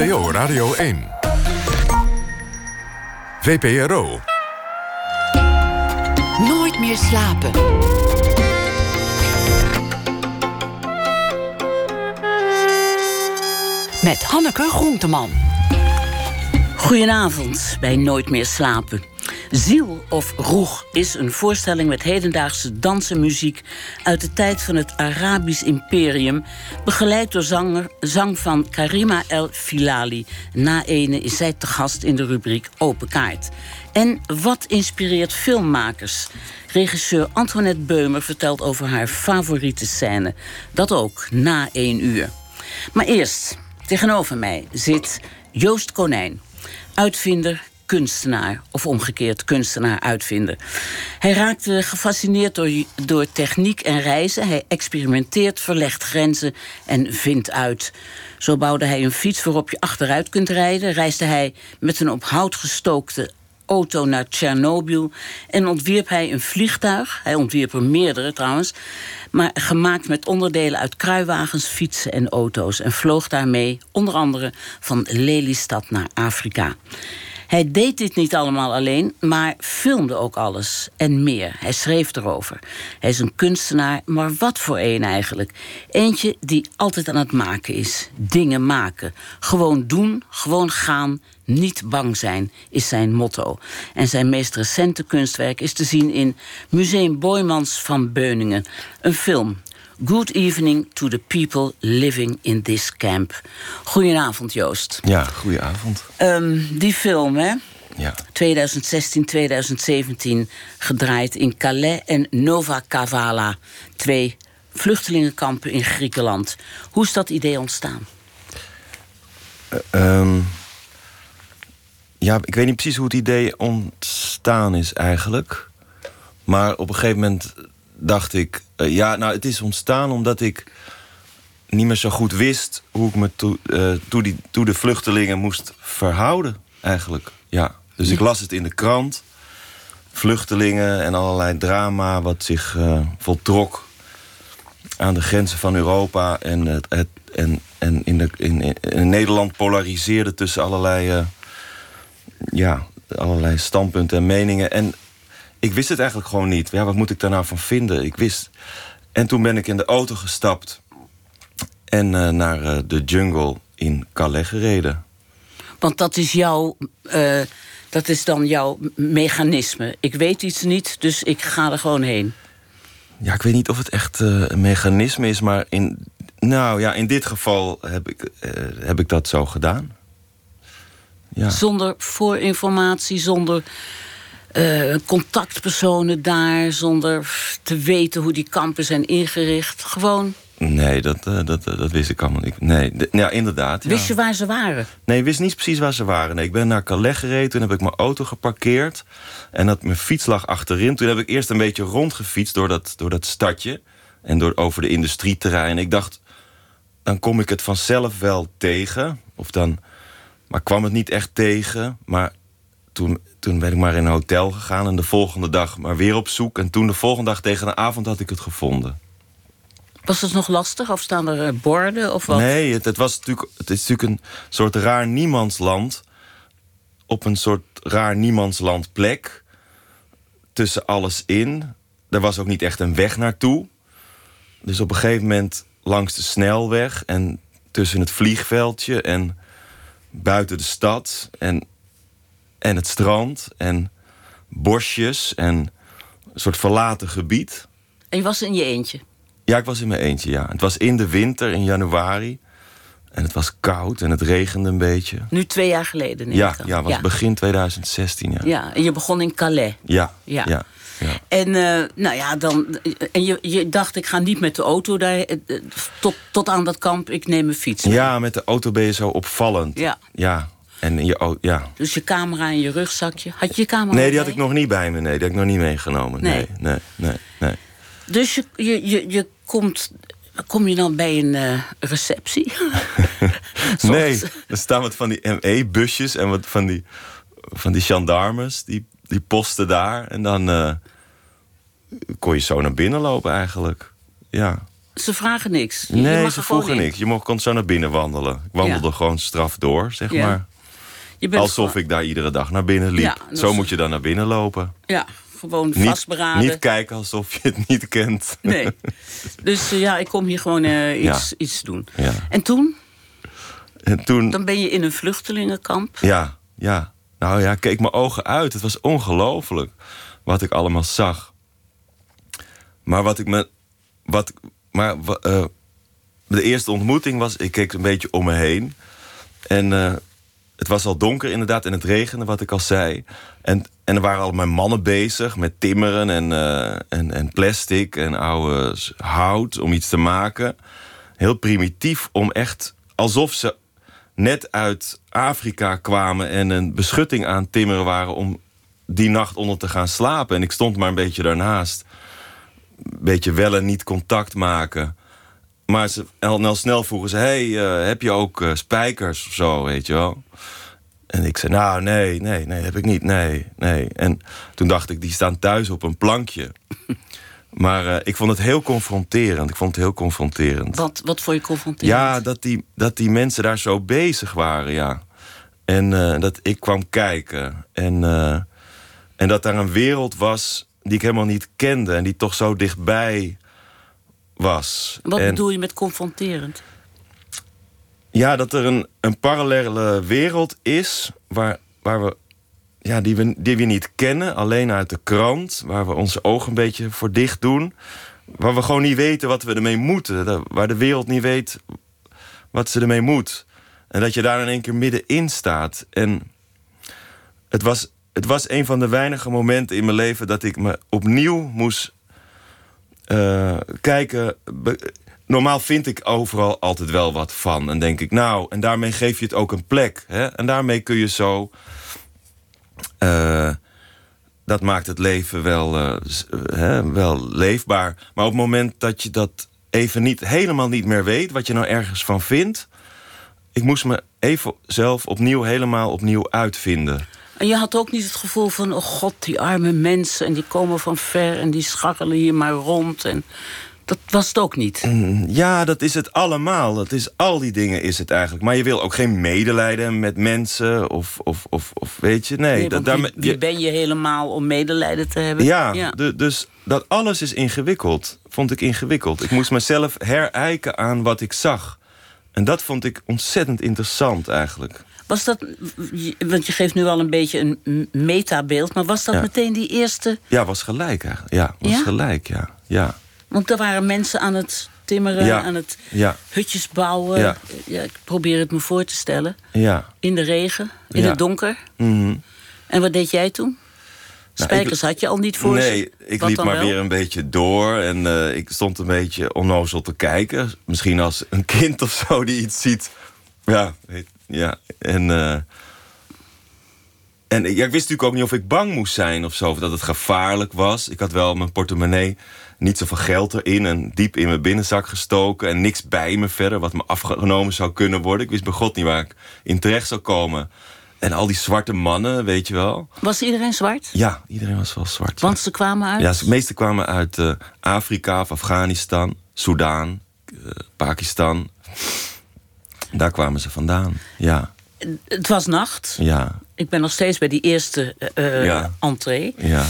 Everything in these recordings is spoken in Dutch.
NPO Radio 1. VPRO. Nooit meer slapen. Met Hanneke Groenteman. Goedenavond bij Nooit meer slapen. Ziel of Roeg is een voorstelling met hedendaagse dansenmuziek uit de tijd van het Arabisch Imperium, begeleid door zanger, zang van Karima El Filali. Na ene is zij te gast in de rubriek Open Kaart. En wat inspireert filmmakers? Regisseur Antoinette Beumer vertelt over haar favoriete scène. Dat ook na één uur. Maar eerst, tegenover mij zit Joost Konijn, uitvinder, kunstenaar. Of omgekeerd, kunstenaar-uitvinder. Hij raakte gefascineerd door, door techniek en reizen. Hij experimenteert, verlegt grenzen en vindt uit. Zo bouwde hij een fiets waarop je achteruit kunt rijden. Reisde hij met een op hout gestookte auto naar Tsjernobyl. En ontwierp hij een vliegtuig. Hij ontwierp er meerdere trouwens. Maar gemaakt met onderdelen uit kruiwagens, fietsen en auto's. En vloog daarmee onder andere van Lelystad naar Afrika. Hij deed dit niet allemaal alleen, maar filmde ook alles en meer. Hij schreef erover. Hij is een kunstenaar, maar wat voor een eigenlijk? Eentje die altijd aan het maken is. Dingen maken. Gewoon doen, gewoon gaan, niet bang zijn, is zijn motto. En zijn meest recente kunstwerk is te zien in Museum Boymans van Beuningen. Een film Good evening to the people living in this camp. Goedenavond, Joost. Ja, goedenavond. Um, die film, hè? Ja. 2016, 2017 gedraaid in Calais en Nova Kavala. Twee vluchtelingenkampen in Griekenland. Hoe is dat idee ontstaan? Uh, um, ja, ik weet niet precies hoe het idee ontstaan is eigenlijk. Maar op een gegeven moment dacht ik... Uh, ja, nou, het is ontstaan omdat ik niet meer zo goed wist... hoe ik me toe, uh, toe, die, toe de vluchtelingen moest verhouden, eigenlijk. Ja, dus ik las het in de krant. Vluchtelingen en allerlei drama wat zich uh, voltrok... aan de grenzen van Europa. En, het, het en, en in, de, in, in, Nederland polariseerde tussen allerlei... ja, allerlei standpunten en meningen. En ik wist het eigenlijk gewoon niet. Ja, wat moet ik daar nou van vinden? Ik wist. En toen ben ik in de auto gestapt en uh, naar uh, de jungle in Calais gereden. Want dat is jouw. Uh, dat is dan jouw mechanisme. Ik weet iets niet, dus ik ga er gewoon heen. Ja, ik weet niet of het echt een mechanisme is, maar in, nou, ja, in dit geval heb ik, heb ik dat zo gedaan. Ja. Zonder voorinformatie, zonder uh, contactpersonen daar, zonder te weten hoe die kampen zijn ingericht. Gewoon. Nee, dat, uh, dat, dat wist ik allemaal niet. Nee, ja, inderdaad. Wist je waar ze waren? Nee, ik wist niet precies waar ze waren. Nee, ik ben naar Calais gereden, toen heb ik mijn auto geparkeerd. En dat mijn fiets lag achterin. Toen heb ik eerst een beetje rondgefietst door dat, door dat stadje. En door, over de industrieterrein. Ik dacht, dan kom ik het vanzelf wel tegen. Of dan, maar kwam het niet echt tegen. Maar toen, toen ben ik maar in een hotel gegaan en de volgende dag maar weer op zoek. En toen de volgende dag tegen de avond had ik het gevonden. Was het nog lastig? Of staan er eh, borden of wat? Nee, het, het, was natuurlijk, het is natuurlijk een soort raar niemandsland. Op een soort raar niemandsland plek. Tussen alles in. Er was ook niet echt een weg naartoe. Dus op een gegeven moment langs de snelweg... en tussen het vliegveldje en buiten de stad... en en het strand en bosjes en een soort verlaten gebied. En je was in je eentje? Ja, ik was in mijn eentje, ja. Het was in de winter, in januari. En het was koud en het regende een beetje. Nu twee jaar geleden, neem ja, Ja, was begin 2016, ja. Ja, en je begon in Calais. Ja, ja. ja. En, uh, nou ja, dan, en je, je dacht, ik ga niet met de auto daar, eh, tot, tot aan dat kamp, ik neem een fiets. Ja, met de auto ben je zo opvallend. Ja. Ja, en je, ja. Dus je camera in je rugzakje. Had je je camera Nee, die had ik nog niet bij me. Nee, die had ik nog niet meegenomen. Nee, nee, nee. nee, Dus je, je, je, je komt... Kom je dan bij een uh, receptie? nee, er staan wat van die ME-busjes en wat van die, van die gendarmes. Die, die posten daar. En dan uh, kon je zo naar binnen lopen eigenlijk. Ja. Ze vragen niks. Je- Nee, mag ze vroegen in. niks. Je mocht kon zo naar binnen wandelen. Ik wandelde gewoon straf door, zeg Ja. maar. Je bent Alsof ik daar iedere dag naar binnen liep. Ja, zo is- moet je dan naar binnen lopen. Ja, gewoon vastberaden. niet kijken alsof je het niet kent. Nee. Dus eh, ja, ik kom hier gewoon eh, iets, Ja. iets doen. Ja. En toen? En toen, Dan ben je in een vluchtelingenkamp. ja, ja. Nou ja, ik keek mijn ogen uit. Het was ongelooflijk wat ik allemaal zag. Maar wat ik me. Wat, maar eh, de eerste ontmoeting was. Ik keek een beetje om me heen. En het was al donker inderdaad. En het regende, wat ik al zei. En, en er waren allemaal mannen bezig met timmeren en, eh, en, en plastic en oude hout om iets te maken. Heel primitief om echt alsof ze net uit Afrika kwamen en een beschutting aan timmeren waren om die nacht onder te gaan slapen. En ik stond maar een beetje daarnaast. Een beetje wel en niet contact maken. Maar ze, al, snel vroegen ze: hey, eh, heb je ook eh, spijkers of zo, weet je wel? En ik zei: Nou, nee, nee, nee, heb ik niet, nee, nee. En toen dacht ik: Die staan thuis op een plankje. Maar eh, ik vond het heel confronterend. Ik vond het heel confronterend. Wat, wat voor je confronterend? Ja, dat die, dat die mensen daar zo bezig waren, ja. En dat ik kwam kijken. En, en dat daar een wereld was die ik helemaal niet kende... en die toch zo dichtbij was. Wat en, bedoel je met confronterend? Ja, dat er een, een parallele wereld is... waar, waar we, ja, die, we, die we niet kennen, alleen uit de krant... waar we onze ogen een beetje voor dicht doen... waar we gewoon niet weten wat we ermee moeten. Waar de wereld niet weet wat ze ermee moet. En dat je daar in één keer middenin staat. En het was, het was een van de weinige momenten in mijn leven... dat ik me opnieuw moest eh, kijken... Normaal vind ik overal altijd wel wat van. En denk ik, nou, en daarmee geef je het ook een plek. Hè? En daarmee kun je zo... eh, dat maakt het leven wel, eh, hè, wel leefbaar. Maar op het moment dat je dat even niet, helemaal niet meer weet... wat je nou ergens van vindt... ik moest me even zelf opnieuw, helemaal opnieuw uitvinden. En je had ook niet het gevoel van... oh god, die arme mensen en die komen van ver... en die scharrelen hier maar rond. En dat was het ook niet. Ja, dat is het allemaal. Dat is, al die dingen is het eigenlijk. Maar je wil ook geen medelijden met mensen of, of, of, of weet je... Nee, Nee, dat, want daarmee- wie, wie je- ben je helemaal om medelijden te hebben? Ja, de- dus dat alles is ingewikkeld. Vond ik ingewikkeld. Ik moest mezelf herijken aan wat ik zag. En dat vond ik ontzettend interessant eigenlijk. Was dat, want je geeft nu al een beetje een metabeeld... maar was dat Ja. meteen die eerste... Ja, was gelijk eigenlijk. Ja, was Ja? gelijk, ja. Ja, Want er waren mensen aan het timmeren, Ja. aan het hutjes bouwen. Ja. Ik probeer het me voor te stellen. ja. In de regen, in het donker. Mhm. En wat deed jij toen? Spijkers had je al niet voor nee, ze? ik liep maar wel? weer een beetje door. En eh, ik stond een beetje onnozel te kijken. Misschien als een kind of zo die iets ziet. Ja, weet- ja. En, eh, en ja, ik wist natuurlijk ook niet of ik bang moest zijn of zo. Of dat het gevaarlijk was. Ik had wel mijn portemonnee niet zoveel geld erin. En diep in mijn binnenzak gestoken. En niks bij me verder. Wat me afgenomen zou kunnen worden. Ik wist bij God niet waar ik in terecht zou komen. En al die zwarte mannen, weet je wel. Was iedereen zwart? Ja, iedereen was wel zwart. Want ze kwamen uit? Ja, de meeste kwamen uit eh, Afrika of Afghanistan, Soudaan, eh, Pakistan. Daar kwamen ze vandaan. Ja, Het was nacht. ja, Ik ben nog steeds bij die eerste eh, Ja. entree. ja.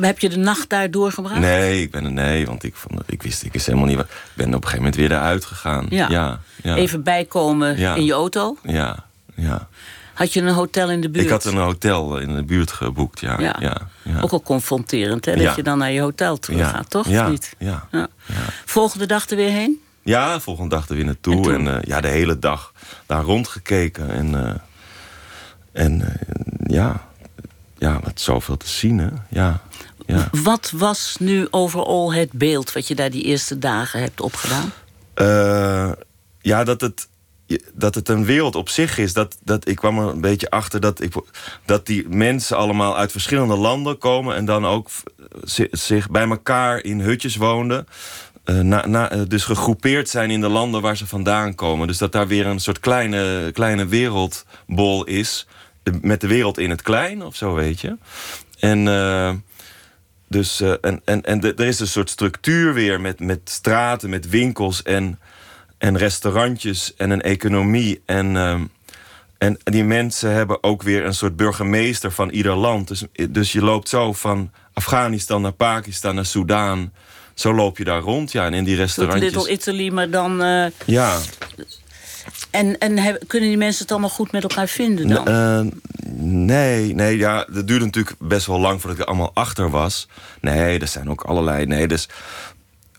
Heb je de nacht daar doorgebracht? Nee, ik ben er nee, want ik, vond, ik wist ik wist helemaal niet. Ik ben op een gegeven moment weer eruit gegaan. Ja. ja, ja. Even bijkomen in je auto. Ja, ja. Had je een hotel in de buurt? Ik had een hotel in de buurt geboekt, ja. Ja. ja, ja. Ook al confronterend, hè? Dat Ja. je dan naar je hotel terug ja. gaat, toch? Ja, niet? ja. Ja. Volgende dag er weer heen? Ja, volgende dag er weer naartoe. En En, eh, ja, de hele dag daar rondgekeken. En, eh, en eh, ja, ja, wat zoveel te zien, hè. Ja, ja. Wat was nu overal het beeld wat je daar die eerste dagen hebt opgedaan? Ja, dat het, dat het een wereld op zich is. Dat, dat, ik kwam er een beetje achter dat, ik, dat die mensen allemaal uit verschillende landen komen... en dan ook zi- zich bij elkaar in hutjes woonden. Eh, eh, dus gegroepeerd zijn in de landen waar ze vandaan komen. Dus dat daar weer een soort kleine, kleine wereldbol is... met de wereld in het klein of zo, weet je. En... eh, dus en, en, en er is een soort structuur weer met, met straten, met winkels en, en restaurantjes en een economie. En, en die mensen hebben ook weer een soort burgemeester van ieder land. Dus, dus je loopt zo van Afghanistan naar Pakistan naar Soudaan. Zo loop je daar rond, ja. En in die restaurantjes. Little Italy, maar dan... eh, Ja, en en kunnen die mensen het allemaal goed met elkaar vinden dan? Eh, nee, nee, ja, dat duurde natuurlijk best wel lang voordat ik er allemaal achter was. Nee, er zijn ook allerlei. Nee, dus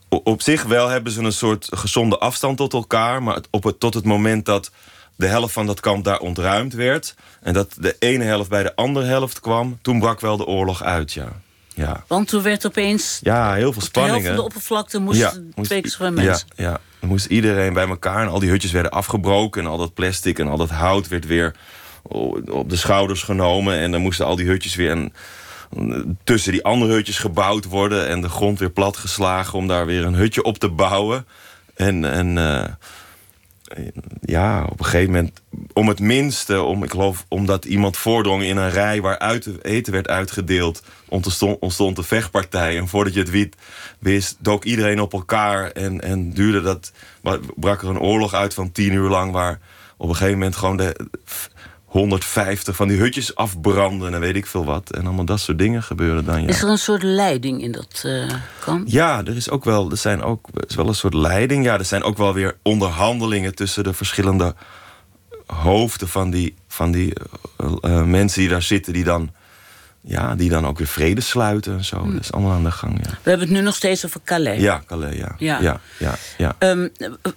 op zich wel hebben ze een soort gezonde afstand tot elkaar, maar op het, tot het moment dat de helft van dat kamp daar ontruimd werd en dat de ene helft bij de andere helft kwam, toen brak wel de oorlog uit, ja. Ja, Want toen werd opeens... ja heel veel spanningen. van de oppervlakte moesten moest twee keer zoveel mensen. Ja, ja, dan moest iedereen bij elkaar en al die hutjes werden afgebroken... en al dat plastic en al dat hout werd weer op de schouders genomen... en dan moesten al die hutjes weer en, tussen die andere hutjes gebouwd worden... en de grond weer platgeslagen om daar weer een hutje op te bouwen. En, en eh, ja, op een gegeven moment, om het minste, om, ik geloof omdat iemand voordrong in een rij waar eten werd uitgedeeld, ontstond, ontstond de vechtpartij. En voordat je het wist, dook iedereen op elkaar en, en duurde dat, brak er een oorlog uit van tien uur lang, waar op een gegeven moment gewoon de 150 van die hutjes afbranden en weet ik veel wat. En allemaal dat soort dingen gebeuren dan. Ja. Is er een soort leiding in dat eh, kamp? Ja, er is ook wel, er zijn ook er is wel een soort leiding. Ja, er zijn ook wel weer onderhandelingen tussen de verschillende hoofden van die, van die eh, eh, mensen die daar zitten, die dan, ja, die dan ook weer vrede sluiten en zo. Dat is allemaal aan de gang. Ja, We hebben het nu nog steeds over Calais. ja Calais, ja. Ja. Ja, ja, ja. Ehm, eh, eh,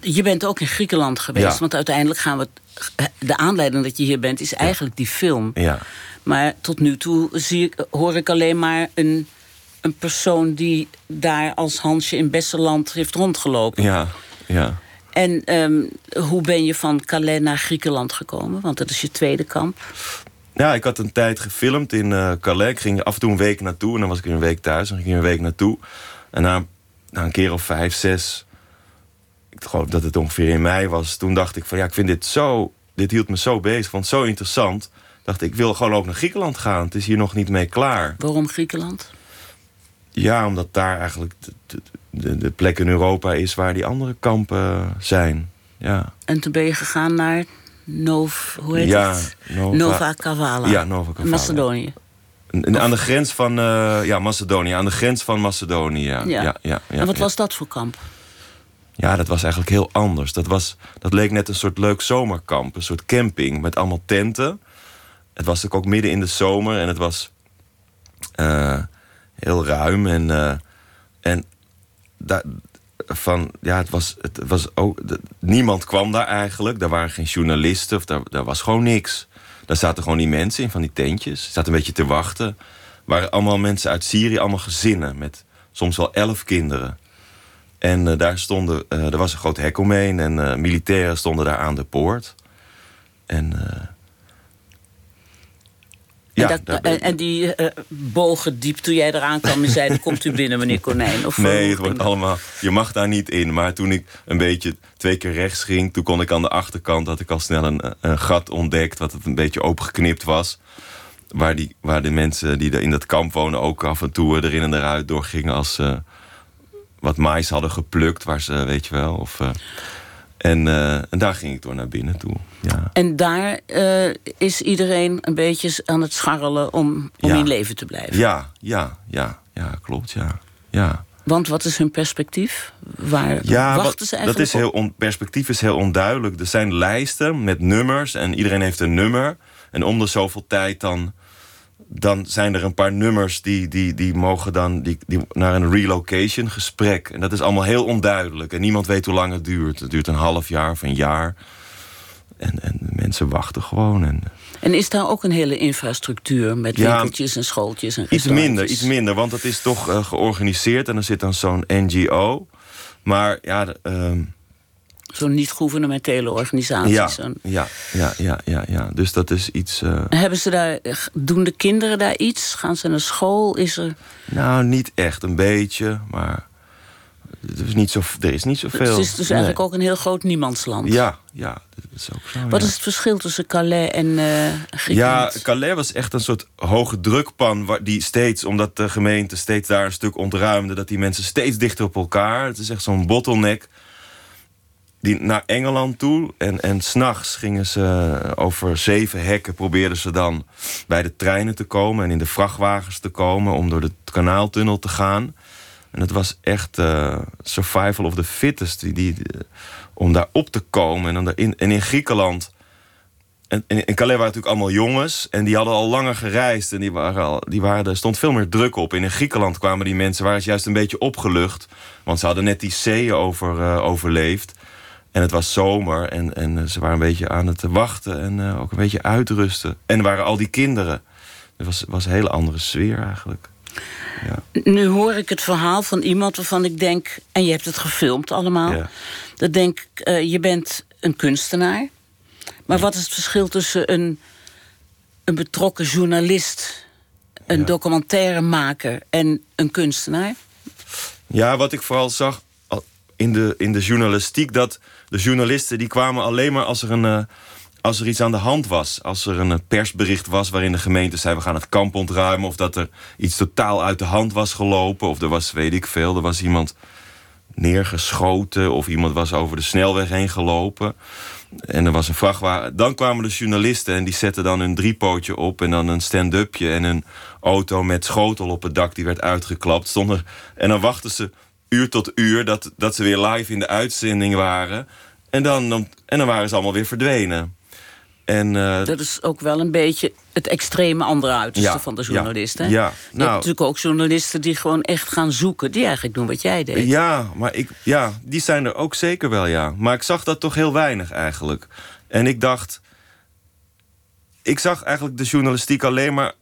je bent ook in Griekenland geweest, Ja. want uiteindelijk gaan we. het- De aanleiding dat je hier bent is eigenlijk die film. ja. Maar tot nu toe zie ik, hoor ik alleen maar een, een persoon die daar als Hansje in Besseland heeft rondgelopen. ja, ja. En ehm, hoe ben je van Calais naar Griekenland gekomen? Want dat is je tweede kamp. Ja, ik had een tijd gefilmd in eh, Calais. Ik ging af en toe een week naartoe en dan was ik een week thuis. En ging ik een week naartoe. En na, na een keer of vijf, zes, ik geloof dat het ongeveer in mei was. Toen dacht ik van ja, ik vind dit zo, dit hield me zo bezig. Ik vond het zo interessant. Dacht ik, wil gewoon ook naar Griekenland gaan. Het is hier nog niet mee klaar. Waarom Griekenland? Ja, omdat daar eigenlijk de, de, plek in Europa is waar die andere kampen zijn. Ja, En toen ben je gegaan naar Nov, hoe heet Ja, het? Nova- Nova Kavala. Ja, Nova Kavala. Macedonië. Aan de grens van eh, ja, Macedonië. Aan de grens van Macedonië, ja. Ja. ja, ja, en wat was dat voor kamp? Ja, dat was eigenlijk heel anders. Dat, was, dat leek net een soort leuk zomerkamp. Een soort camping met allemaal tenten. Het was natuurlijk ook midden in de zomer. En het was eh, heel ruim. En, eh, en daar, van, ja, het was, het was ook, niemand kwam daar eigenlijk. Daar waren geen journalisten. Of daar, daar was gewoon niks. Daar zaten gewoon die mensen in van die tentjes. Ze zaten een beetje te wachten. waren allemaal mensen uit Syrië. Allemaal gezinnen met soms wel elf kinderen. En eh, daar stonden, eh, er was een groot hek omheen en eh, militairen stonden daar aan de poort. En ja, en, dat- die bogen diep toen jij eraan kwam en zeiden... komt u binnen, meneer Konijn? Of, nee, het wordt allemaal, je mag daar niet in. Maar toen ik een beetje twee keer rechts ging, toen kon ik aan de achterkant had ik al snel een, een gat ontdekt, wat het een beetje opengeknipt was. Waar, die, waar de mensen die er in dat kamp wonen ook af en toe erin en eruit doorgingen als ze wat mais hadden geplukt, waar ze, weet je wel. Of, eh, en, eh, en daar ging ik door naar binnen toe. Ja. En daar eh, is iedereen een beetje aan het scharrelen om, om Ja. in leven te blijven. Ja, ja, ja, ja, klopt, ja. ja. Want wat is hun perspectief? Waar Ja, wachten ze eigenlijk dat is heel on, perspectief is heel onduidelijk. Er zijn lijsten met nummers en iedereen heeft een nummer. En om de zoveel tijd dan, dan zijn er een paar nummers die, die, die mogen dan die, die naar een relocation gesprek. En dat is allemaal heel onduidelijk. En niemand weet hoe lang het duurt. Het duurt een half jaar of een jaar. En, en mensen wachten gewoon. En, En is daar ook een hele infrastructuur met Ja, winkeltjes en schooltjes en Iets minder, iets minder, want het is toch eh, georganiseerd en er zit dan zo'n NGO. Maar ja, de, ehm, Zo'n niet-gouvernementele organisatie. ja, ja, ja, ja, ja, ja. Dus dat is iets. eh, Hebben ze daar, doen de kinderen daar iets? Gaan ze naar school? Is er... nou, niet echt, een beetje, maar er is niet, zo, er is niet zoveel. Het is dus Nee. eigenlijk ook een heel groot niemandsland. Ja, ja, dat is ook zo. Wat ja. is het verschil tussen Calais en Ja, Griekenland? Calais was echt een soort hoge drukpan... Waar die steeds, omdat de gemeente steeds daar een stuk ontruimde... dat die mensen steeds dichter op elkaar... het is echt zo'n bottleneck... Die naar Engeland toe. En, en s'nachts gingen ze over zeven hekken... probeerden ze dan bij de treinen te komen... en in de vrachtwagens te komen... om door de kanaaltunnel te gaan. En het was echt eh, survival of the fittest... Die, die, om daar op te komen. En, dan daarin, en in Griekenland... En in in Calais waren natuurlijk allemaal jongens. En die hadden al langer gereisd. En die waren al, die waren, er stond veel meer druk op. En in Griekenland kwamen die mensen, waren ze juist een beetje opgelucht. Want ze hadden net die zeeën over, eh, overleefd. En het was zomer. En, en eh, ze waren een beetje aan het wachten. En eh, ook een beetje uitrusten. En er waren al die kinderen. Het was, was een hele andere sfeer eigenlijk. Ja. Nu hoor ik het verhaal van iemand waarvan ik denk... en je hebt het gefilmd allemaal... Ja. dat denk ik, eh, je bent een kunstenaar. Maar wat is het verschil tussen een, een betrokken journalist... een documentairemaker en een kunstenaar? Ja, wat ik vooral zag in de, in de journalistiek... dat de journalisten die kwamen alleen maar als er, een, eh, als er iets aan de hand was. Als er een eh, persbericht was waarin de gemeente zei... we gaan het kamp ontruimen. Of dat er iets totaal uit de hand was gelopen. Of er was, weet ik veel, er was iemand neergeschoten... of iemand was over de snelweg heen gelopen. En er was een vrachtwagen. Dan kwamen de journalisten en die zetten dan een driepootje op... en dan een stand-upje en een auto met schotel op het dak... die werd uitgeklapt. Stond er, en dan wachten ze uur tot uur dat, dat ze weer live in de uitzending waren. En dan, dan- en dan waren ze allemaal weer verdwenen. En, eh, Dat is ook wel een beetje het extreme andere uiterste Ja, van de ja, journalist. hè? ja. je Nou- hebt natuurlijk ook journalisten die gewoon echt gaan zoeken... die eigenlijk doen wat jij deed. Ja, maar ik, ja, die zijn er ook zeker wel, ja. Maar ik zag dat toch heel weinig eigenlijk. En ik dacht... Ik zag eigenlijk de journalistiek alleen maar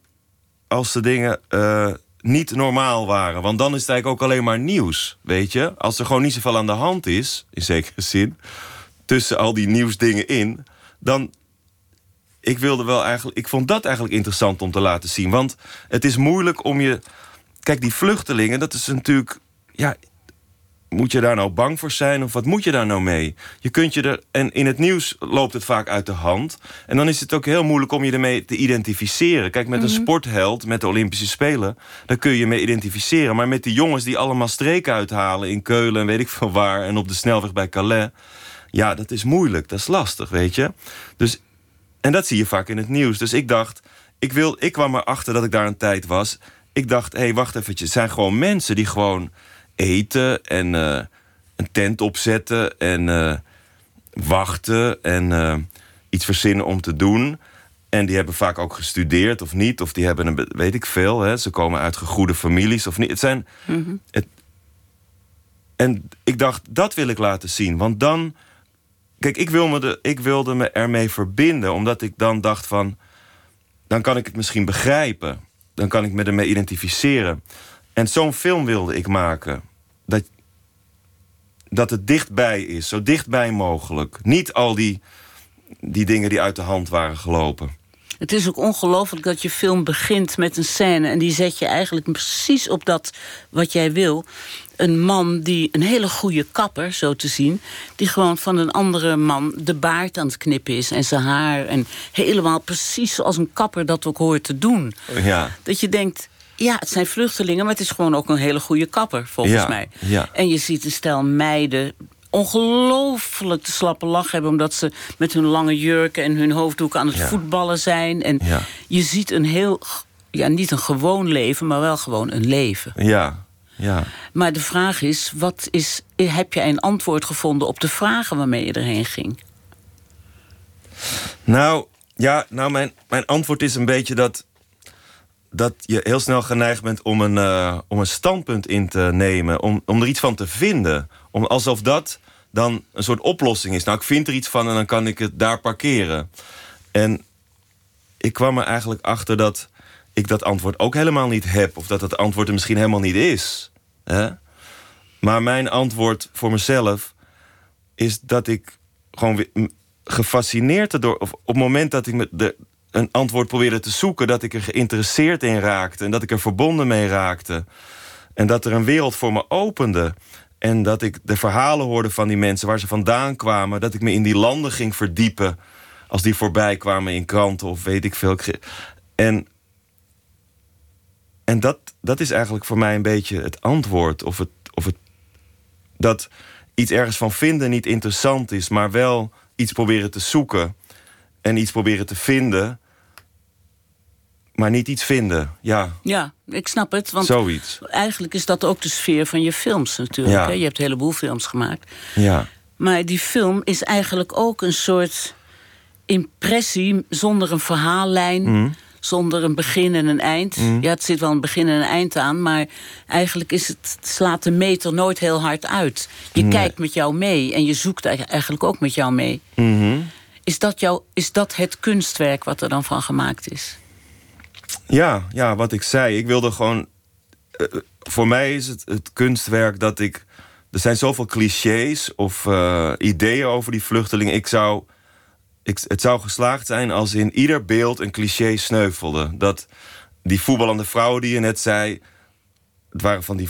als de dingen eh, niet normaal waren. Want dan is het eigenlijk ook alleen maar nieuws, weet je? Als er gewoon niet zoveel aan de hand is, in zekere zin... tussen al die nieuwsdingen in... dan, ik wilde wel eigenlijk. Ik vond dat eigenlijk interessant om te laten zien. Want het is moeilijk om je. Kijk, die vluchtelingen, dat is natuurlijk. Ja, moet je daar nou bang voor zijn? Of wat moet je daar nou mee? Je kunt je er. En in het nieuws loopt het vaak uit de hand. En dan is het ook heel moeilijk om je ermee te identificeren. Kijk, met een sportheld, met de Olympische Spelen, daar kun je je mee identificeren. Maar met die jongens die allemaal streken uithalen in Keulen en weet ik veel waar. En op de snelweg bij Calais. Ja, dat is moeilijk. Dat is lastig, weet je. Dus en dat zie je vaak in het nieuws. Dus ik dacht, ik, wil, ik kwam erachter dat ik daar een tijd was. Ik dacht, hé, hey, wacht eventjes. Het zijn gewoon mensen die gewoon eten en eh, een tent opzetten en eh, wachten en eh, iets verzinnen om te doen. En die hebben vaak ook gestudeerd of niet. Of die hebben een, weet ik veel. Hè, ze komen uit gegoede families of niet. Het zijn. Het, en ik dacht, dat wil ik laten zien. Want dan. Kijk, ik, wil me de, ik wilde me ermee verbinden. Omdat ik dan dacht van. Dan kan ik het misschien begrijpen. Dan kan ik me ermee identificeren. En zo'n film wilde ik maken. Dat, dat het dichtbij is. Zo dichtbij mogelijk. Niet al die, die dingen die uit de hand waren gelopen. Het is ook ongelooflijk dat je film begint met een scène... en die zet je eigenlijk precies op dat wat jij wil. Een man die, een hele goede kapper, zo te zien... die gewoon van een andere man de baard aan het knippen is... en zijn haar, en helemaal precies zoals een kapper dat ook hoort te doen. Ja. Dat je denkt, ja, het zijn vluchtelingen... maar het is gewoon ook een hele goede kapper, volgens Ja, mij. ja. En je ziet een stel meiden ongelooflijk de slappe lach hebben... omdat ze met hun lange jurken en hun hoofddoeken aan het Ja. voetballen zijn. En je ziet een heel, ja, niet een gewoon leven, maar wel gewoon een leven. Ja. Ja. Maar de vraag is, wat is, heb jij een antwoord gevonden op de vragen waarmee je erheen ging? Nou, ja, nou mijn, mijn antwoord is een beetje dat, dat je heel snel geneigd bent om een, eh, om een standpunt in te nemen. Om, om er iets van te vinden. Om, alsof dat dan een soort oplossing is. Nou, ik vind er iets van en dan kan ik het daar parkeren. En ik kwam er eigenlijk achter dat ik dat antwoord ook helemaal niet heb. Of dat het antwoord er misschien helemaal niet is. Hè? Maar mijn antwoord voor mezelf is dat ik gewoon gefascineerd erdoor... of op het moment dat ik me een antwoord probeerde te zoeken... dat ik er geïnteresseerd in raakte en dat ik er verbonden mee raakte... en dat er een wereld voor me opende. En dat ik de verhalen hoorde van die mensen, waar ze vandaan kwamen. Dat ik me in die landen ging verdiepen. Als die voorbij kwamen in kranten of weet ik veel. En, en dat, dat is eigenlijk voor mij een beetje het antwoord. Of het, of het, dat iets ergens van vinden niet interessant is, maar wel iets proberen te zoeken. En iets proberen te vinden maar niet iets vinden. Ja. Ja, ik snap het. Want Zoiets. eigenlijk is dat ook de sfeer van je films natuurlijk. Ja. Hè? Je hebt een heleboel films gemaakt. Ja. Maar die film is eigenlijk ook een soort impressie zonder een verhaallijn. Mhm. Zonder een begin en een eind. Ja, het zit wel een begin en een eind aan. Maar eigenlijk is het, slaat de meter nooit heel hard uit. Je kijkt met jou mee en je zoekt eigenlijk ook met jou mee. Mhm. Is, dat jou, is dat het kunstwerk wat er dan van gemaakt is? Ja, ja, wat ik zei. Ik wilde gewoon. eh, voor mij is het het kunstwerk dat ik. Er zijn zoveel clichés of eh, ideeën over die vluchtelingen. Ik zou. Ik, het zou geslaagd zijn als in ieder beeld een cliché sneuvelde. Dat die voetballende vrouwen die je net zei. Het waren van die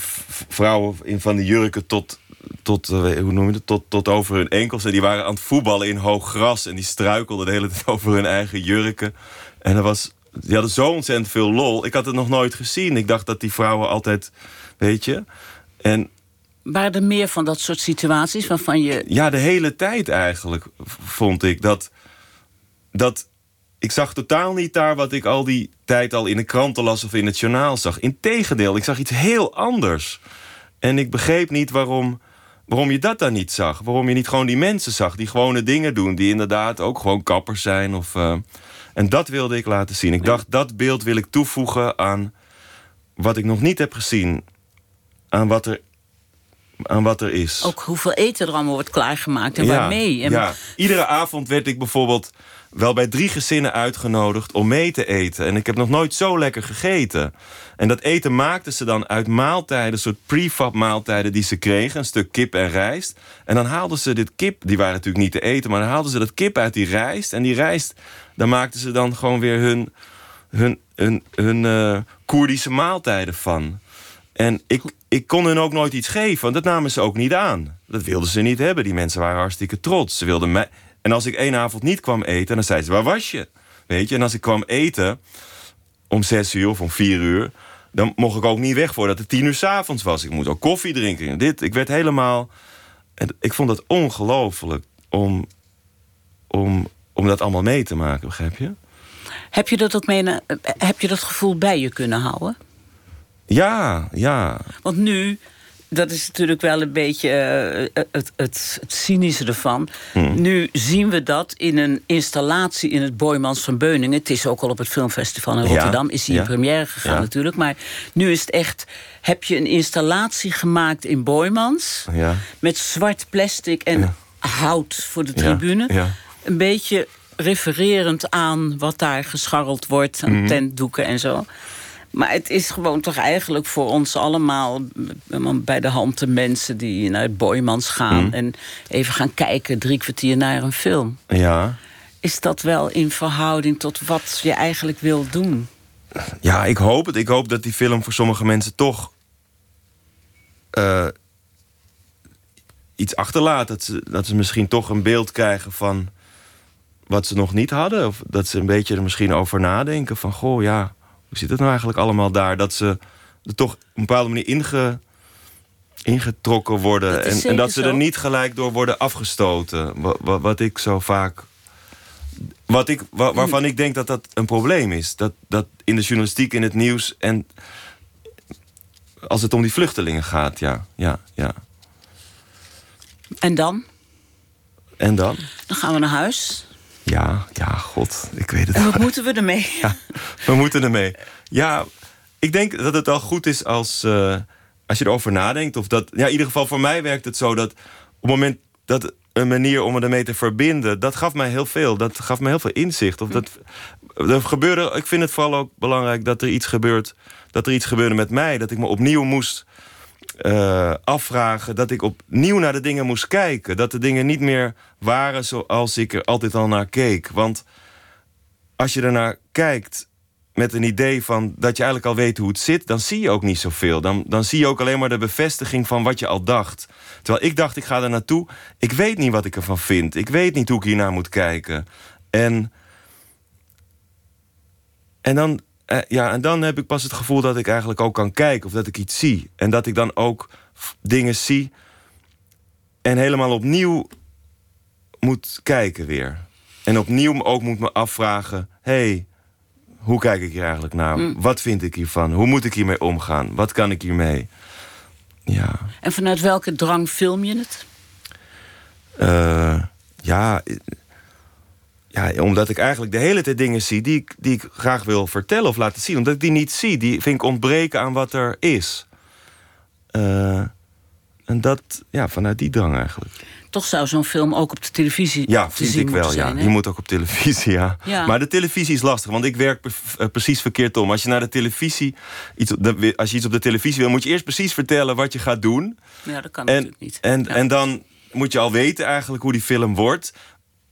vrouwen in van die jurken tot. Tot, eh, hoe noem je het? Tot, tot over hun enkels. En die waren aan het voetballen in hoog gras. En die struikelden de hele tijd over hun eigen jurken. En dat was die hadden zo ontzettend veel lol. Ik had het nog nooit gezien. Ik dacht dat die vrouwen altijd, weet je. En Waren er meer van dat soort situaties waarvan je. ja, de hele tijd eigenlijk vond ik dat. dat ik zag totaal niet daar wat ik al die tijd al in de kranten las of in het journaal zag. Integendeel, ik zag iets heel anders. En ik begreep niet waarom, waarom je dat dan niet zag. Waarom je niet gewoon die mensen zag die gewone dingen doen. Die inderdaad ook gewoon kappers zijn. Of, eh, en dat wilde ik laten zien. Ik dacht, dat beeld wil ik toevoegen aan wat ik nog niet heb gezien. Aan wat er, aan wat er is. Ook hoeveel eten er allemaal wordt klaargemaakt en waarmee. En ja. Iedere avond werd ik bijvoorbeeld wel bij drie gezinnen uitgenodigd om mee te eten. En ik heb nog nooit zo lekker gegeten. En dat eten maakten ze dan uit maaltijden, soort prefab maaltijden die ze kregen. Een stuk kip en rijst. En dan haalden ze dit kip, die waren natuurlijk niet te eten... maar dan haalden ze dat kip uit die rijst. En die rijst, daar maakten ze dan gewoon weer hun, hun, hun, hun eh, Koerdische maaltijden van. En ik, ik kon hun ook nooit iets geven, want dat namen ze ook niet aan. Dat wilden ze niet hebben. Die mensen waren hartstikke trots. Ze wilden. En als ik één avond niet kwam eten, dan zeiden ze, waar was je? Weet je, en als ik kwam eten om zes uur of om vier uur... dan mocht ik ook niet weg voordat het tien uur s'avonds was. Ik moest ook koffie drinken. en Dit, ik werd helemaal... Ik vond het ongelooflijk om, om, om dat allemaal mee te maken, begrijp je? heb je dat ook mee, heb je dat gevoel bij je kunnen houden? Ja, ja. Want nu, dat is natuurlijk wel een beetje eh, het, het, het cynische ervan. Hmm. Nu zien we dat in een installatie in het Boymans van Beuningen. Het is ook al op het filmfestival in Ja, Rotterdam. Is hij ja. in première gegaan Ja. natuurlijk. Maar nu is het echt... Heb je een installatie gemaakt in Boymans... Met zwart plastic en hout voor de tribune. Een beetje refererend aan wat daar gescharreld wordt. Aan tentdoeken en zo. Maar het is gewoon toch eigenlijk voor ons allemaal eh, bij de hand de mensen die naar het Boymans gaan Mhm. en even gaan kijken drie kwartier naar een film. Ja. Is dat wel in verhouding tot wat je eigenlijk wil doen? Ja, ik hoop het. Ik hoop dat die film voor sommige mensen toch eh, iets achterlaat. Dat ze, dat ze misschien toch een beeld krijgen van wat ze nog niet hadden. Of dat ze een beetje er misschien over nadenken. Van, goh, ja, hoe zit het nou eigenlijk allemaal daar? Dat ze er toch op een bepaalde manier inge, ingetrokken worden. Dat en, en dat ze er niet gelijk door worden afgestoten. Wat, wat, wat ik zo vaak wat ik, wa- waarvan ik denk dat dat een probleem is. Dat, dat in de journalistiek, in het nieuws en als het om die vluchtelingen gaat, ja, ja, ja. En dan? En dan? Dan gaan we naar huis. Ja, ja, god, ik weet het. En wat moeten we ermee? Ja, we moeten ermee. Ja, ik denk dat het wel goed is als, eh, als je erover nadenkt. Of dat, ja, in ieder geval voor mij werkt het zo dat op het moment dat een manier om me ermee te verbinden, dat gaf mij heel veel. Dat gaf me heel veel inzicht. Of dat, er gebeurde, ik vind het vooral ook belangrijk dat er iets gebeurt. Dat er iets gebeurde met mij. Dat ik me opnieuw moest eh, afvragen. Dat ik opnieuw naar de dingen moest kijken. Dat de dingen niet meer waren zoals ik er altijd al naar keek. Want als je ernaar kijkt, met een idee van dat je eigenlijk al weet hoe het zit, dan zie je ook niet zoveel. Dan, dan zie je ook alleen maar de bevestiging van wat je al dacht. Terwijl ik dacht, ik ga er naartoe. Ik weet niet wat ik ervan vind. Ik weet niet hoe ik hiernaar moet kijken. En, en, dan, eh, ja, en dan heb ik pas het gevoel dat ik eigenlijk ook kan kijken of dat ik iets zie. En dat ik dan ook dingen zie en helemaal opnieuw moet kijken weer. En opnieuw ook moet me afvragen: hey, hoe kijk ik hier eigenlijk naar? Mm. Wat vind ik hiervan? Hoe moet ik hiermee omgaan? Wat kan ik hiermee? Ja. En vanuit welke drang film je het? Eh, ja, eh, ja, omdat ik eigenlijk de hele tijd dingen zie die ik, die ik graag wil vertellen of laten zien. Omdat ik die niet zie, die vind ik ontbreken aan wat er is. Eh, en dat, ja, vanuit die drang eigenlijk. Toch zou zo'n film ook op de televisie Ja, te vind zien ik wel, ja. Die moet ook op televisie, ja. Ja. Maar de televisie is lastig, want ik werk eh, precies verkeerd om. Als je naar de televisie, iets, als je iets op de televisie wil... moet je eerst precies vertellen wat je gaat doen. Ja, dat kan En, natuurlijk niet. en, Ja. en dan moet je al weten eigenlijk hoe die film wordt.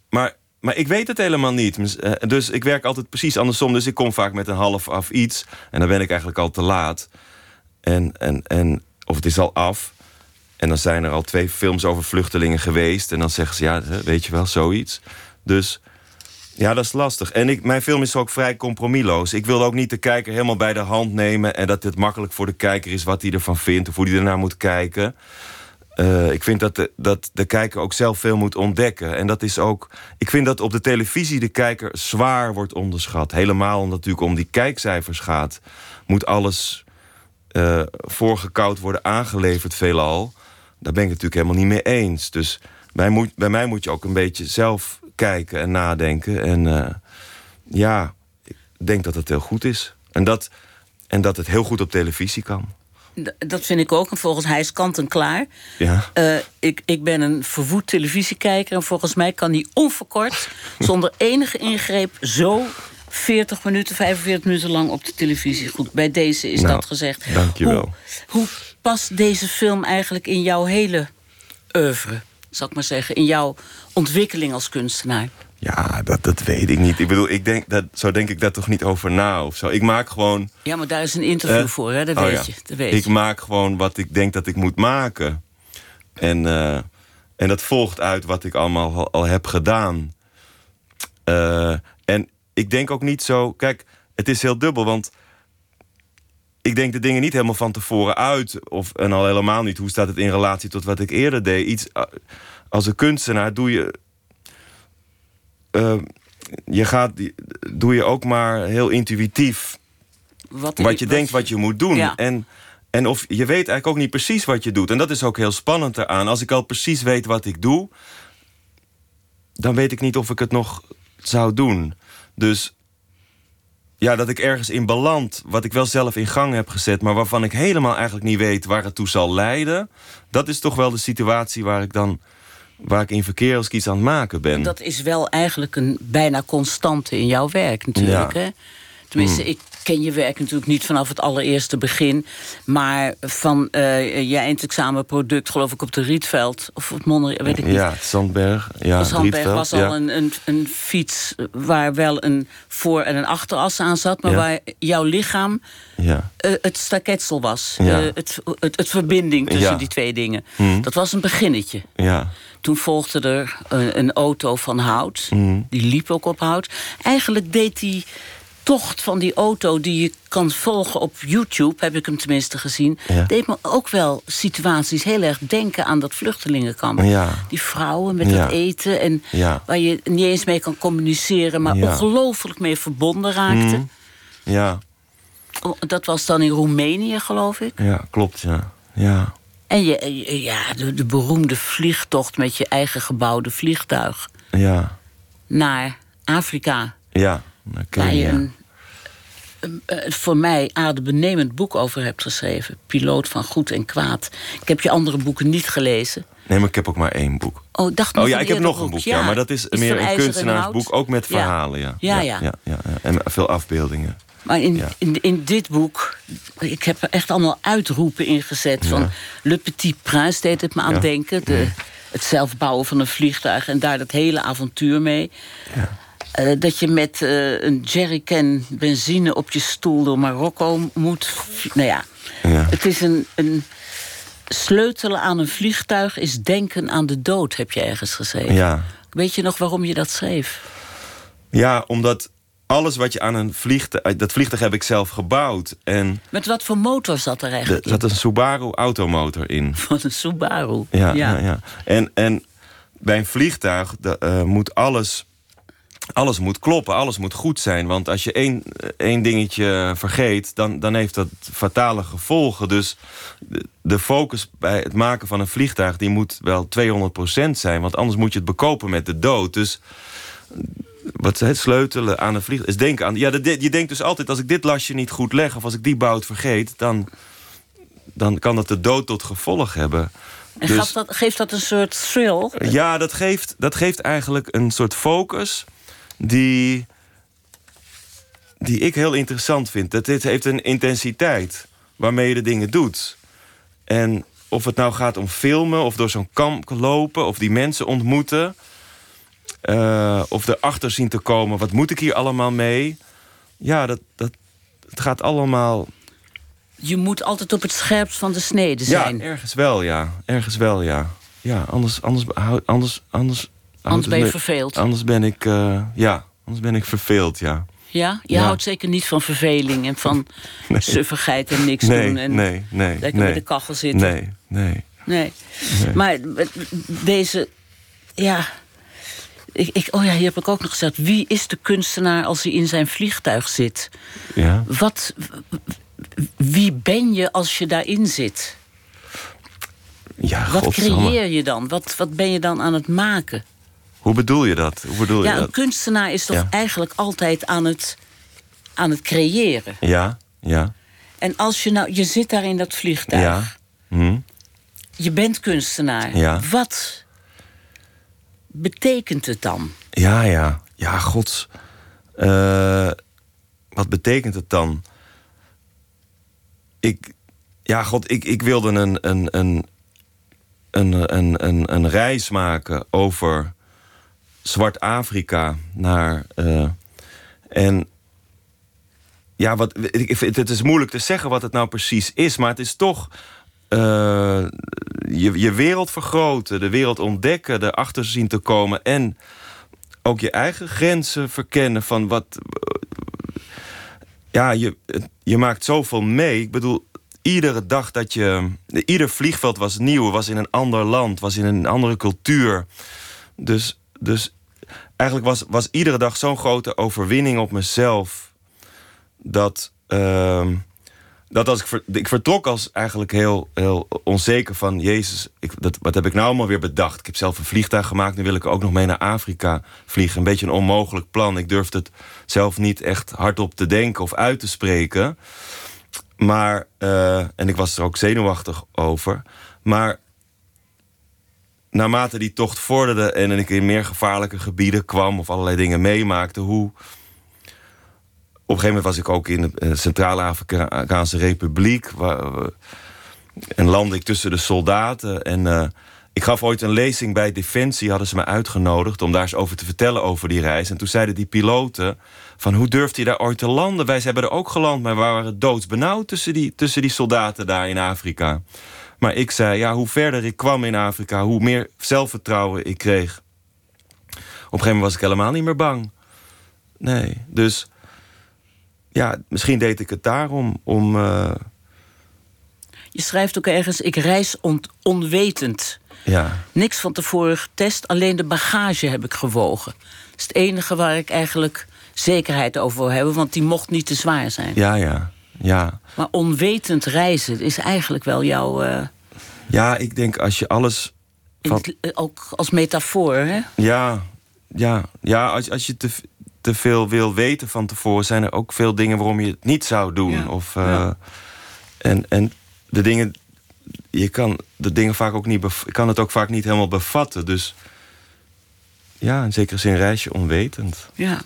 Maar, maar ik weet het helemaal niet. Eh, Dus ik werk altijd precies andersom. Dus ik kom vaak met een half af iets. En dan ben ik eigenlijk al te laat. En, en, en, of het is al af. En dan zijn er al twee films over vluchtelingen geweest. En dan zeggen ze, ja, weet je wel, zoiets. Dus ja, dat is lastig. En ik, mijn film is ook vrij compromisloos. Ik wil ook niet de kijker helemaal bij de hand nemen... en dat het makkelijk voor de kijker is wat hij ervan vindt... of hoe hij ernaar moet kijken. Eh, ik vind dat de, dat de kijker ook zelf veel moet ontdekken. En dat is ook. Ik vind dat op de televisie de kijker zwaar wordt onderschat. Helemaal omdat het natuurlijk om die kijkcijfers gaat. Moet alles eh voorgekoud worden aangeleverd, veelal. Daar ben ik het natuurlijk helemaal niet mee eens. Dus bij, moet, bij mij moet je ook een beetje zelf kijken en nadenken. En eh, ja, ik denk dat het heel goed is. En dat, en dat het heel goed op televisie kan. Dat vind ik ook. En volgens hij is kant en klaar. Ja. Eh, ik, ik ben een verwoed televisiekijker. En volgens mij kan die onverkort, zonder enige ingreep, zo 40 minuten, 45 minuten lang op de televisie. Goed, bij deze is Nou, dat gezegd. dankjewel. Hoe, hoe past deze film eigenlijk in jouw hele oeuvre? Zal ik maar zeggen, in jouw ontwikkeling als kunstenaar? Ja, dat, dat weet ik niet. Ik bedoel, ik denk dat, zo denk ik daar toch niet over na of zo. Ik maak gewoon. Ja, maar daar is een interview eh, voor, hè? dat oh weet ja. je. Dat weet ik je. maak gewoon wat ik denk dat ik moet maken. En, eh, en dat volgt uit wat ik allemaal al, al heb gedaan. Eh, en ik denk ook niet zo. Kijk, het is heel dubbel, want. Ik denk de dingen niet helemaal van tevoren uit. Of, en al helemaal niet hoe staat het in relatie tot wat ik eerder deed. Iets, als een kunstenaar doe je je gaat, doe je ook maar heel intuïtief Wat, wat je denkt wat je moet doen. Ja. En, en of je weet eigenlijk ook niet precies wat je doet. En dat is ook heel spannend eraan. Als ik al precies weet wat ik doe, dan weet ik niet of ik het nog zou doen. Dus ja, dat ik ergens in beland, wat ik wel zelf in gang heb gezet, maar waarvan ik helemaal eigenlijk niet weet waar het toe zal leiden. Dat is toch wel de situatie waar ik dan waar ik in verkeer als ik iets aan het maken ben. Dat is wel eigenlijk een bijna constante in jouw werk natuurlijk. Ja. Hè? Tenminste, Hmm. ik ken je werk natuurlijk niet vanaf het allereerste begin. Maar van eh je eindexamenproduct, geloof ik, op de Rietveld... of het Monner, weet ik niet. Ja, Zandberg. Ja, Als Rietveld, was al ja. een, een, een fiets waar wel een voor- en een achteras aan zat... maar Ja. waar jouw lichaam Ja. eh, het staketsel was. Eh, het, het, het verbinding tussen die twee dingen. Hmm. Dat was een beginnetje. Ja. Toen volgde er een, een auto van hout. Hmm. Die liep ook op hout. Eigenlijk deed die tocht van die auto die je kan volgen op YouTube... heb ik hem tenminste gezien... Ja. deed me ook wel situaties heel erg denken aan dat vluchtelingenkamp. Ja. Die vrouwen met Ja. dat eten... en waar je niet eens mee kan communiceren... maar ongelooflijk mee verbonden raakte. Hmm. Ja. Dat was dan in Roemenië, geloof ik. ja, klopt, ja. Ja. En je, je- ja, de, de beroemde vliegtocht met je eigen gebouwde vliegtuig... Ja. naar Afrika. Ja. Waar je een, een, eh, voor mij adembenemend boek over hebt geschreven. Piloot van Goed en Kwaad. Ik heb je andere boeken niet gelezen. Nee, maar ik heb ook maar één boek. Oh, ik dacht Oh ja, ik heb nog een boek, ja. Ja, Maar dat is meer een kunstenaarsboek, ook met verhalen, ja. Ja, ja. ja. ja. En veel afbeeldingen. Maar in, in, in dit boek, ik heb er echt allemaal uitroepen in gezet. Van. Le Petit Prince deed het me aan denken. De, Het zelf bouwen van een vliegtuig en daar dat hele avontuur mee. Eh, dat je met eh, een jerrycan benzine op je stoel door Marokko moet. Nou ja, Ja. het is een, een. Sleutelen aan een vliegtuig is denken aan de dood, heb je ergens geschreven. Ja. Weet je nog waarom je dat schreef? ja, omdat alles wat je aan een vliegtuig... Dat vliegtuig heb ik zelf gebouwd. En Met wat voor motor zat er er eigenlijk zat een Subaru automotor in. Van een Subaru. Ja, ja. ja, En, en bij een vliegtuig de, eh, moet alles, alles moet kloppen, alles moet goed zijn. Want als je één, één dingetje vergeet, dan, dan heeft dat fatale gevolgen. Dus de, focus bij het maken van een vliegtuig... die moet wel 200% zijn, want anders moet je het bekopen met de dood. Dus wat het sleutelen aan een vliegtuig is denken aan... Ja, de- je denkt dus altijd, als ik dit lasje niet goed leg... of als ik die bout vergeet, dan, dan kan dat de dood tot gevolg hebben. En Dus- dat, geeft dat een soort thrill? ja, dat geeft, dat geeft eigenlijk een soort focus die, die ik heel interessant vind. Dat dit heeft een intensiteit waarmee je de dingen doet. En of het nou gaat om filmen of door zo'n kamp lopen of die mensen ontmoeten. eh, of erachter zien te komen, wat moet ik hier allemaal mee? Ja, dat, dat, het gaat allemaal Je moet altijd op het scherpst van de snede zijn. ja, ergens wel, ja. Ergens wel, ja. Ja, anders... Anders, anders, anders, Anders ben je verveeld. Anders ben ik... eh, ja, anders ben ik verveeld, ja. Ja? Je Ja. houdt zeker niet van verveling en van suffigheid en niks Nee, doen. En nee, nee. lekker nee. bij de kachel zitten. Nee, nee. Nee. Maar deze, ja. Ik, ik, oh ja, hier heb ik ook nog gezegd. Wie is de kunstenaar als hij in zijn vliegtuig zit? Ja. Wat, wie ben je als je daarin zit? Ja, Wat creëer je dan? Wat, wat ben je dan aan het maken? Hoe bedoel je dat? Hoe bedoel Ja, je een dat? kunstenaar is toch Ja. eigenlijk altijd aan het, aan het creëren. Ja, ja, En als je nou, je zit daar in dat vliegtuig. ja. Hm? Je bent kunstenaar. Ja. Wat betekent het dan? Ja, ja. Ja, gods. Eh, wat betekent het dan? Ik... Ja, god, ik, ik wilde een, een, een, een, een, een, een reis maken over Zwart-Afrika naar... eh, en ja, wat, ik, het is moeilijk te zeggen wat het nou precies is, maar het is toch eh, je, je wereld vergroten, de wereld ontdekken, erachter zien te komen en ook je eigen grenzen verkennen van wat. Ja, je, je maakt zoveel mee. Ik bedoel, iedere dag dat je. Ieder vliegveld was nieuw, was in een ander land, was in een andere cultuur. Dus, dus eigenlijk was, was iedere dag zo'n grote overwinning op mezelf. Dat. ehm, dat als ik, ik vertrok als eigenlijk heel, heel onzeker van... Jezus, ik, dat, wat heb ik nou allemaal weer bedacht? Ik heb zelf een vliegtuig gemaakt, nu wil ik ook nog mee naar Afrika vliegen. Een beetje een onmogelijk plan. Ik durfde het zelf niet echt hardop te denken of uit te spreken. Maar, eh, en ik was er ook zenuwachtig over. Maar naarmate die tocht vorderde en ik in meer gevaarlijke gebieden kwam... of allerlei dingen meemaakte, hoe op een gegeven moment was ik ook in de eh, Centraal-Afrikaanse Republiek. Waar, en landde ik tussen de soldaten. En eh, ik gaf ooit een lezing bij Defensie, hadden ze me uitgenodigd om daar eens over te vertellen over die reis. En toen zeiden die piloten: van hoe durft hij daar ooit te landen? Wij hebben er ook geland, maar we waren doodsbenauwd tussen die, tussen die soldaten daar in Afrika. Maar ik zei: ja, hoe verder ik kwam in Afrika, hoe meer zelfvertrouwen ik kreeg. Op een gegeven moment was ik helemaal niet meer bang. Nee, dus ja, misschien deed ik het daarom. Om, eh, Je schrijft ook ergens, ik reis on- onwetend. ja, Niks van tevoren getest, alleen de bagage heb ik gewogen. Dat is het enige waar ik eigenlijk zekerheid over wil hebben... want die mocht niet te zwaar zijn. ja, ja, ja. Maar onwetend reizen is eigenlijk wel jouw... eh, Ja, ik denk als je alles. in Van- het- eh, ook als metafoor, hè? Ja, ja, ja als, als je te, te veel wil weten van tevoren, zijn er ook veel dingen waarom je het niet zou doen. Ja, Of, eh, ja. en, en de dingen. Je kan de dingen vaak ook niet. Je kan het ook vaak niet helemaal bevatten. Dus ja, in zekere zin reis je onwetend. Ja.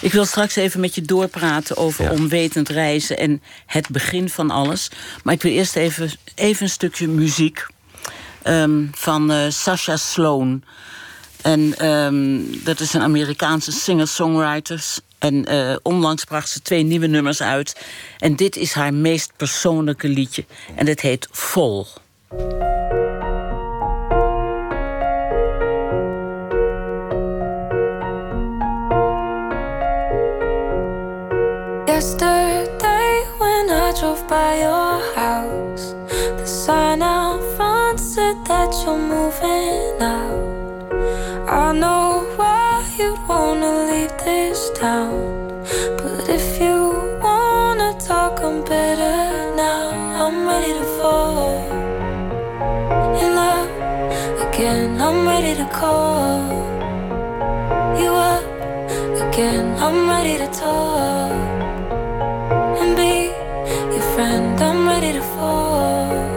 Ik wil straks even met je doorpraten over Ja. onwetend reizen en het begin van alles. Maar ik wil eerst even, even een stukje muziek ehm, van eh Sasha Sloan. En ehm, dat is een Amerikaanse singer-songwriter. En eh, onlangs bracht ze twee nieuwe nummers uit. En dit is haar meest persoonlijke liedje. En het heet Vol. by your house, the sign out front said that you're moving out. I know why you'd wanna leave this town, but if you wanna talk, I'm better now. I'm ready to fall in love again. I'm ready to call you up again. I'm ready to talk friend. I'm ready to fall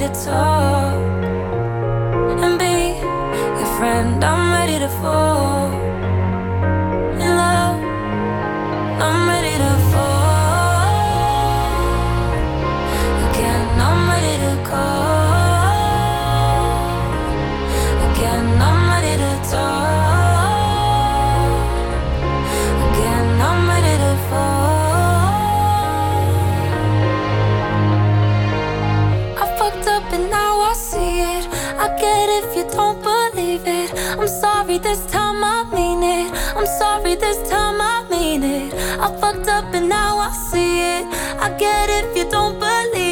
to talk and be your friend. I'm ready to fall I fucked up and now I see it. I get it if you don't believe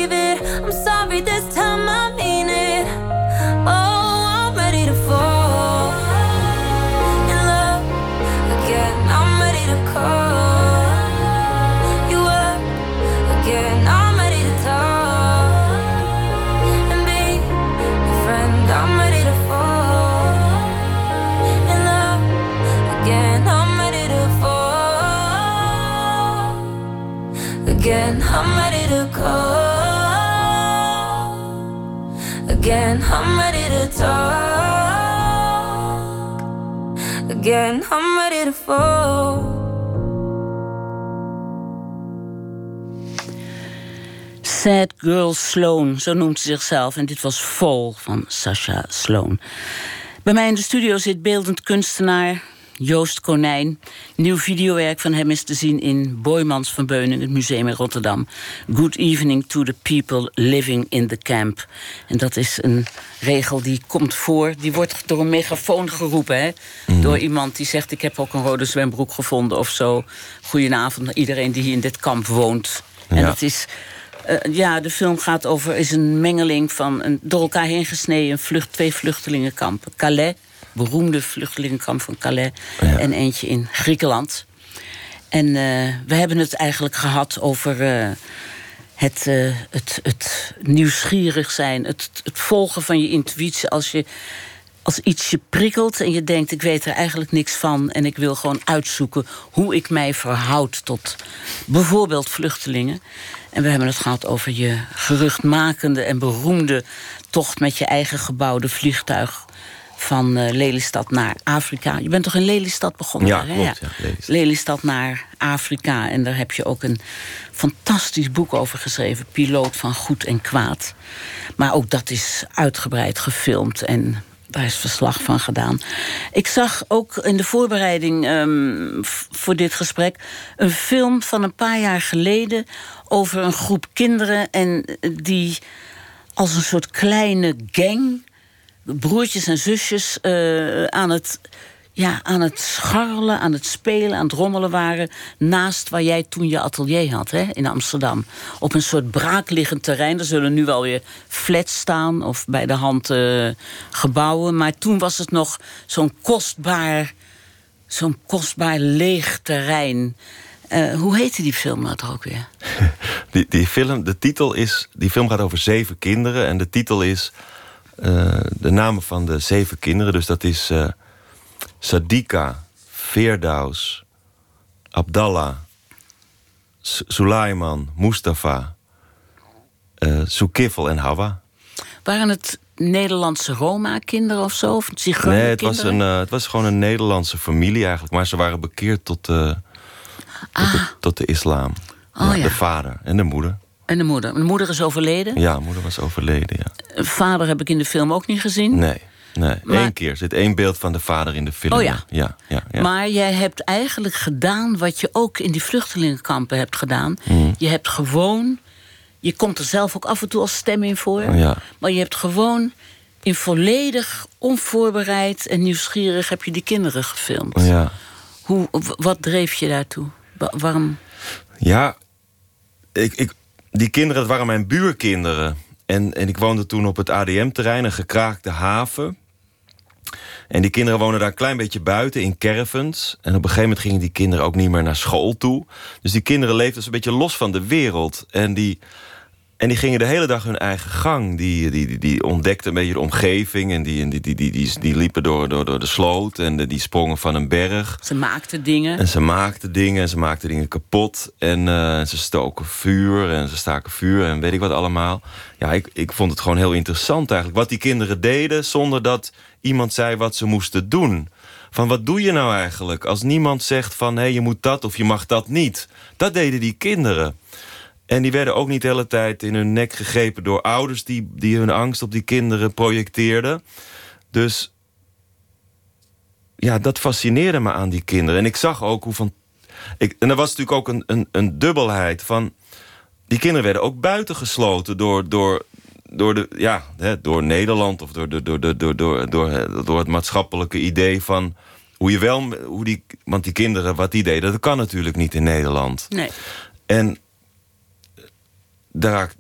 I'm ready to fall. Sad Girl Sloan, zo noemt ze zichzelf. En dit was Vol van Sasha Sloan. Bij mij in de studio zit beeldend kunstenaar Joost Konijn. Nieuw videowerk van hem is te zien in Boymans van Beuningen, het museum in Rotterdam. Good evening to the people living in the camp. En dat is een regel die komt voor. Die wordt door een megafoon geroepen. Hè? Door iemand die zegt: Ik heb ook een rode zwembroek gevonden of zo. Goedenavond naar iedereen die hier in dit kamp woont. En het is. eh, ja, de film gaat over is een mengeling van een door elkaar heen gesneden vlucht, twee vluchtelingenkampen. Calais, beroemde vluchtelingenkamp van Calais, en eentje in Griekenland. En eh, we hebben het eigenlijk gehad over eh, het, eh, het, het nieuwsgierig zijn, het, het volgen van je intuïtie als je als iets je prikkelt en je denkt, ik weet er eigenlijk niks van en ik wil gewoon uitzoeken hoe ik mij verhoud tot bijvoorbeeld vluchtelingen. En we hebben het gehad over je geruchtmakende en beroemde tocht met je eigen gebouwde vliegtuig van eh, Lelystad naar Afrika. Je bent toch in Lelystad begonnen? Ja, klopt, ja, Lelystad. Lelystad naar Afrika. En daar heb je ook een fantastisch boek over geschreven. Piloot van Goed en Kwaad. Maar ook dat is uitgebreid gefilmd en daar is verslag van gedaan. Ik zag ook in de voorbereiding ehm, voor dit gesprek... een film van een paar jaar geleden over een groep kinderen... en eh, die als een soort kleine gang broertjes en zusjes eh, aan, het, ja, aan het scharrelen, aan het spelen, aan het rommelen waren. Naast waar jij toen je atelier had hè, in Amsterdam. Op een soort braakliggend terrein. Er zullen nu wel weer flats staan of bij de hand eh, gebouwen. Maar toen was het nog zo'n kostbaar, zo'n kostbaar leeg terrein. Eh, hoe heette die film nou toch ook weer? Die, die film, de titel is. Die film gaat over zeven kinderen. En de titel is. Eh, de namen van de zeven kinderen. Dus dat is eh Sadika, Veerdaus, Abdallah, Sulaiman, Mustafa, eh Soekifel en Hawa. Waren het Nederlandse Roma-kinderen of zo? Of Nee, het was, een, het was gewoon een Nederlandse familie eigenlijk. Maar ze waren bekeerd tot, tot, de, tot de islam. Ah. Oh, ja. De vader en de moeder. En de moeder. De moeder is overleden. Ja, moeder was overleden, ja. Vader heb ik in de film ook niet gezien. Nee, nee. Maar- Eén keer. Er zit één beeld van de vader in de film. Oh ja. Ja, ja, ja. Maar jij hebt eigenlijk gedaan wat je ook in die vluchtelingenkampen hebt gedaan. Hmm. Je hebt gewoon. Je komt er zelf ook af en toe als stem in voor. Ja. Maar je hebt gewoon in volledig onvoorbereid en nieuwsgierig heb je die kinderen gefilmd. ja. Hoe, wat dreef je daartoe? Wa- waarom? Ja, ik, ik, die kinderen, dat waren mijn buurkinderen. En, en ik woonde toen op het ADM-terrein, een gekraakte haven. En die kinderen wonen daar een klein beetje buiten in caravans. En op een gegeven moment gingen die kinderen ook niet meer naar school toe. Dus die kinderen leefden dus een beetje los van de wereld. En die, en die gingen de hele dag hun eigen gang. Die, die, die, die ontdekten een beetje de omgeving. En die, die, die, die, die, die liepen door, door, door de sloot. En de- die sprongen van een berg. Ze maakten dingen. En ze maakten dingen en ze maakten dingen kapot. En eh, ze stoken vuur en ze staken vuur en weet ik wat allemaal. Ja, ik, ik vond het gewoon heel interessant eigenlijk. Wat die kinderen deden zonder dat iemand zei wat ze moesten doen. Van wat doe je nou eigenlijk? Als niemand zegt van hé, je moet dat of je mag dat niet. Dat deden die kinderen. En die werden ook niet de hele tijd in hun nek gegrepen door ouders die, die hun angst op die kinderen projecteerden. Dus ja, dat fascineerde me aan die kinderen. En ik zag ook hoe van. Ik, en er was natuurlijk ook een, een, een dubbelheid van. Die kinderen werden ook buitengesloten door, door, door, de, ja, hè, door Nederland of door, door, door, door, door, door, door, door het maatschappelijke idee van. Hoe je wel. Hoe die, want die kinderen, wat die deden, dat kan natuurlijk niet in Nederland. Nee. En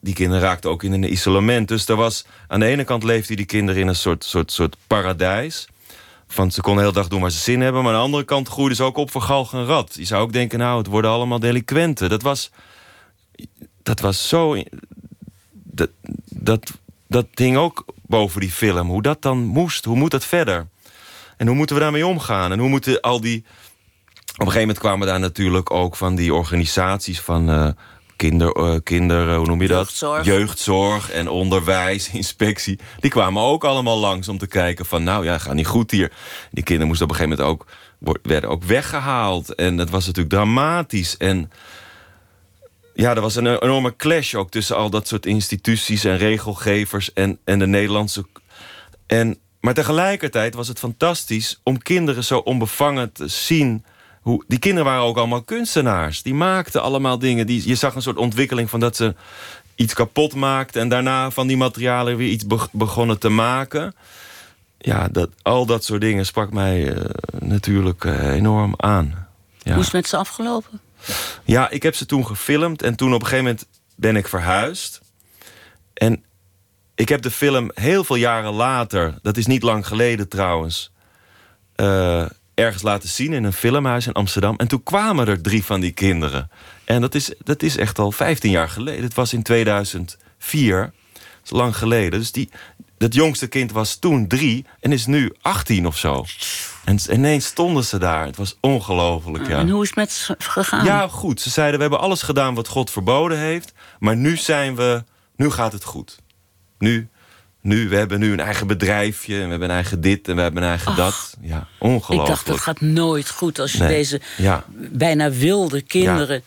die kinderen raakten ook in een isolement. Dus er was, aan de ene kant leefden die kinderen in een soort, soort, soort paradijs. Van ze konden de hele dag doen waar ze zin hebben. Maar aan de andere kant groeiden ze ook op voor galg en rat. Je zou ook denken, nou, het worden allemaal delinquenten. Dat was, dat was zo... Dat, dat, dat hing ook boven die film. Hoe dat dan moest, hoe moet dat verder? En hoe moeten we daarmee omgaan? En hoe moeten al die... Op een gegeven moment kwamen daar natuurlijk ook van die organisaties van eh, kinder, eh, kinder, hoe noem je dat? Jeugdzorg. Jeugdzorg en onderwijs, inspectie. Die kwamen ook allemaal langs om te kijken van, nou ja, gaat niet goed hier. Die kinderen moesten op een gegeven moment ook werden ook weggehaald en dat was natuurlijk dramatisch en ja, er was een enorme clash ook tussen al dat soort instituties en regelgevers en, en de Nederlandse. En, maar tegelijkertijd was het fantastisch om kinderen zo onbevangen te zien. Hoe, die kinderen waren ook allemaal kunstenaars. Die maakten allemaal dingen. Die, je zag een soort ontwikkeling van dat ze iets kapot maakten. En daarna van die materialen weer iets beg- begonnen te maken. Ja, dat, al dat soort dingen sprak mij eh, natuurlijk eh, enorm aan. Ja. Hoe is het met ze afgelopen? Ja, ik heb ze toen gefilmd en toen op een gegeven moment ben ik verhuisd. En ik heb de film heel veel jaren later, dat is niet lang geleden trouwens, eh, ergens laten zien in een filmhuis in Amsterdam. En toen kwamen er drie van die kinderen. En dat is, dat is echt al 15 jaar geleden. Het was in 2004. Dat is lang geleden. Dus die, dat jongste kind was toen drie en is nu 18 of zo. En ineens stonden ze daar. Het was ongelooflijk. Ja. En hoe is het met ze gegaan? Ja, goed. Ze zeiden, we hebben alles gedaan wat God verboden heeft. Maar nu zijn we... Nu gaat het goed. Nu, nu we hebben nu een eigen bedrijfje. En we hebben een eigen dit en we hebben een eigen dat. Ja, ik ongelooflijk. dacht, dat gaat nooit goed als je Nee. deze Ja. bijna wilde kinderen...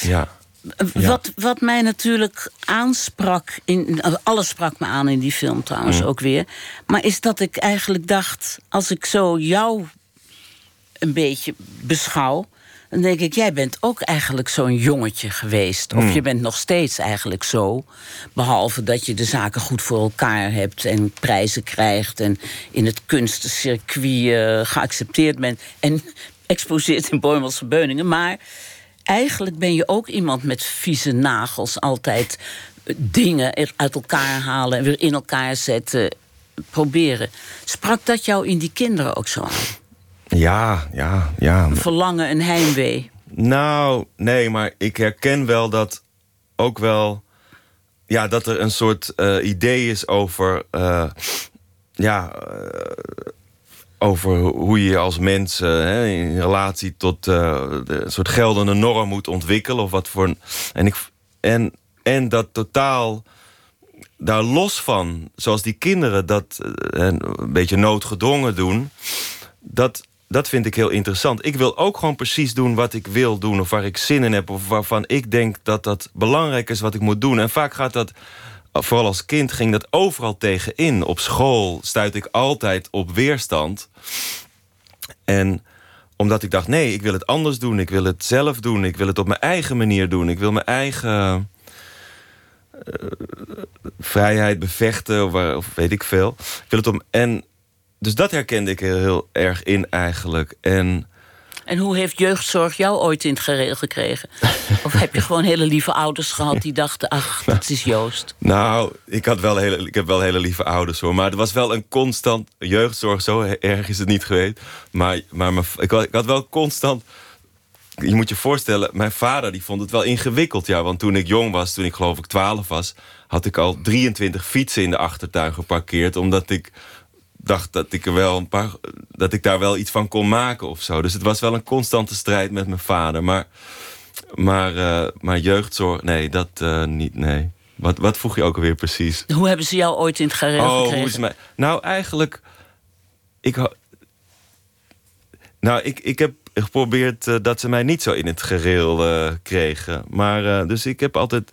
Ja. Ja. Wat, wat mij natuurlijk aansprak, in, alles sprak me aan in die film trouwens Mm. ook weer. Maar is dat ik eigenlijk dacht, als ik zo jou een beetje beschouw. Dan denk ik, jij bent ook eigenlijk zo'n jongetje geweest. Of Mm. je bent nog steeds eigenlijk zo. Behalve dat je de zaken goed voor elkaar hebt en prijzen krijgt. En in het kunstencircuit eh, geaccepteerd bent. En exposeert in Boymelse Beuningen. Maar eigenlijk ben je ook iemand met vieze nagels. Altijd eh, dingen uit elkaar halen en weer in elkaar zetten. Proberen. Sprak dat jou in die kinderen ook zo aan? Ja, ja, ja. Verlangen en heimwee. Nou, nee, maar ik herken wel dat ook wel. Ja, dat er een soort eh, idee is over. eh, ja, eh, over hoe je als mens hè, in relatie tot de een soort geldende norm moet ontwikkelen. Of wat voor een, en, ik, en, en dat totaal daar los van, zoals die kinderen dat een beetje noodgedwongen doen, dat, dat vind ik heel interessant. Ik wil ook gewoon precies doen wat ik wil doen, of waar ik zin in heb, of waarvan ik denk dat dat belangrijk is wat ik moet doen. En vaak gaat dat, vooral als kind, ging dat overal tegenin. Op school stuit ik altijd op weerstand. En omdat ik dacht, nee, ik wil het anders doen. Ik wil het zelf doen. Ik wil het op mijn eigen manier doen. Ik wil mijn eigen eh, vrijheid bevechten. Of, of weet ik veel. Ik wil het om, en, dus dat herkende ik heel, heel erg in eigenlijk. En En hoe heeft jeugdzorg jou ooit in het gereel gekregen? Of heb je gewoon hele lieve ouders gehad die dachten... ach, dat is Joost. Nou, ik, had wel hele, ik heb wel hele lieve ouders hoor. Maar er was wel een constant. Jeugdzorg, zo erg is het niet geweest. Maar, maar mijn- ik, had, ik had wel constant. Je moet je voorstellen, mijn vader die vond het wel ingewikkeld. Ja, want toen ik jong was, toen ik geloof ik 12 was, had ik al 23 fietsen in de achtertuin geparkeerd. Omdat ik dacht dat ik er wel een paar. dat ik daar wel iets van kon maken of zo. Dus het was wel een constante strijd met mijn vader. Maar, maar, eh, maar jeugdzorg, nee, dat eh, niet, nee. Wat, wat vroeg je ook alweer precies? Hoe hebben ze jou ooit in het gereel Oh, gekregen? hoe is mij... Nou, eigenlijk... Ik, nou, ik, ik heb geprobeerd eh, dat ze mij niet zo in het gereel kregen. Maar, dus ik heb altijd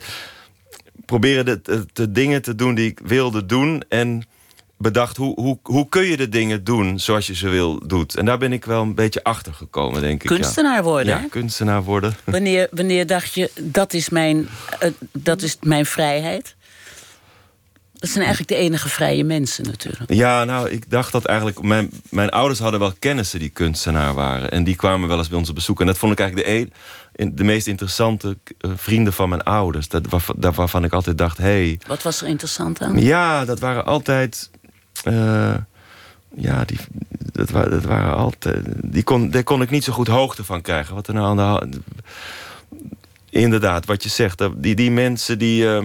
proberen de, de, de dingen te doen die ik wilde doen... en bedacht, hoe, hoe, hoe kun je de dingen doen zoals je ze wil doet? En daar ben ik wel een beetje achter gekomen, denk ik. ja. Kunstenaar worden, Ja, hè? kunstenaar worden. Wanneer, wanneer dacht je, dat is, mijn, eh, dat is mijn vrijheid? Dat zijn eigenlijk de enige vrije mensen natuurlijk. Ja, nou, ik dacht dat eigenlijk... Mijn, mijn ouders hadden wel kennissen die kunstenaar waren. En die kwamen wel eens bij ons op bezoek. En dat vond ik eigenlijk de, een, de meest interessante eh, vrienden van mijn ouders. Dat, waarvan, waarvan ik altijd dacht, hé... Hey, Wat was er interessant aan? ja, dat waren altijd... eh, ja, die, dat, dat waren altijd... Die kon, daar kon ik niet zo goed hoogte van krijgen. Wat er nou. Inderdaad, wat je zegt. Die, die mensen die... eh,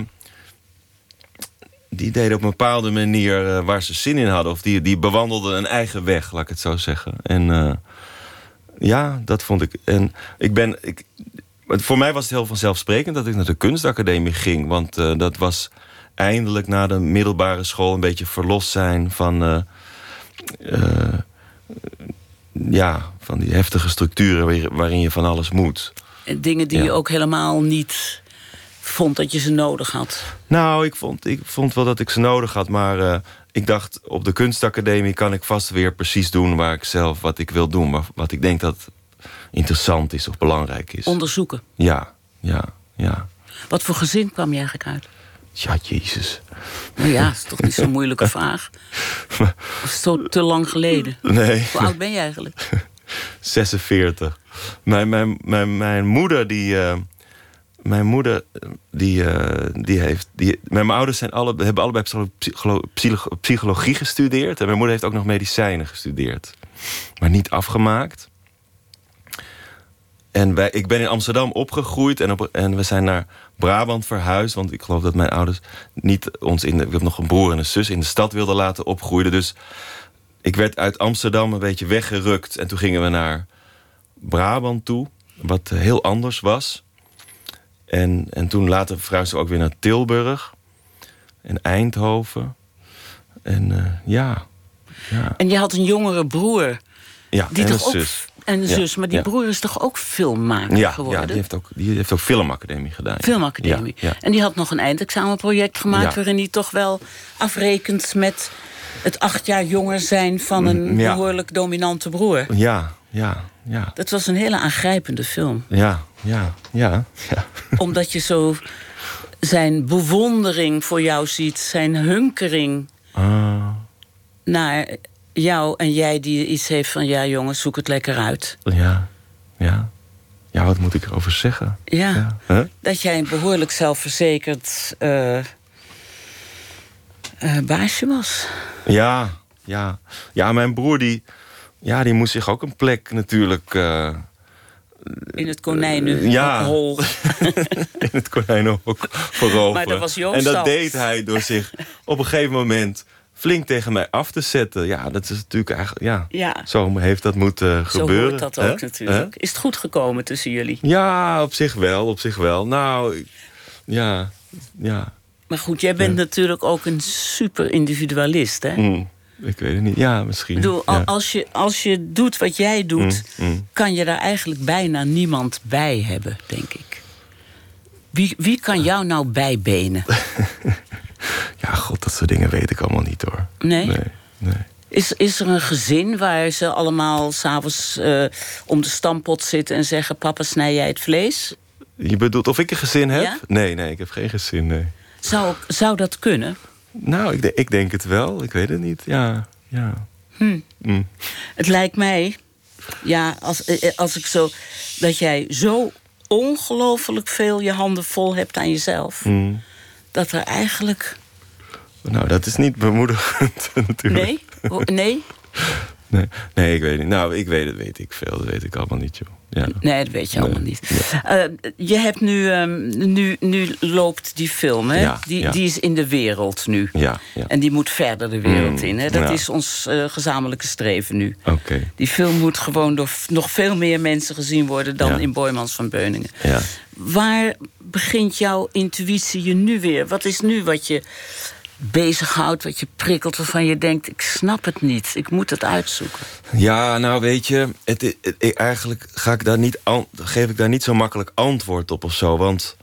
die deden op een bepaalde manier eh, waar ze zin in hadden. Of die, die bewandelden een eigen weg, laat ik het zo zeggen. En ja, dat vond ik. En ik ben. Ik, voor mij was het heel vanzelfsprekend dat ik naar de kunstacademie ging. Want dat was eindelijk na de middelbare school een beetje verlost zijn van. eh, eh, ja, van die heftige structuren waarin- je van alles moet. Dingen die Ja. je ook helemaal niet vond dat je ze nodig had. Nou, ik vond, ik vond wel dat ik ze nodig had. Maar eh, ik dacht, op de kunstacademie kan ik vast weer precies doen... waar ik zelf wat ik wil doen. Wat, wat ik denk dat interessant is of belangrijk is. Onderzoeken. Ja, ja, ja. Wat voor gezin kwam je eigenlijk uit? Ja, jezus. Nou ja, dat is toch niet zo'n moeilijke vraag. Of is zo te lang geleden? Nee, Hoe oud ben je eigenlijk? 46. Mijn, mijn, mijn, mijn moeder, die... eh, mijn moeder, eh, die, eh, die heeft... Die, mijn ouders zijn alle, hebben allebei psycholo- psycholo- psychologie gestudeerd. En mijn moeder heeft ook nog medicijnen gestudeerd. Maar niet afgemaakt. En wij, ik ben in Amsterdam opgegroeid en, op, en we zijn naar Brabant verhuisd. Want ik geloof dat mijn ouders niet ons in de... Ik heb nog een broer en een zus in de stad wilden laten opgroeien. Dus ik werd uit Amsterdam een beetje weggerukt. En toen gingen we naar Brabant toe. Wat heel anders was. En, en toen later verhuisden we ook weer naar Tilburg. En Eindhoven. En eh, ja, ja. En je had een jongere broer. ja Die en toch een zus. En Ja, zus, maar die ja. broer is toch ook filmmaker Ja, geworden? ja die, heeft ook, die heeft ook filmacademie gedaan. Filmacademie. En die had nog een eindexamenproject gemaakt... Waarin hij toch wel afrekent met het acht jaar jonger zijn... van een Mm, behoorlijk dominante broer. Ja, ja, ja. Dat was een hele aangrijpende film. Ja, ja, ja. ja. Omdat je zo zijn bewondering voor jou ziet... zijn hunkering Ah, naar jou en jij die iets heeft van... ja jongens, zoek het lekker uit. ja, ja. Ja, wat moet ik erover zeggen? Ja, Ja. Huh? dat jij een behoorlijk zelfverzekerd eh, eh, baasje was. Ja, ja. Ja, mijn broer die, ja, die moest zich ook een plek natuurlijk... eh, In het konijnenhol. ja. in het konijnenhok veroveren. Maar dat was Joost En dat deed hij door zich op een gegeven moment flink tegen mij af te zetten. Ja, dat is natuurlijk eigenlijk... Ja, Ja. zo heeft dat moeten Zo gebeuren. hoort dat ook natuurlijk. Is het goed gekomen tussen jullie? Ja, op zich wel, op zich wel. Nou, ja, ja. Maar goed, jij bent natuurlijk ook een super individualist, hè? Mm, ik weet het niet. Ja, misschien. Ik bedoel, al- ja. als, je, als je doet wat jij doet, Mm, mm. kan je daar eigenlijk bijna niemand bij hebben, denk ik. Wie, wie kan jou nou bijbenen? Ja, god, dat soort dingen weet ik allemaal niet hoor. Nee? Nee, nee. Is, is er een gezin waar ze allemaal s'avonds eh om de stampot zitten en zeggen: Papa, snij jij het vlees? Je bedoelt of ik een gezin heb? Ja? Nee, nee, ik heb geen gezin, nee. Zou, zou dat kunnen? Nou, ik, ik denk het wel. Ik weet het niet. Ja, ja. Hm. Mm. Het lijkt mij, ja, als, eh, als ik zo. dat jij zo ongelooflijk veel je handen vol hebt aan jezelf. Mm. Dat er eigenlijk. Nou, dat is niet bemoedigend natuurlijk. Nee? Nee? Nee, nee, ik weet niet. Nou, ik weet het, weet ik veel. Dat weet ik allemaal niet, joh. Ja. Nee, dat weet je Nee, allemaal niet. Eh, je hebt nu, ehm, nu, nu loopt die film, hè? Ja, die, die is in de wereld nu. Ja, ja. En die moet verder de wereld Mm, in. Hè? Dat is ons eh, gezamenlijke streven nu. Oké. Die film moet gewoon door nog veel meer mensen gezien worden dan in Boymans van Beuningen. Ja. Waar begint jouw intuïtie je nu weer? Wat is nu wat je bezighoudt, wat je prikkelt, waarvan je denkt: ik snap het niet, ik moet het uitzoeken? Ja, nou weet je, het, eigenlijk ga ik daar niet geef ik daar niet zo makkelijk antwoord op of zo. Want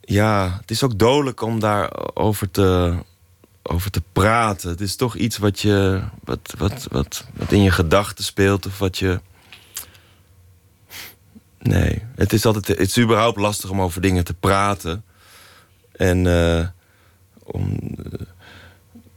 ja, het is ook dodelijk om daarover te, over te praten. Het is toch iets wat, je, wat, wat, wat, wat in je gedachten speelt of wat je. Nee, het is altijd het is überhaupt lastig om over dingen te praten. En eh, om. eh,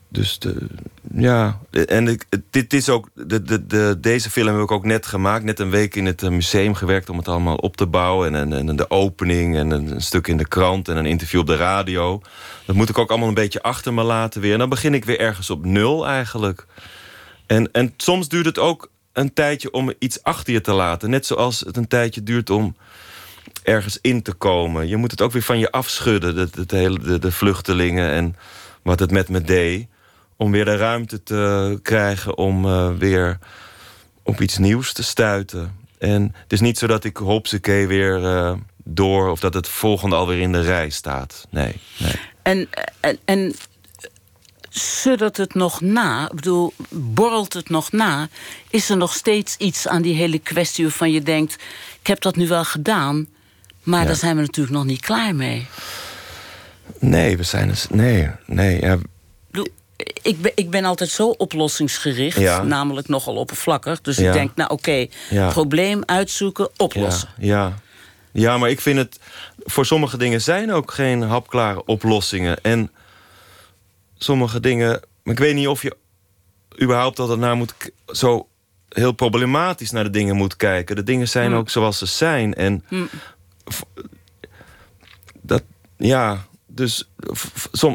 dus de, ja, en dit is ook. De, de, de, deze film heb ik ook net gemaakt. Net een week in het eh, museum gewerkt om het allemaal op te bouwen. En, en, en de opening en een, een stuk in de krant en een interview op de radio. Dat moet ik ook allemaal een beetje achter me laten weer. En dan begin ik weer ergens op nul eigenlijk. En, en soms duurt het ook een tijdje om iets achter je te laten. Net zoals het een tijdje duurt om ergens in te komen. Je moet het ook weer van je afschudden, de, de, hele, de, vluchtelingen en wat het met me deed. Om weer de ruimte te krijgen om eh, weer op iets nieuws te stuiten. En het is niet zo dat ik hopsakee weer eh, door... of dat het volgende alweer in de rij staat. Nee, nee. En, en, en suddert het nog na? Ik bedoel, borrelt het nog na? Is er nog steeds iets aan die hele kwestie waarvan je denkt... ik heb dat nu wel gedaan, maar Ja. daar zijn we natuurlijk nog niet klaar mee. Nee, we zijn dus... Nee, nee, ja, Ik ben, ik ben altijd zo oplossingsgericht, Ja. namelijk nogal oppervlakkig. Dus Ja. ik denk, nou oké, probleem uitzoeken, oplossen. Ja, ja. ja, maar ik vind het... Voor sommige dingen zijn ook geen hapklare oplossingen. En sommige dingen... Maar ik weet niet of je überhaupt altijd naar moet... zo heel problematisch naar de dingen moet kijken. De dingen zijn Hm. ook zoals ze zijn. En Hm. Dat... Ja, dus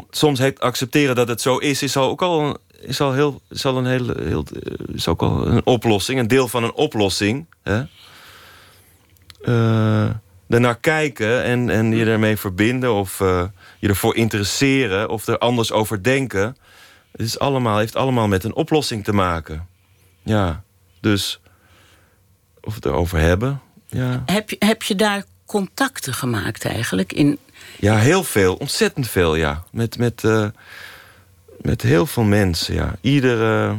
soms accepteren dat het zo is... is al ook al een, is al heel, is al een hele, heel, is ook al een oplossing. Een deel van een oplossing. Hè? eh ernaar kijken en, en je ermee verbinden of eh, je ervoor interesseren of er anders over denken. Het is allemaal, heeft allemaal met een oplossing te maken. Ja, dus of het erover hebben. Ja, Heb, je, heb je daar contacten gemaakt eigenlijk? In, ja heel veel, ontzettend veel, ja. Met, met, eh, met heel veel mensen, ja. Iedere,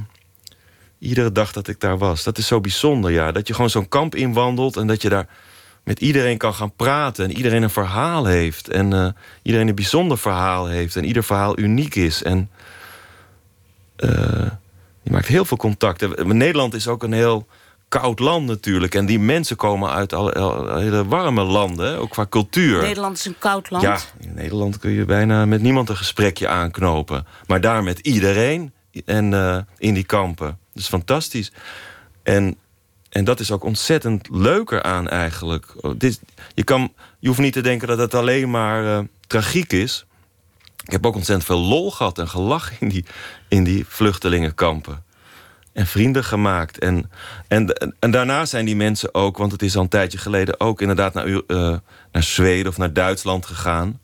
iedere dag dat ik daar was. Dat is zo bijzonder, ja. Dat je gewoon zo'n kamp inwandelt en dat je daar met iedereen kan gaan praten. En iedereen een verhaal heeft. En eh, iedereen een bijzonder verhaal heeft. En ieder verhaal uniek is. En eh, je maakt heel veel contacten. Nederland is ook een heel koud land natuurlijk. En die mensen komen uit al, al- hele warme landen, ook qua cultuur. Nederland is een koud land. Ja, in Nederland kun je bijna met niemand een gesprekje aanknopen. Maar daar met iedereen en eh, in die kampen. Dat is fantastisch. En, en dat is ook ontzettend leuker aan eigenlijk. Oh, Dit, je, kan, je hoeft niet te denken dat het alleen maar eh, tragiek is. Ik heb ook ontzettend veel lol gehad en gelach in die, in die vluchtelingenkampen. En vrienden gemaakt. En, en, en daarna zijn die mensen ook, want het is al een tijdje geleden ook inderdaad naar, eh, naar Zweden of naar Duitsland gegaan.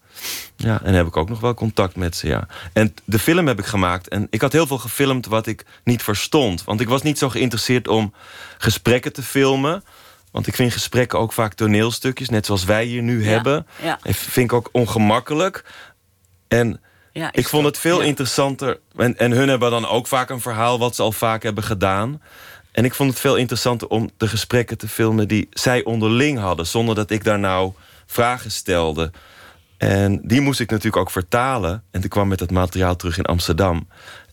Ja, en heb ik ook nog wel contact met ze, ja. En de film heb ik gemaakt. En ik had heel veel gefilmd wat ik niet verstond. Want ik was niet zo geïnteresseerd om gesprekken te filmen. Want ik vind gesprekken ook vaak toneelstukjes, net zoals wij hier nu Ja, hebben. ja. En vind ik ook ongemakkelijk. En Ja, ik vond dat- het veel ja. interessanter. En, en hun hebben dan ook vaak een verhaal wat ze al vaak hebben gedaan. En ik vond het veel interessanter om de gesprekken te filmen die zij onderling hadden, zonder dat ik daar nou vragen stelde. En die moest ik natuurlijk ook vertalen. En toen kwam met het materiaal terug in Amsterdam.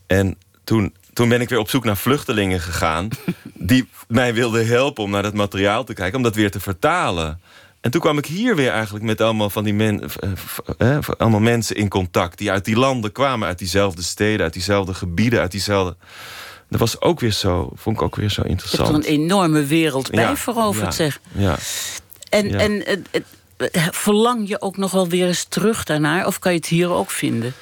En toen, toen ben ik weer op zoek naar vluchtelingen gegaan. die mij wilden helpen om naar dat materiaal te kijken, om dat weer te vertalen. En toen kwam ik hier weer eigenlijk met allemaal van die men, eh, eh, eh, allemaal mensen in contact. die uit die landen kwamen, uit diezelfde steden, uit diezelfde gebieden, uit diezelfde. Dat was ook weer zo, vond ik ook weer zo Je hebt er interessant. een enorme wereld bij Ja, veroverd, ja, zeg. Ja. En, Ja. en het- het- verlang je ook nog wel weer eens terug daarnaar? Of kan je het hier ook vinden?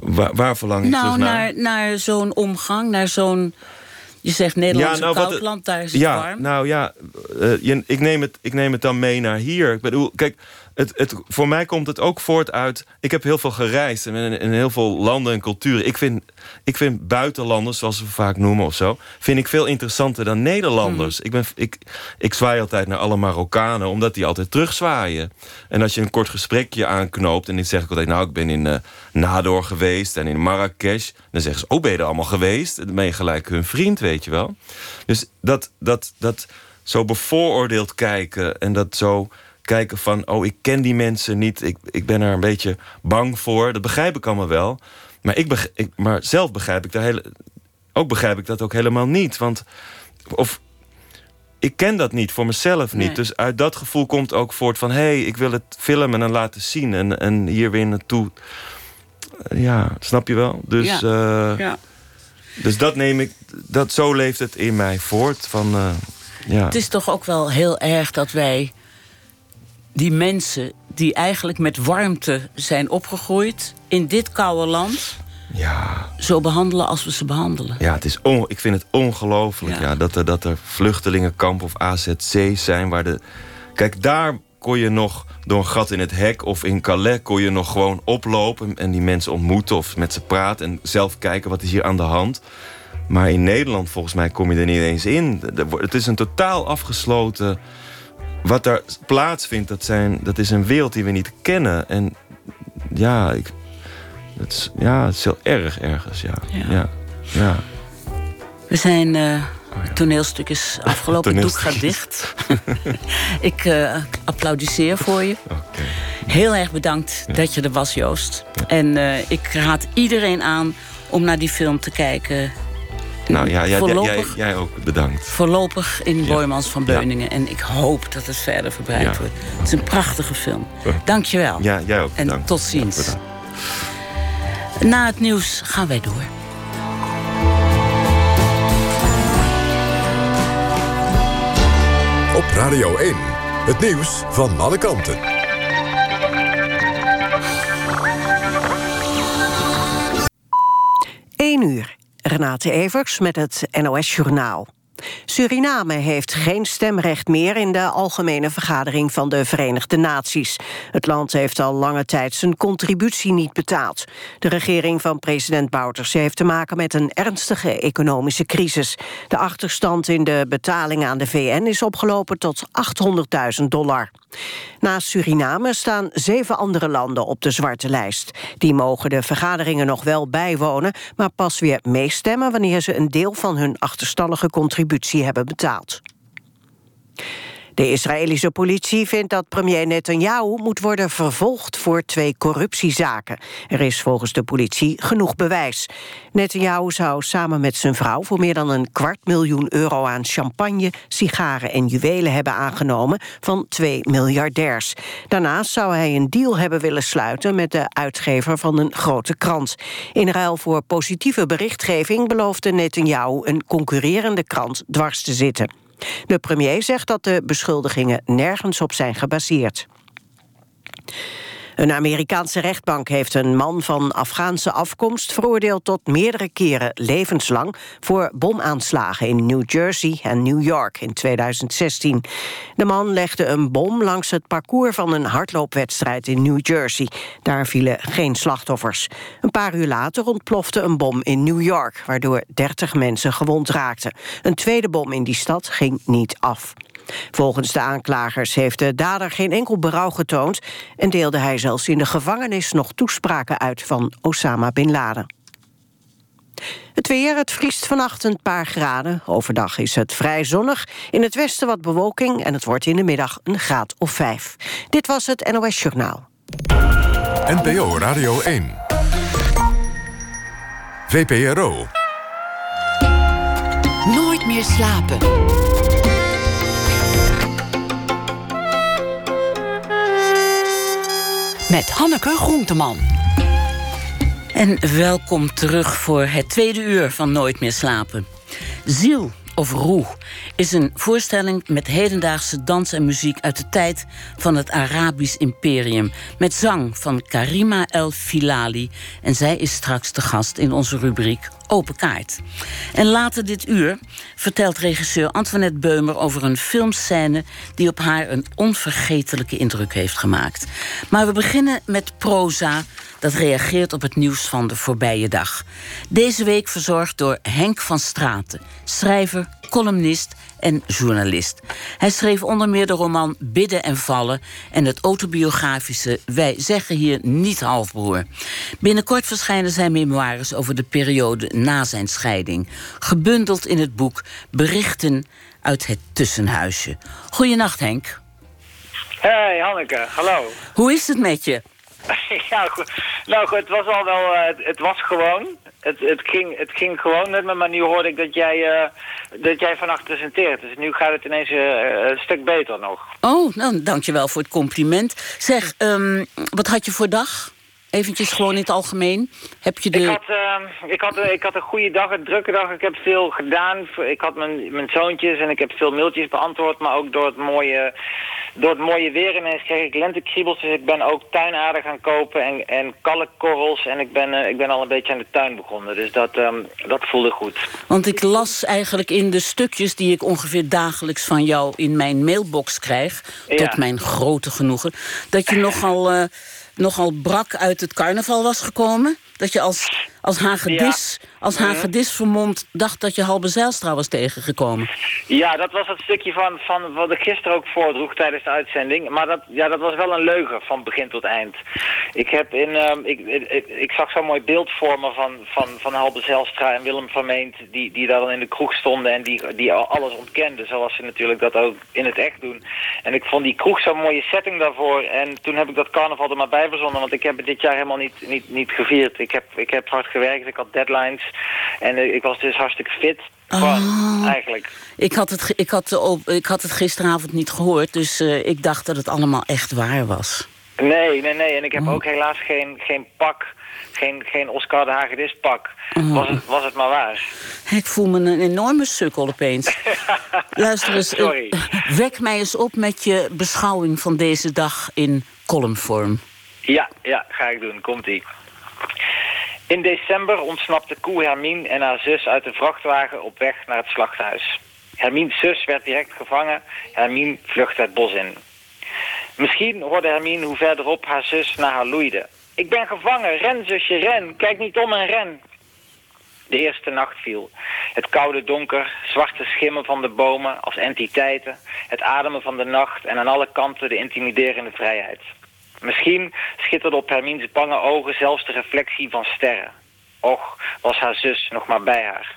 Waar, waar verlang je nou, terug naar? naar, naar zo'n omgang, naar zo'n... Je zegt Nederland is nou, wat- koud land, daar is het ja, warm. Nou ja, eh, je- ik, neem het, ik neem het dan mee naar hier. Ik bedoel, kijk, het, het, voor mij komt het ook voort uit... Ik heb heel veel gereisd in, in heel veel landen en culturen. Ik vind, ik vind buitenlanders, zoals we vaak noemen of zo... vind ik veel interessanter dan Nederlanders. Ik, ben, ik, ik zwaai altijd naar alle Marokkanen, omdat die altijd terugzwaaien. En als je een kort gesprekje aanknoopt... en dan zeg ik altijd, nou, ik ben in eh Nador geweest en in Marrakesh... dan zeggen ze, oh, ben je er allemaal geweest? Dan ben je gelijk hun vriend, weet je wel. Dus dat, dat, dat zo bevooroordeeld kijken en dat zo kijken van... oh, ik ken die mensen niet, ik, ik ben er een beetje bang voor. Dat begrijp ik allemaal wel. Maar, ik beg- ik, maar zelf begrijp ik, daar hele, ook begrijp ik dat ook helemaal niet. Want of, ik ken dat niet voor mezelf niet. Nee. Dus uit dat gevoel komt ook voort van... hé, hey, ik wil het filmen en laten zien en, en hier weer naartoe... Ja, snap je wel? Dus, Ja. eh, Ja. dus dat neem ik, dat, zo leeft het in mij voort. Van, eh, ja. Het is toch ook wel heel erg dat wij die mensen die eigenlijk met warmte zijn opgegroeid in dit koude land ja, zo behandelen als we ze behandelen. ja, het is on, ik vind het ongelooflijk Ja. ja. dat, er, dat er vluchtelingenkampen of AZC's zijn waar de. Kijk, daar kon je nog door een gat in het hek of in Calais kon je nog gewoon oplopen en die mensen ontmoeten of met ze praten en zelf kijken wat is hier aan de hand. Maar in Nederland, volgens mij, kom je er niet eens in. Het is een totaal afgesloten. Wat daar plaatsvindt, dat, zijn, dat is een wereld die we niet kennen. En ja, ik, het is, ja, het is heel erg ergens. Ja. Ja. Ja. Ja. We zijn. eh Oh ja. toneelstuk is afgelopen, het doek gaat dicht. Ik eh, applaudisseer voor je. Oké. Heel erg bedankt dat je er was, Joost. En eh, ik raad iedereen aan om naar die film te kijken. Nou ja, voorlopig, jij, jij ook bedankt. voorlopig in Ja. Boymans van Ja. Beuningen. En ik hoop dat het verder verbreid Ja. wordt. Het is een prachtige film. Ja. Dank je wel. Ja, jij ook En bedankt. tot ziens. Na het nieuws gaan wij door. Op Radio 1. Het nieuws van alle kanten. 1 uur. Renate Evers met het NOS Journaal. Suriname heeft geen stemrecht meer in de algemene vergadering van de Verenigde Naties. Het land heeft al lange tijd zijn contributie niet betaald. De regering van president Bouterse heeft te maken met een ernstige economische crisis. De achterstand in de betalingen aan de VN is opgelopen tot 800.000 dollar. Naast Suriname staan zeven andere landen op de zwarte lijst. Die mogen de vergaderingen nog wel bijwonen... maar pas weer meestemmen wanneer ze een deel van hun achterstallige contributie hebben betaald. De Israëlische politie vindt dat premier Netanyahu moet worden vervolgd voor twee corruptiezaken. Er is volgens de politie genoeg bewijs. Netanyahu zou samen met zijn vrouw voor meer dan een kwart miljoen euro aan champagne, sigaren en juwelen hebben aangenomen van twee miljardairs. Daarnaast zou hij een deal hebben willen sluiten met de uitgever van een grote krant. In ruil voor positieve berichtgeving beloofde Netanyahu een concurrerende krant dwars te zitten. De premier zegt dat de beschuldigingen nergens op zijn gebaseerd. Een Amerikaanse rechtbank heeft een man van Afghaanse afkomst veroordeeld tot meerdere keren levenslang voor bomaanslagen in New Jersey en New York in 2016. De man legde een bom langs het parcours van een hardloopwedstrijd in New Jersey. Daar vielen geen slachtoffers. Een paar uur later ontplofte een bom in New York, waardoor 30 mensen gewond raakten. Een tweede bom in die stad ging niet af. Volgens de aanklagers heeft de dader geen enkel berouw getoond... en deelde hij zelfs in de gevangenis nog toespraken uit van Osama Bin Laden. Het weer, het vriest vannacht een paar graden. Overdag is het vrij zonnig. In het westen wat bewolking en het wordt in de middag een graad of vijf. Dit was het NOS Journaal. NPO Radio 1. VPRO. Nooit meer slapen. Met Hanneke Groenteman. En welkom terug voor het tweede uur van Nooit meer slapen. Ziel of Roe is een voorstelling met hedendaagse dans en muziek uit de tijd van het Arabisch Imperium. Met zang van Karima El Filali. En zij is straks de gast in onze rubriek Open Kaart. En later dit uur vertelt regisseur Antoinette Beumer over een filmscène die op haar een onvergetelijke indruk heeft gemaakt. Maar we beginnen met proza dat reageert op het nieuws van de voorbije dag. Deze week verzorgd door Henk van Straten, schrijver, columnist en journalist. Hij schreef onder meer de roman Bidden en Vallen en het autobiografische Wij zeggen hier niet halfbroer. Binnenkort verschijnen zijn memoires over de periode na zijn scheiding, gebundeld in het boek Berichten uit het Tussenhuisje. Goedenacht Henk. Hey Hanneke, hallo. Hoe is het met je? ja, goed. nou goed, het was al wel, uh, het, het, was gewoon. Het, het, ging, het ging gewoon met me, maar nu hoorde ik dat jij, uh, dat jij vannacht presenteert. Dus nu gaat het ineens uh, een stuk beter nog. Oh, nou, dankjewel voor het compliment. Zeg, um, wat had je voor dag? Eventjes gewoon in het algemeen. Heb je de... ik, had, uh, ik, had, ik had een goede dag, een drukke dag. Ik heb veel gedaan. Ik had mijn, mijn zoontjes en ik heb veel mailtjes beantwoord. Maar ook door het mooie, door het mooie weer ineens kreeg ik lentekriebels. Dus ik ben ook tuinaarden gaan kopen en, en kalkkorrels. En ik ben, uh, ik ben al een beetje aan de tuin begonnen. Dus dat, um, dat voelde goed. Want ik las eigenlijk in de stukjes die ik ongeveer dagelijks van jou in mijn mailbox krijg. Ja. Tot mijn grote genoegen. Dat je nogal... Uh, nogal brak uit het carnaval was gekomen? Dat je als, als hagedis, ja. als hagedis vermomd dacht dat je Halbe Zijlstra was tegengekomen? Ja, dat was het stukje van, van wat ik gisteren ook voordroeg tijdens de uitzending. Maar dat, ja, dat was wel een leugen van begin tot eind. Ik, heb in, um, ik, ik, ik, zag zo'n mooi beeld voor me van, van, van Halbe Zijlstra en Willem Vermeend... Die, die daar dan in de kroeg stonden en die, die alles ontkenden... zoals ze natuurlijk dat ook in het echt doen. En ik vond die kroeg zo'n mooie setting daarvoor. En toen heb ik dat carnaval er maar bij verzonnen... want ik heb het dit jaar helemaal niet, niet, niet gevierd ik heb, ik heb hard gewerkt, ik had deadlines. En ik was dus hartstikke fit. Gewoon, oh. eigenlijk. Ik had, het, ik, had, ik had het gisteravond niet gehoord, dus uh, ik dacht dat het allemaal echt waar was. Nee, nee, nee. En ik heb oh. ook helaas geen, geen pak, geen, geen Oscar de Hagedis pak. Oh. Was, het, was het maar waar. Ik voel me een enorme sukkel opeens. Luister eens, Sorry. Uh, wek mij eens op met je beschouwing van deze dag in columnvorm. Ja, ja, ga ik doen. Komt-ie. In december ontsnapte koe Hermine en haar zus uit de vrachtwagen op weg naar het slachthuis. Hermines zus werd direct gevangen. Hermine vluchtte het bos in. Misschien hoorde Hermine hoe verderop haar zus naar haar loeide. Ik ben gevangen, ren zusje, ren, kijk niet om en ren. De eerste nacht viel. Het koude donker, zwarte schimmen van de bomen als entiteiten, het ademen van de nacht en aan alle kanten de intimiderende vrijheid. Misschien schitterde op Hermines bange ogen zelfs de reflectie van sterren. Och, was haar zus nog maar bij haar.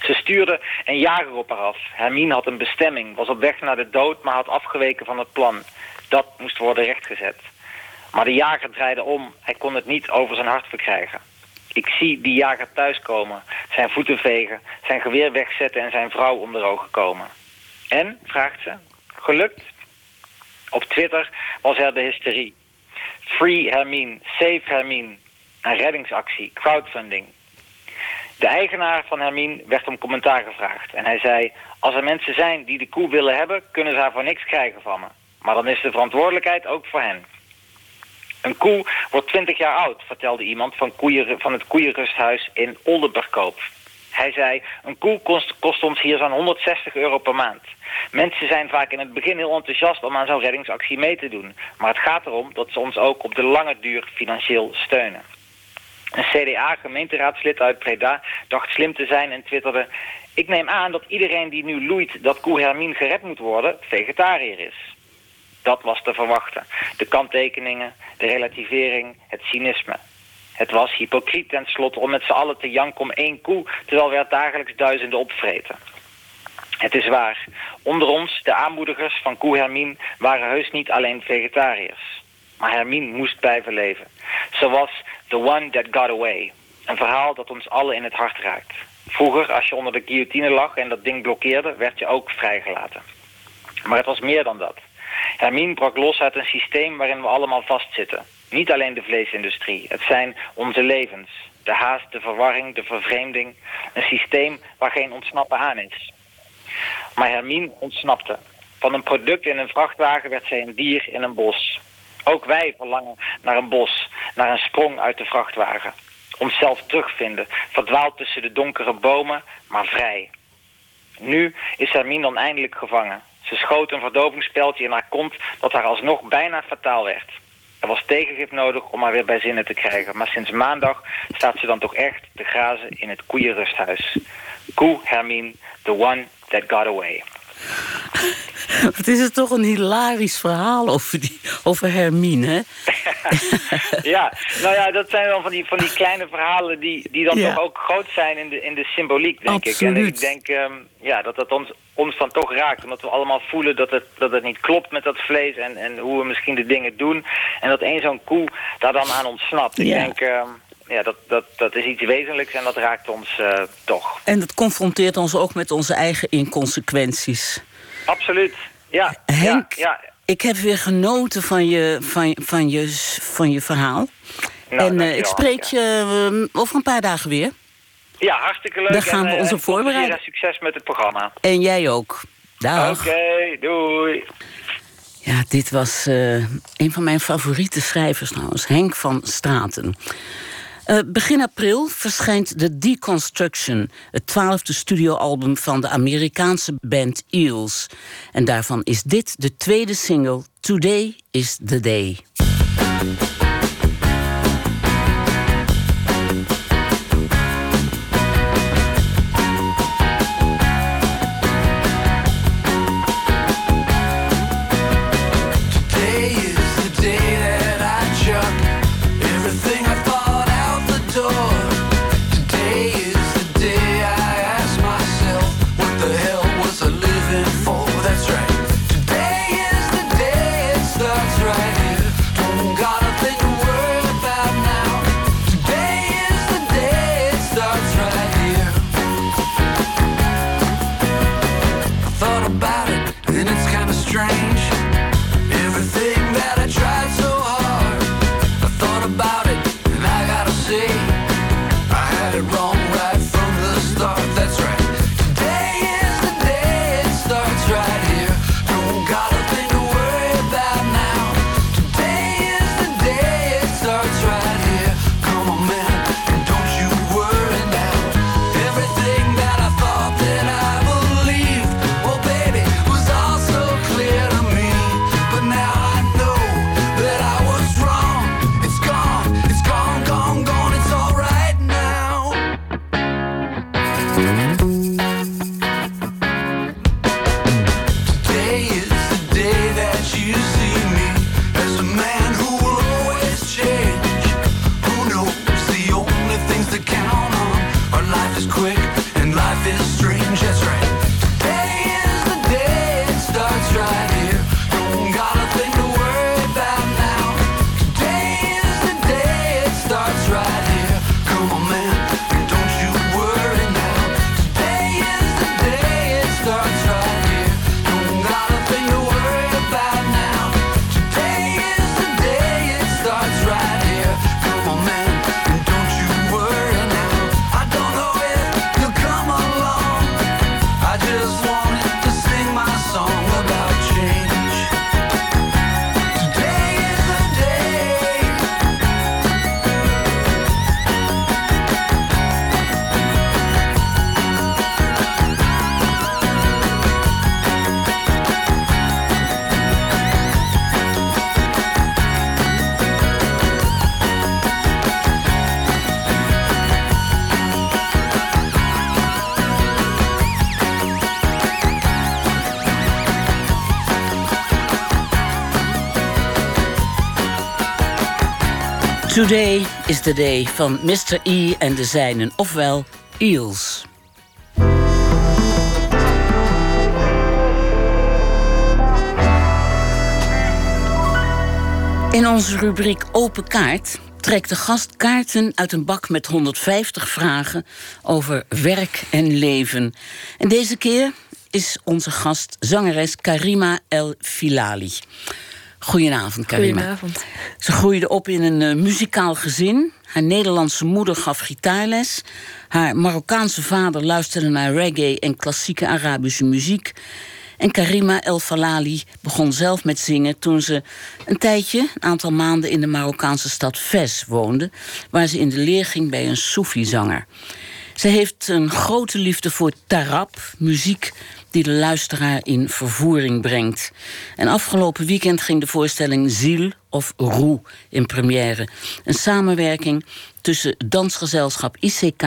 Ze stuurde een jager op haar af. Hermine had een bestemming, was op weg naar de dood, maar had afgeweken van het plan. Dat moest worden rechtgezet. Maar de jager draaide om. Hij kon het niet over zijn hart verkrijgen. Ik zie die jager thuiskomen, zijn voeten vegen, zijn geweer wegzetten en zijn vrouw onder ogen komen. En, vraagt ze, gelukt? Op Twitter was er de hysterie. Free Hermine, Save Hermine, een reddingsactie, crowdfunding. De eigenaar van Hermine werd om commentaar gevraagd. En hij zei, als er mensen zijn die de koe willen hebben... kunnen ze haar voor niks krijgen van me. Maar dan is de verantwoordelijkheid ook voor hen. Een koe wordt 20 jaar oud, vertelde iemand van, koeien, van het koeienrusthuis in Oldenburgkoop. Hij zei, een koe kost, ons hier zo'n 160 euro per maand. Mensen zijn vaak in het begin heel enthousiast om aan zo'n reddingsactie mee te doen. Maar het gaat erom dat ze ons ook op de lange duur financieel steunen. Een CDA-gemeenteraadslid uit Preda dacht slim te zijn en twitterde... Ik neem aan dat iedereen die nu loeit dat koe Hermine gered moet worden, vegetariër is. Dat was te verwachten. De kanttekeningen, de relativering, het cynisme. Het was hypocriet tenslotte om met z'n allen te janken om één koe... terwijl we er dagelijks duizenden opvreten. Het is waar. Onder ons, de aanmoedigers van koe Hermine... waren heus niet alleen vegetariërs. Maar Hermine moest blijven leven. Ze was the one that got away. Een verhaal dat ons allen in het hart raakt. Vroeger, als je onder de guillotine lag en dat ding blokkeerde... werd je ook vrijgelaten. Maar het was meer dan dat. Hermine brak los uit een systeem waarin we allemaal vastzitten. Niet alleen de vleesindustrie. Het zijn onze levens. De haast, de verwarring, de vervreemding. Een systeem waar geen ontsnappen aan is. Maar Hermine ontsnapte. Van een product in een vrachtwagen werd zij een dier in een bos. Ook wij verlangen naar een bos, naar een sprong uit de vrachtwagen. Onszelf terugvinden, verdwaald tussen de donkere bomen, maar vrij. Nu is Hermine dan eindelijk gevangen. Ze schoot een verdovingspeltje in haar kont dat haar alsnog bijna fataal werd. Er was tegengif nodig om haar weer bij zinnen te krijgen. Maar sinds maandag staat ze dan toch echt te grazen in het koeienrusthuis. Koe Hermine, the one that got away. Het is het toch een hilarisch verhaal over, die, over Hermine, hè? ja, nou ja, dat zijn dan van die, van die kleine verhalen die, die dan Ja. toch ook groot zijn in de, in de symboliek, denk ik. En ik denk ehm, ja, dat dat ons, ons dan toch raakt. Omdat we allemaal voelen dat het, dat het niet klopt met dat vlees en, en hoe we misschien de dingen doen. En dat één zo'n koe daar dan aan ontsnapt. Ik denk, ehm, ja, dat, dat, dat is iets wezenlijks en dat raakt ons eh, toch. En dat confronteert ons ook met onze eigen inconsequenties. Absoluut. Ja, Henk, ja, ja. ik heb weer genoten van je, van, van je, van je verhaal. Nou, en eh, ik spreek ja. je eh, over een paar dagen weer. Ja, hartstikke leuk. Daar gaan we ons op voorbereiden. succes met het programma. En jij ook. Dag. Oké, doei. Ja, dit was een van mijn favoriete schrijvers trouwens, Henk van Straten. Eh, begin april verschijnt The Deconstruction, het twaalfde studioalbum van de Amerikaanse band Eels. En daarvan is dit de tweede single, Today is the Day. Today is the day van Mr. E en de zijnen, ofwel Eels. In onze rubriek Open Kaart trekt de gast kaarten uit een bak met 150 vragen over werk en leven. En deze keer is onze gast zangeres Karima El Filali. Goedenavond, Karima. Goedenavond. Ze groeide op in een eh, muzikaal gezin. Haar Nederlandse moeder gaf gitaarles. Haar Marokkaanse vader luisterde naar reggae en klassieke Arabische muziek. En Karima El Falali begon zelf met zingen toen ze een tijdje, een aantal maanden in de Marokkaanse stad Fes woonde, waar ze in de leer ging bij een Soefi-zanger. Ze heeft een grote liefde voor tarab, muziek die de luisteraar in vervoering brengt. En afgelopen weekend ging de voorstelling Ziel of Roe in première. Een samenwerking tussen dansgezelschap ICK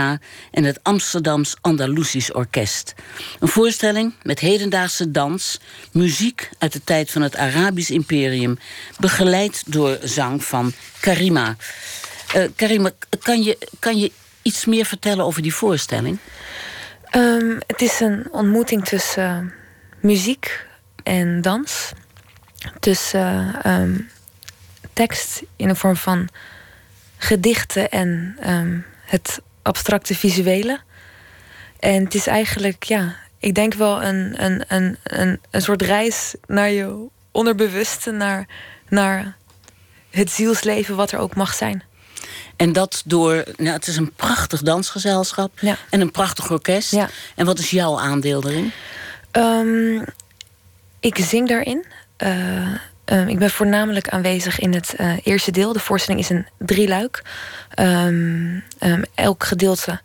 en het Amsterdams Andalusisch Orkest. Een voorstelling met hedendaagse dans, muziek uit de tijd van het Arabisch Imperium, begeleid door zang van Karima. Eh, Karima, kan je, kan je iets meer vertellen over die voorstelling? Um, het is een ontmoeting tussen uh, muziek en dans. Tussen um, tekst in de vorm van gedichten en het abstracte visuele. En het is eigenlijk, ja, ik denk wel een, een, een, een, een soort reis naar je onderbewuste, naar, naar het zielsleven wat er ook mag zijn. En dat door, nou, het is een prachtig dansgezelschap ja. en een prachtig orkest. Ja. En wat is jouw aandeel erin? Um, ik zing daarin. Uh, um, ik ben voornamelijk aanwezig in het uh, eerste deel. De voorstelling is een drieluik. Um, elk gedeelte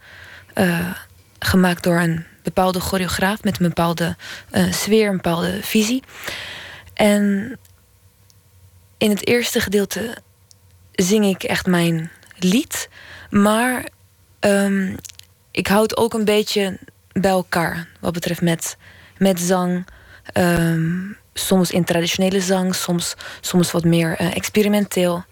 uh, gemaakt door een bepaalde choreograaf met een bepaalde sfeer, een bepaalde visie. En in het eerste gedeelte zing ik echt mijn lied. Maar um, ik houd ook een beetje bij elkaar. Wat betreft met, met zang. Um, soms in traditionele zang, soms, soms wat meer uh, experimenteel.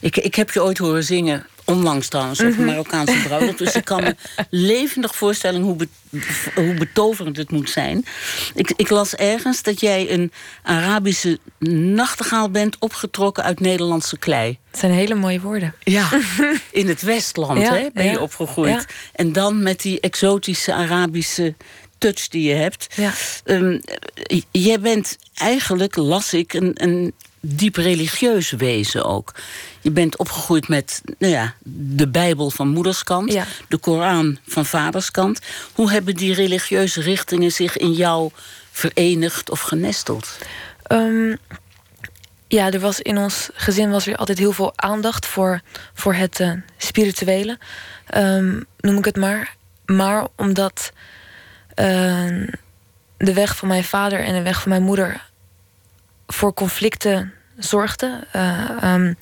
Ik, ik heb je ooit horen zingen, onlangs trouwens, over Mhm. Marokkaanse bruiloft. Dus ik kan me levendig voorstellen hoe, be, hoe betoverend het moet zijn. Ik, ik las ergens dat jij een Arabische nachtegaal bent... opgetrokken uit Nederlandse klei. Het zijn hele mooie woorden. Ja, in het Westland Ja, hè, ben je opgegroeid. ja. En dan met die exotische Arabische touch die je hebt. Ja. Um, jij bent eigenlijk, las ik, een, een diep religieus wezen ook. Je bent opgegroeid met nou ja, de Bijbel van moederskant, Ja. de Koran van vaderskant. Hoe hebben die religieuze richtingen zich in jou verenigd of genesteld? Um, ja, er was in ons gezin was er altijd heel veel aandacht voor, voor het uh, spirituele, um, noem ik het maar. Maar omdat uh, de weg van mijn vader en de weg van mijn moeder voor conflicten zorgde. Uh, um,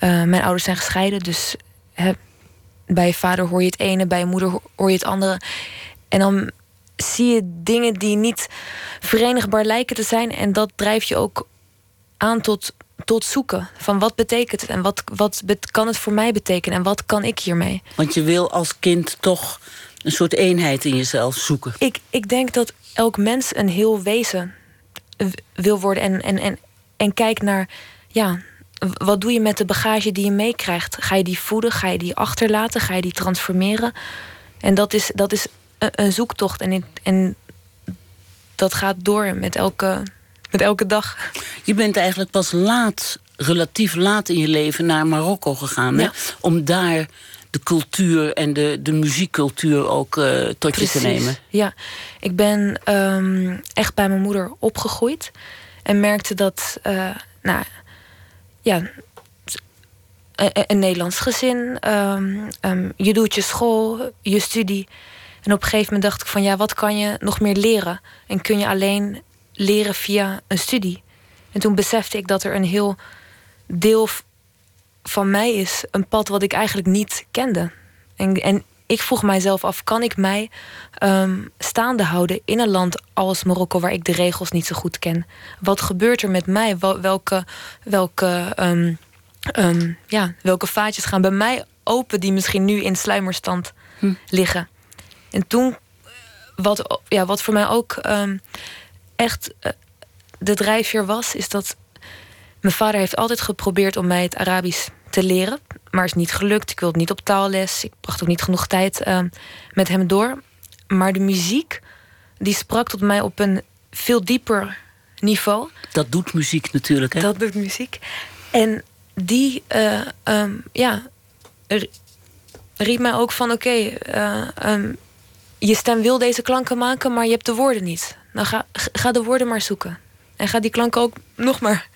mijn ouders zijn gescheiden, dus bij je vader hoor je het ene, bij je moeder hoor je het andere. En dan zie je dingen die niet verenigbaar lijken te zijn. En dat drijft je ook aan tot, tot zoeken. Van wat betekent het en wat, wat kan het voor mij betekenen en wat kan ik hiermee? Want je wil als kind toch een soort eenheid in jezelf zoeken. Ik, ik denk dat elk mens een heel wezen wil worden en, en, en, en kijk naar, ja, wat doe je met de bagage die je meekrijgt? Ga je die voeden? Ga je die achterlaten? Ga je die transformeren? En dat is, dat is een, een zoektocht. En, en dat gaat door met elke, met elke dag. Je bent eigenlijk pas laat, relatief laat in je leven naar Marokko gegaan. Ja. Hè? Om daar de cultuur en de, de muziekcultuur ook uh, tot Precies. je te nemen. Ja, ik ben um, echt bij mijn moeder opgegroeid. En merkte dat, uh, nou ja, een, een Nederlands gezin. Um, um, je doet je school, je studie. En op een gegeven moment dacht ik van ja, wat kan je nog meer leren? En kun je alleen leren via een studie? En toen besefte ik dat er een heel deel van mij is, een pad wat ik eigenlijk niet kende. En, en ik vroeg mijzelf af, kan ik mij um, staande houden in een land als Marokko, waar ik de regels niet zo goed ken? Wat gebeurt er met mij? Welke, welke um, ehm, ja, welke vaatjes gaan bij mij open die misschien nu in sluimerstand Hm. liggen. En toen, wat, ja, wat voor mij ook ehm, echt eh, de drijfveer was, is dat mijn vader heeft altijd geprobeerd om mij het Arabisch te leren, maar is niet gelukt. Ik wilde niet op taalles. Ik bracht ook niet genoeg tijd ehm, met hem door. Maar de muziek, die sprak tot mij op een veel dieper niveau. Dat doet muziek natuurlijk, hè? Dat doet muziek. En die, ehm, ja, riep mij ook van: oké, eh, ehm, je stem wil deze klanken maken, maar je hebt de woorden niet. Dan ga, ga de woorden maar zoeken. En ga die klanken ook nog maar,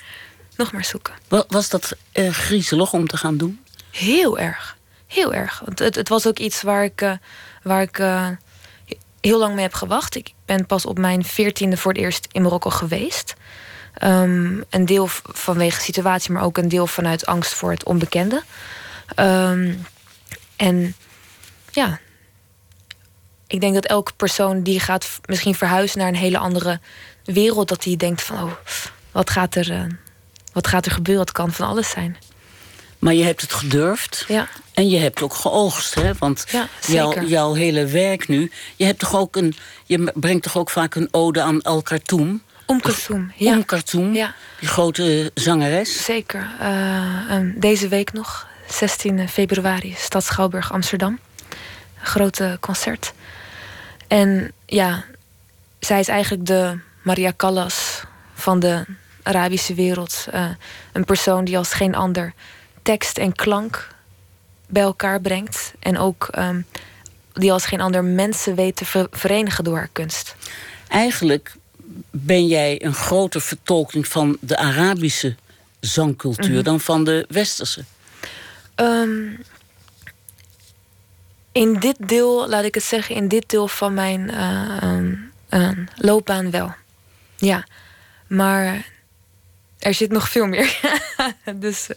nog maar zoeken. Wa- Was dat eh, griezelig om te gaan doen? Heel erg. Heel erg. Want het, het was ook iets waar ik, eh, waar ik eh, heel lang mee heb gewacht. Ik ben pas op mijn veertiende voor het eerst in Marokko geweest. Ehm, een deel vanwege situatie, maar ook een deel vanuit angst voor het onbekende. Ehm, en ja, ik denk dat elke persoon die gaat misschien verhuizen naar een hele andere wereld, dat die denkt van, oh, wat gaat er, wat gaat er gebeuren? Het kan van alles zijn. Maar je hebt het gedurfd. Ja. En je hebt ook geoogst, hè? Want Ja, jouw, jouw hele werk nu... Je, hebt toch ook een, je brengt toch ook vaak een ode aan Al Khartoum? Om Kulthum, ja. Om Khartoum, Ja. die grote zangeres. Zeker. Eh, deze week nog, 16 februari, Stad Schouwburg Amsterdam. Een grote concert. En ja, zij is eigenlijk de Maria Callas van de Arabische wereld. Eh, een persoon die als geen ander tekst en klank bij elkaar brengt. En ook ehm, die als geen ander mensen weet te ver- verenigen door haar kunst. Eigenlijk ben jij een grotere vertolking van de Arabische zangcultuur... Mhm. dan van de westerse. Ehm, in dit deel, laat ik het zeggen, in dit deel van mijn eh, ehm, eh, loopbaan wel. Ja, maar er zit nog veel meer. dus eh,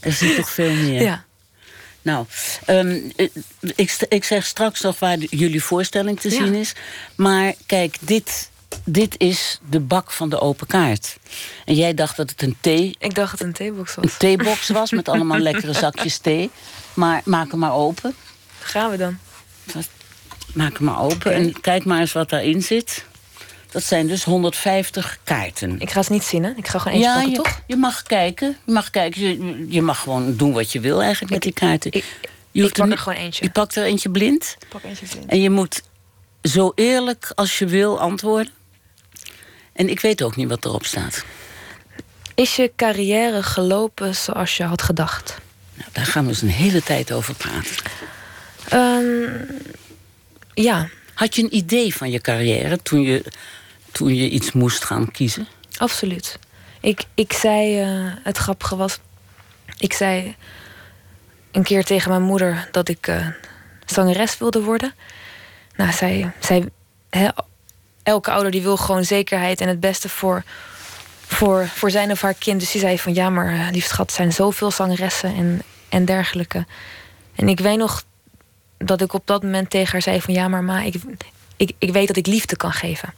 Er zit toch veel meer. ja. Nou, ehm, eh, ik, ik zeg straks nog waar de- jullie voorstelling te Ja. zien is. Maar kijk, dit, dit is de bak van de open kaart. En jij dacht dat het een thee, Ik dacht dat het een theebox een was. theebox was met allemaal lekkere zakjes thee. Maar maak hem maar open. Gaan we dan? Maak hem maar open en kijk maar eens wat daarin zit. Dat zijn dus 150 kaarten. Ik ga ze niet zien, hè? Ik ga gewoon eentje ja, pakken, je, toch? je mag kijken. Je mag, kijken. Je, je mag gewoon doen wat je wil eigenlijk met die kaarten. Ik, je ik pak er er gewoon eentje. Je pakt er eentje blind. Ik pak eentje zien. En je moet zo eerlijk als je wil antwoorden. En ik weet ook niet wat erop staat. Is je carrière gelopen zoals je had gedacht? Nou, daar gaan we eens een hele tijd over praten. Ehm, ja, Had je een idee van je carrière toen je, toen je iets moest gaan kiezen? Absoluut. Ik, ik zei, eh, het grappige was, ik zei een keer tegen mijn moeder dat ik eh, zangeres wilde worden. Nou, zij, zij elke ouder die wil gewoon zekerheid en het beste voor, voor, voor zijn of haar kind. Dus die zei van ja, maar eh, lief schat, zijn zoveel zangeressen en, en dergelijke. En ik weet nog dat ik op dat moment tegen haar zei van ja, maar ma, ik, ik, ik weet dat ik liefde kan geven.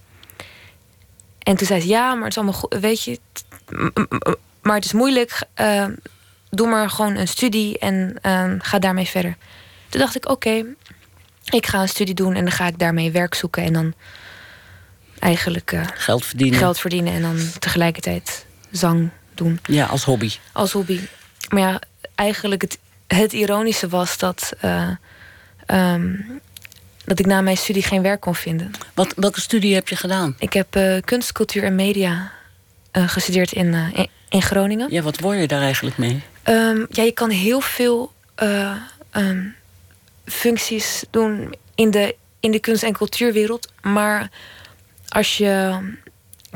En toen zei ze, ja, maar het is allemaal goed, weet je, maar het is moeilijk. eh, doe maar gewoon een studie en eh, ga daarmee verder. Toen dacht ik, oké, ik ga een studie doen en dan ga ik daarmee werk zoeken en dan eigenlijk eh, Geld verdienen? geld verdienen en dan tegelijkertijd zang doen Ja, als hobby. als hobby. Maar ja, eigenlijk het, het ironische was dat, eh, ehm, dat ik na mijn studie geen werk kon vinden. Wat, welke studie heb je gedaan? Ik heb eh, kunst, cultuur en media eh, gestudeerd in, eh, in, in Groningen. Ja, wat word je daar eigenlijk mee? Ehm, ja, je kan heel veel eh, ehm, functies doen in de, in de kunst- en cultuurwereld. Maar als je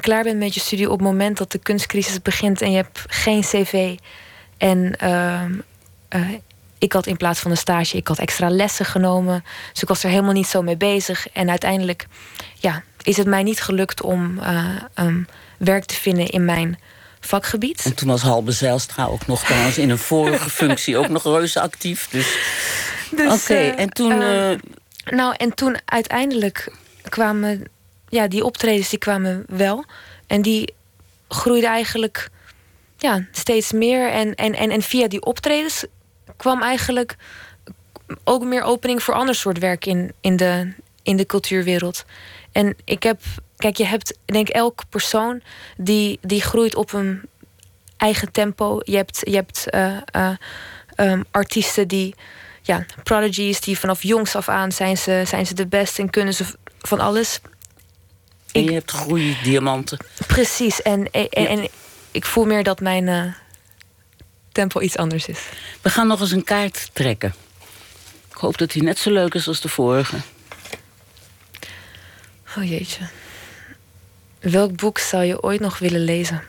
klaar bent met je studie op het moment dat de kunstcrisis begint en je hebt geen cv. En ehm, eh, ik had in plaats van een stage, ik had extra lessen genomen. Dus ik was er helemaal niet zo mee bezig. En uiteindelijk ja, is het mij niet gelukt om eh, ehm, werk te vinden in mijn vakgebied. En toen was Halbe Zijlstra ook nog trouwens in een vorige functie ook nog reuze actief. Dus, Dus, Oké, eh, en toen... eh, eh, Nou, en toen uiteindelijk kwamen... Ja, die optredens die kwamen wel. En die groeiden eigenlijk ja, steeds meer. En, en, en, en via die optredens kwam eigenlijk ook meer opening voor ander soort werk in, in, de, in de cultuurwereld. En ik heb, kijk, je hebt, ik denk elke persoon die, die groeit op een eigen tempo. Je hebt, je hebt eh, eh, ehm, artiesten die, ja, prodigies, die vanaf jongs af aan zijn ze, zijn ze de beste en kunnen ze van alles. En je hebt groeidiamanten. Precies. En, en, en ik voel meer dat mijn eh, tempo iets anders is. We gaan nog eens een kaart trekken. Ik hoop dat die net zo leuk is als de vorige. Oh jeetje. Welk boek zou je ooit nog willen lezen?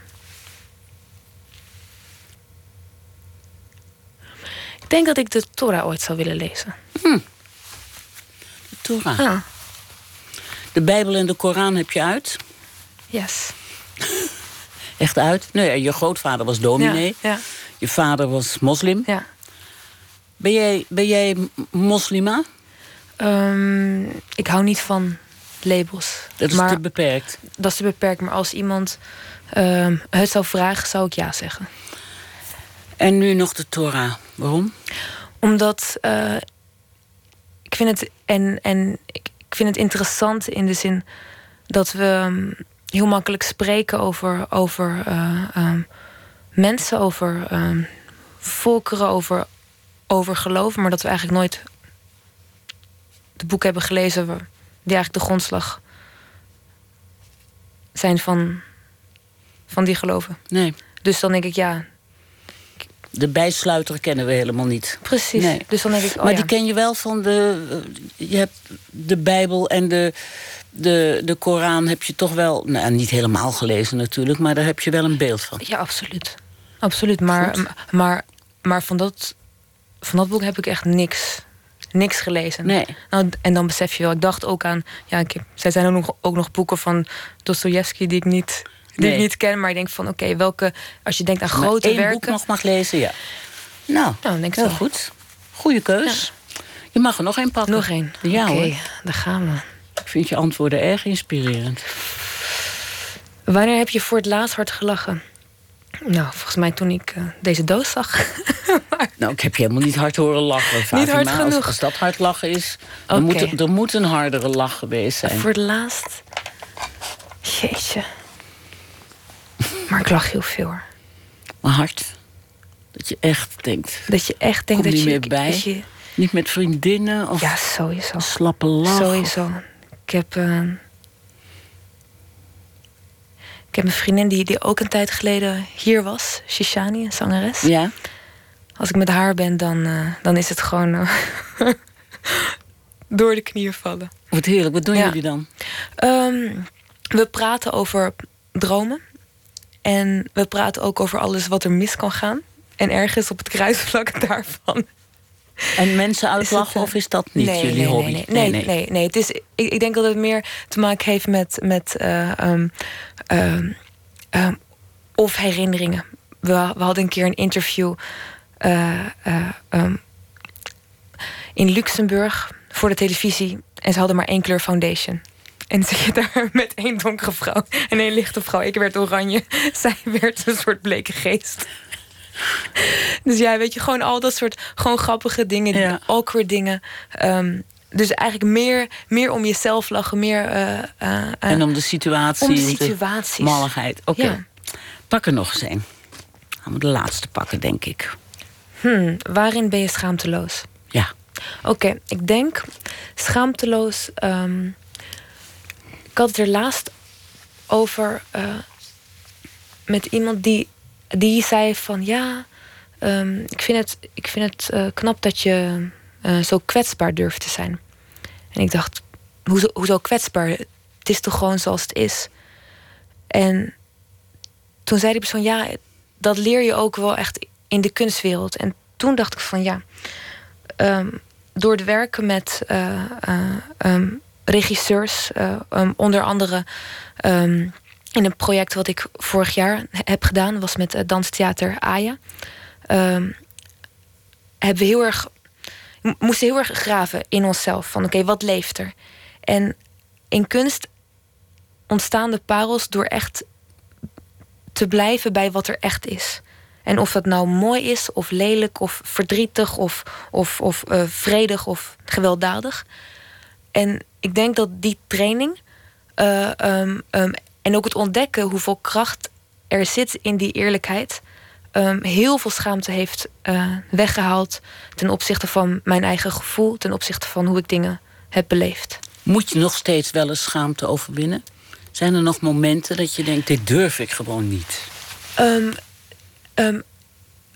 Ik denk dat ik de Torah ooit zou willen lezen. Hm. De Torah. Ah, De Bijbel en de Koran heb je uit. yes. Echt uit. Nee, je grootvader was dominee. Ja, ja, Je vader was moslim. ja. Ben jij, ben jij moslima? Ehm, ik hou niet van labels. Dat is maar te beperkt. dat is te beperkt. Maar als iemand ehm, het zou vragen, zou ik ja zeggen. En nu nog de Torah. Waarom? Omdat eh, ik vind het en, en ik, ik vind het interessant in de zin dat we ehm, heel makkelijk spreken over, over eh, ehm, mensen, over ehm, volkeren, over, over geloven, maar dat we eigenlijk nooit de boeken hebben gelezen die eigenlijk de grondslag zijn van, van die geloven. Nee. Dus dan denk ik ja, De bijsluiter kennen we helemaal niet. precies. Nee. Dus dan denk ik, oh maar ja. die ken je wel van de. eh, Je hebt de Bijbel en de, de, de Koran heb je toch wel. Nou, niet helemaal gelezen natuurlijk, maar daar heb je wel een beeld van. Ja, absoluut. Absoluut. Maar, Goed. maar, maar van, dat, van dat boek heb ik echt niks, niks gelezen. Nee. Nou, en dan besef je wel, ik dacht ook aan. Ja, ik heb, zij zijn ook nog, ook nog boeken van Dostoevsky die ik niet. Die Nee. ik niet ken, maar ik denk van oké, welke. Als je denkt aan Maar grote één werken. boek nog mag lezen, ja. Nou, Nou, dan denk ik heel zo. goed. Goeie keus. Je mag er nog één pakken. Nog één. Ja Oké, daar gaan we. Ik vind je antwoorden erg inspirerend. Wanneer heb je voor het laatst hard gelachen? Nou, volgens mij toen ik eh, deze doos zag. Nou, ik heb je helemaal niet hard horen lachen. Fatima. hard genoeg. Als, dat hard lachen is, dan moet er, moet een hardere lach geweest zijn. Voor het laatst. Jeetje. Maar ik lach heel veel hoor. Maar hard. Dat je echt denkt. Dat je echt denkt Kom dat niet je, meer bij. dat je. Niet met vriendinnen of Ja, sowieso. slappe lach. Sowieso. Ik heb. eh, ik heb een vriendin die, die ook een tijd geleden hier was. Shishani, een zangeres. Ja. Als ik met haar ben, dan, eh, dan is het gewoon eh, door de knieën vallen. Wat heerlijk. Wat doen Ja. jullie dan? Ehm, we praten over dromen. En we praten ook over alles wat er mis kan gaan. En ergens op het kruisvlak daarvan. En mensen uitlachen eh, of is dat niet nee, jullie nee, hobby? Nee, nee, nee. nee, nee. Het is, ik, ik denk dat het meer te maken heeft met, met eh, ehm, ehm, ehm, of herinneringen. We, we hadden een keer een interview eh, in Luxemburg voor de televisie. En ze hadden maar één kleur foundation. En zit je daar met één donkere vrouw en één lichte vrouw. Ik werd oranje. Zij werd een soort bleke geest. Dus ja, weet je, gewoon al dat soort gewoon grappige dingen, Ja. awkward dingen. Ehm, dus eigenlijk meer, meer om jezelf lachen, meer eh, eh, eh, En om de situatie. om de de situaties. malligheid. Oké. Ja. Pak er nog eens een. Gaan we de laatste pakken, denk ik. Hmm, waarin ben je schaamteloos? Ja. Oké, ik denk schaamteloos. ehm, ik had het er laatst over eh, met iemand die, die zei van ja, ehm, ik vind het, ik vind het eh, knap dat je eh, zo kwetsbaar durft te zijn. En ik dacht, hoezo, hoezo kwetsbaar? Het is toch gewoon zoals het is. En toen zei die persoon ja, dat leer je ook wel echt in de kunstwereld. En toen dacht ik van ja, ehm, door het werken met eh, eh, ehm, regisseurs, onder andere in een project wat ik vorig jaar heb gedaan, was met het danstheater Aya. Ehm, hebben we heel erg, mo- moesten heel erg graven in onszelf. Van oké, wat leeft er? En in kunst ontstaan de parels door echt te blijven bij wat er echt is. En of dat nou mooi is, of lelijk, of verdrietig, of, of, of uh, vredig of gewelddadig. En ik denk dat die training uh, um, um, en ook het ontdekken hoeveel kracht er zit in die eerlijkheid, um, heel veel schaamte heeft uh, weggehaald ten opzichte van mijn eigen gevoel, ten opzichte van hoe ik dingen heb beleefd. Moet je nog steeds wel eens schaamte overwinnen? Zijn er nog momenten dat je denkt: dit durf ik gewoon niet? Um, um,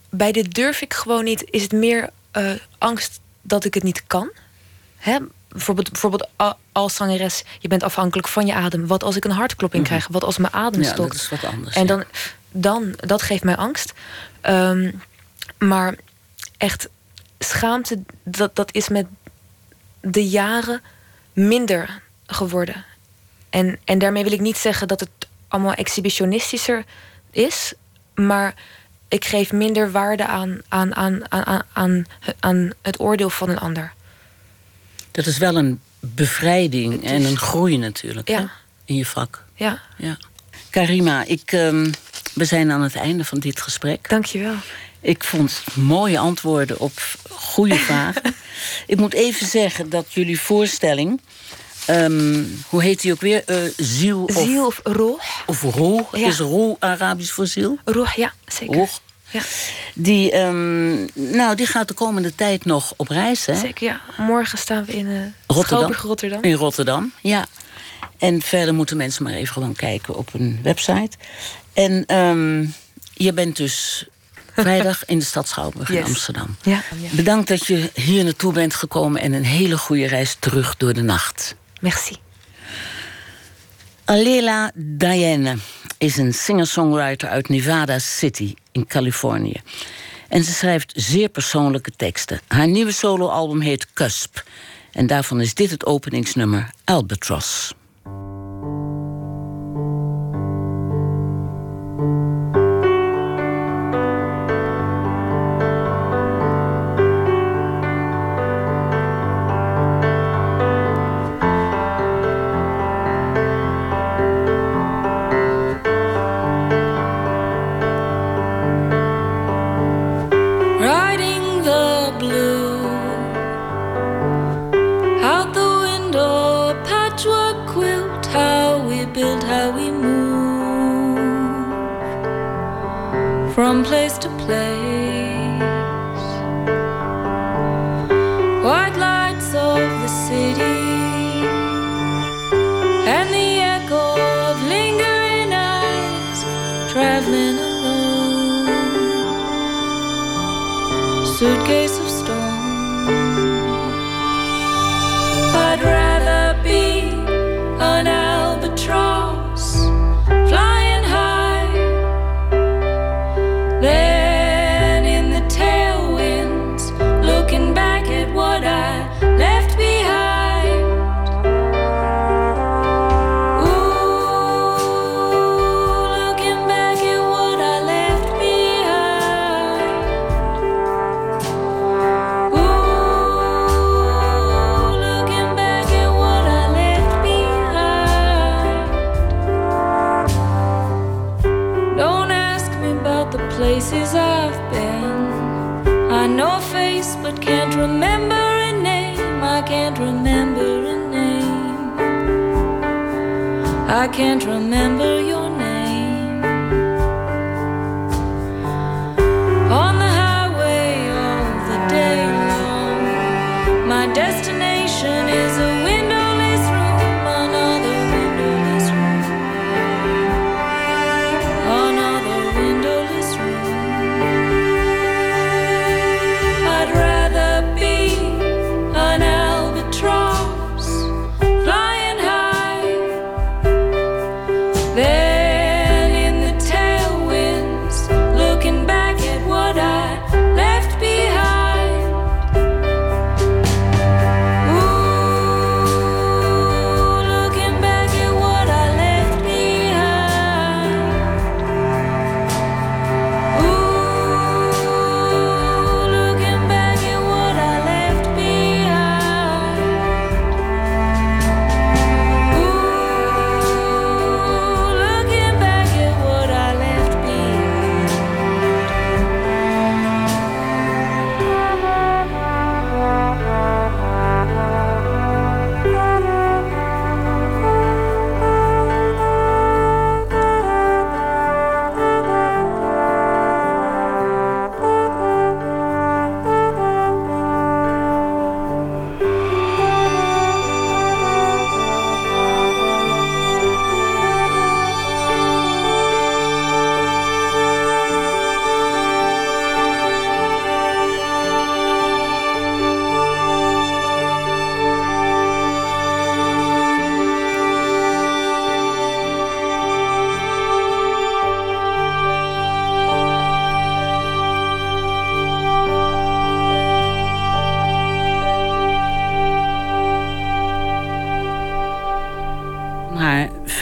bij dit durf ik gewoon niet, is het meer uh, angst dat ik het niet kan. Hè? Bijvoorbeeld, bijvoorbeeld als zangeres, je bent afhankelijk van je adem. Wat als ik een hartklopping mm -hmm. krijg? Wat als mijn adem ja, stokt? Dat is wat anders. En dan, ja. dan dat geeft mij angst. Um, maar echt schaamte, dat, dat is met de jaren minder geworden. En, en daarmee wil ik niet zeggen dat het allemaal exhibitionistischer is, maar ik geef minder waarde aan, aan, aan, aan, aan, aan het oordeel van een ander. Dat is wel een bevrijding en een groei natuurlijk ja. hè? in je vak. Ja. ja. Karima, ik, um, we zijn aan het einde van dit gesprek. Dank je wel. Ik vond mooie antwoorden op goede vragen. ik moet even zeggen dat jullie voorstelling... Um, hoe heet die ook weer? Uh, ziel of... Ziel of roh. Of roh. Ja. Is roh Arabisch voor ziel? Roh, ja, zeker. Roh. Ja. Die, um, nou, die gaat de komende tijd nog op reis, hè? Zeker, ja. Morgen staan we in uh, Rotterdam. Rotterdam. In Rotterdam, ja. En verder moeten mensen maar even gewoon kijken op een website. En um, je bent dus vrijdag in de stad Schouwburg yes. in Amsterdam. Ja. Bedankt dat je hier naartoe bent gekomen... en een hele goede reis terug door de nacht. Merci. Alela Diane is een singer-songwriter uit Nevada City in Californië. En ze schrijft zeer persoonlijke teksten. Haar nieuwe soloalbum heet Cusp. En daarvan is dit het openingsnummer Albatross. From place to place. White lights of the city and the echo of lingering eyes traveling alone. Suitcase I can't remember a name. I can't remember your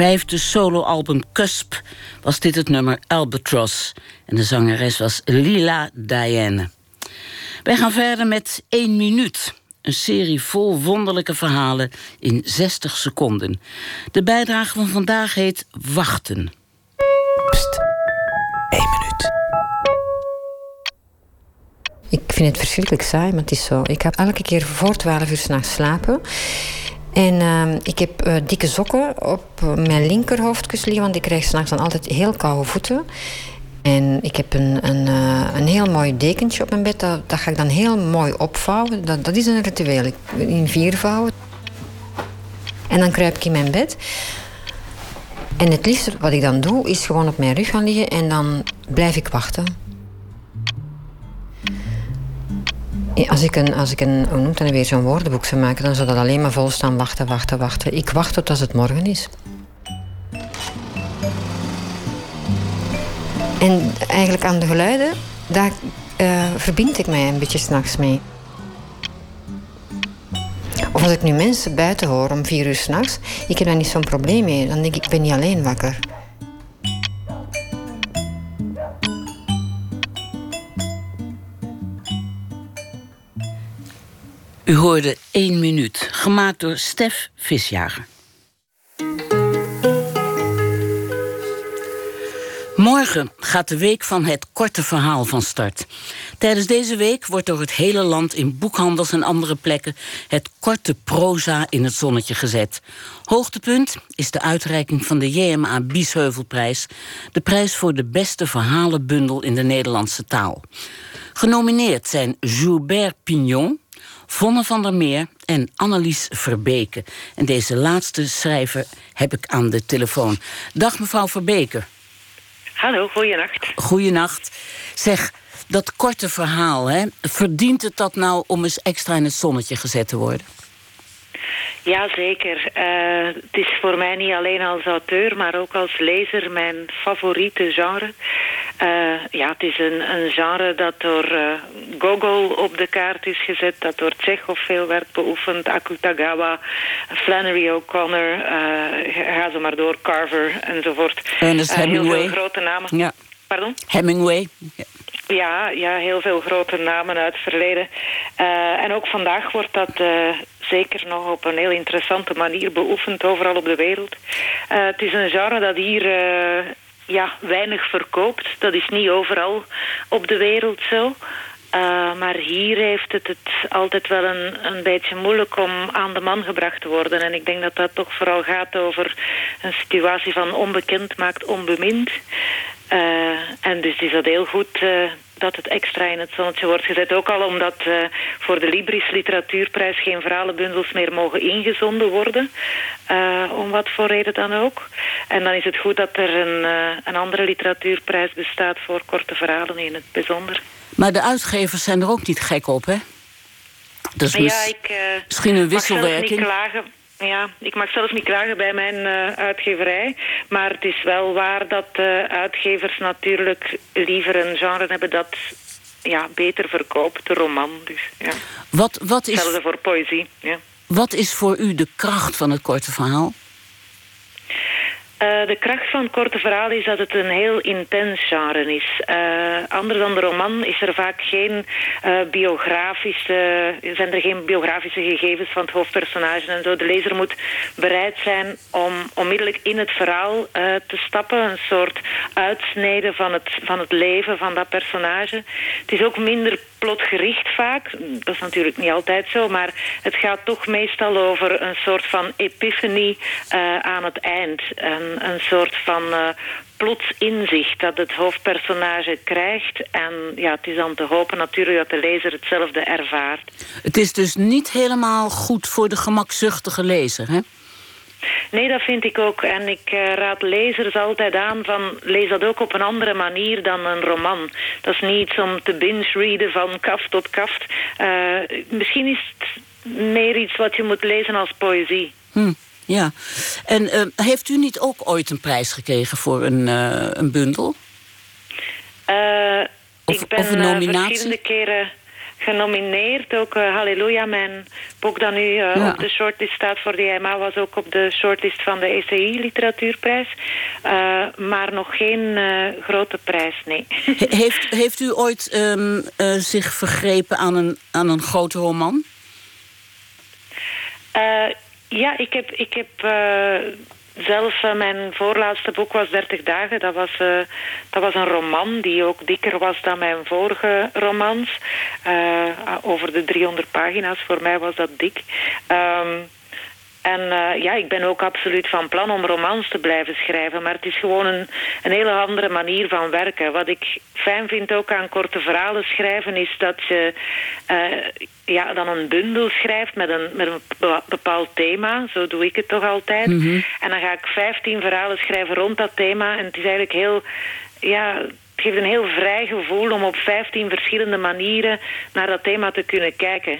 vijfde soloalbum Cusp was dit het nummer Albatross. En de zangeres was Lila Diane. Wij gaan verder met 1 minuut. Een serie vol wonderlijke verhalen in 60 seconden. De bijdrage van vandaag heet Wachten. Pst, 1 minuut. Ik vind het verschrikkelijk saai, maar het is zo. Ik heb elke keer voor 12 uur s'nachts slapen. En uh, ik heb uh, dikke sokken op mijn linkerhoofdkus liggen, want ik krijg s'nachts dan altijd heel koude voeten. En ik heb een, een, uh, een heel mooi dekentje op mijn bed, dat, dat ga ik dan heel mooi opvouwen. Dat, dat is een ritueel, in vier vouwen. En dan kruip ik in mijn bed. En het liefste wat ik dan doe, is gewoon op mijn rug gaan liggen en dan blijf ik wachten. Als ik een, als ik een noemt dat weer, zo'n woordenboek zou maken, dan zou dat alleen maar vol staan wachten, wachten, wachten. Ik wacht tot als het morgen is. En eigenlijk aan de geluiden, daar uh, verbind ik mij een beetje s'nachts mee. Of als ik nu mensen buiten hoor om vier uur s'nachts, ik heb daar niet zo'n probleem mee. Dan denk ik, ik ben niet alleen wakker. U hoorde 1 minuut, gemaakt door Stef Visjager. Morgen gaat de week van het korte verhaal van start. Tijdens deze week wordt door het hele land in boekhandels en andere plekken het korte proza in het zonnetje gezet. Hoogtepunt is de uitreiking van de JMA Biesheuvelprijs, de prijs voor de beste verhalenbundel in de Nederlandse taal. Genomineerd zijn Joubert Pignon, Vonne van der Meer en Annelies Verbeke. En deze laatste schrijver heb ik aan de telefoon. Dag mevrouw Verbeke. Hallo, goeienacht. Goeienacht. Zeg, dat korte verhaal, hè, verdient het dat nou om eens extra in het zonnetje gezet te worden? Jazeker. Uh, het is voor mij niet alleen als auteur, maar ook als lezer mijn favoriete genre. Uh, ja, het is een, een genre dat door uh, Gogol op de kaart is gezet, dat door Tsjechov veel werd beoefend, Akutagawa, Flannery O'Connor, ga zo maar door, Carver enzovoort. Ernest Hemingway. Heel veel grote namen. Ja. Pardon? Hemingway. Ja. Ja, ja, heel veel grote namen uit het verleden. Uh, en ook vandaag wordt dat uh, zeker nog op een heel interessante manier beoefend overal op de wereld. Uh, het is een genre dat hier ja, weinig verkoopt. Dat is niet overal op de wereld zo. Maar hier heeft het het altijd wel een, een beetje moeilijk om aan de man gebracht te worden. En ik denk dat dat toch vooral gaat over een situatie van onbekend maakt onbemind. Uh, en dus is dat heel goed uh, dat het extra in het zonnetje wordt gezet. Ook al omdat uh, voor de Libris Literatuurprijs geen verhalenbundels meer mogen ingezonden worden. om wat voor reden dan ook. En dan is het goed dat er een, een andere literatuurprijs bestaat voor korte verhalen in het bijzonder. Maar de uitgevers zijn er ook niet gek op, hè? Dus ja, ik, misschien een wisselwerking. Niet klagen. Ja, ik mag zelfs niet klagen bij mijn uh, uitgeverij. Maar het is wel waar dat uh, uitgevers natuurlijk liever een genre hebben dat ja, beter verkoopt, de roman. Dus, ja. wat, wat is, Hetzelfde voor poëzie. Ja. Wat is voor u de kracht van het korte verhaal? Uh, de kracht van korte verhaal is dat het een heel intens genre is. Uh, anders dan de roman is er vaak geen uh, biografische, zijn er geen biografische gegevens van het hoofdpersonage en zo. De lezer moet bereid zijn om onmiddellijk in het verhaal te stappen. Een soort uitsnede van het, van het leven van dat personage. Het is ook minder plotgericht vaak. Dat is natuurlijk niet altijd zo, maar het gaat toch meestal over een soort van epiphany aan het eind. Een soort van uh, plots inzicht dat het hoofdpersonage krijgt. En ja, het is dan te hopen natuurlijk dat de lezer hetzelfde ervaart. Het is dus niet helemaal goed voor de gemakzuchtige lezer, hè? Nee, dat vind ik ook. En ik uh, raad lezers altijd aan van... lees dat ook op een andere manier dan een roman. Dat is niet iets om te binge-readen van kaft tot kaft. Uh, misschien is het meer iets wat je moet lezen als poëzie. Hm. Ja, en uh, heeft u niet ook ooit een prijs gekregen voor een, uh, een bundel? Uh, of, ik ben of een nominatie? verschillende keren genomineerd. Ook Halleluja, mijn boek dat nu Ja. op de shortlist staat voor de EMA... was ook op de shortlist van de ECI Literatuurprijs. Maar nog geen grote prijs, nee. He- heeft, heeft u ooit ehm, eh, zich vergrepen aan een, aan een grote roman? Ja, ik heb, ik heb uh, zelf uh, mijn voorlaatste boek was 30 dagen. Dat was, uh, dat was een roman die ook dikker was dan mijn vorige romans. Over de 300 pagina's. Voor mij was dat dik. Um, en uh, ja, ik ben ook absoluut van plan om romans te blijven schrijven. Maar het is gewoon een, een hele andere manier van werken. Wat ik fijn vind ook aan korte verhalen schrijven... is dat je uh, ja, dan een bundel schrijft met een, met een bepaald thema. Zo doe ik het toch altijd. Mhm. En dan ga ik 15 verhalen schrijven rond dat thema. En het is eigenlijk heel... Ja, geeft een heel vrij gevoel om op 15 verschillende manieren naar dat thema te kunnen kijken.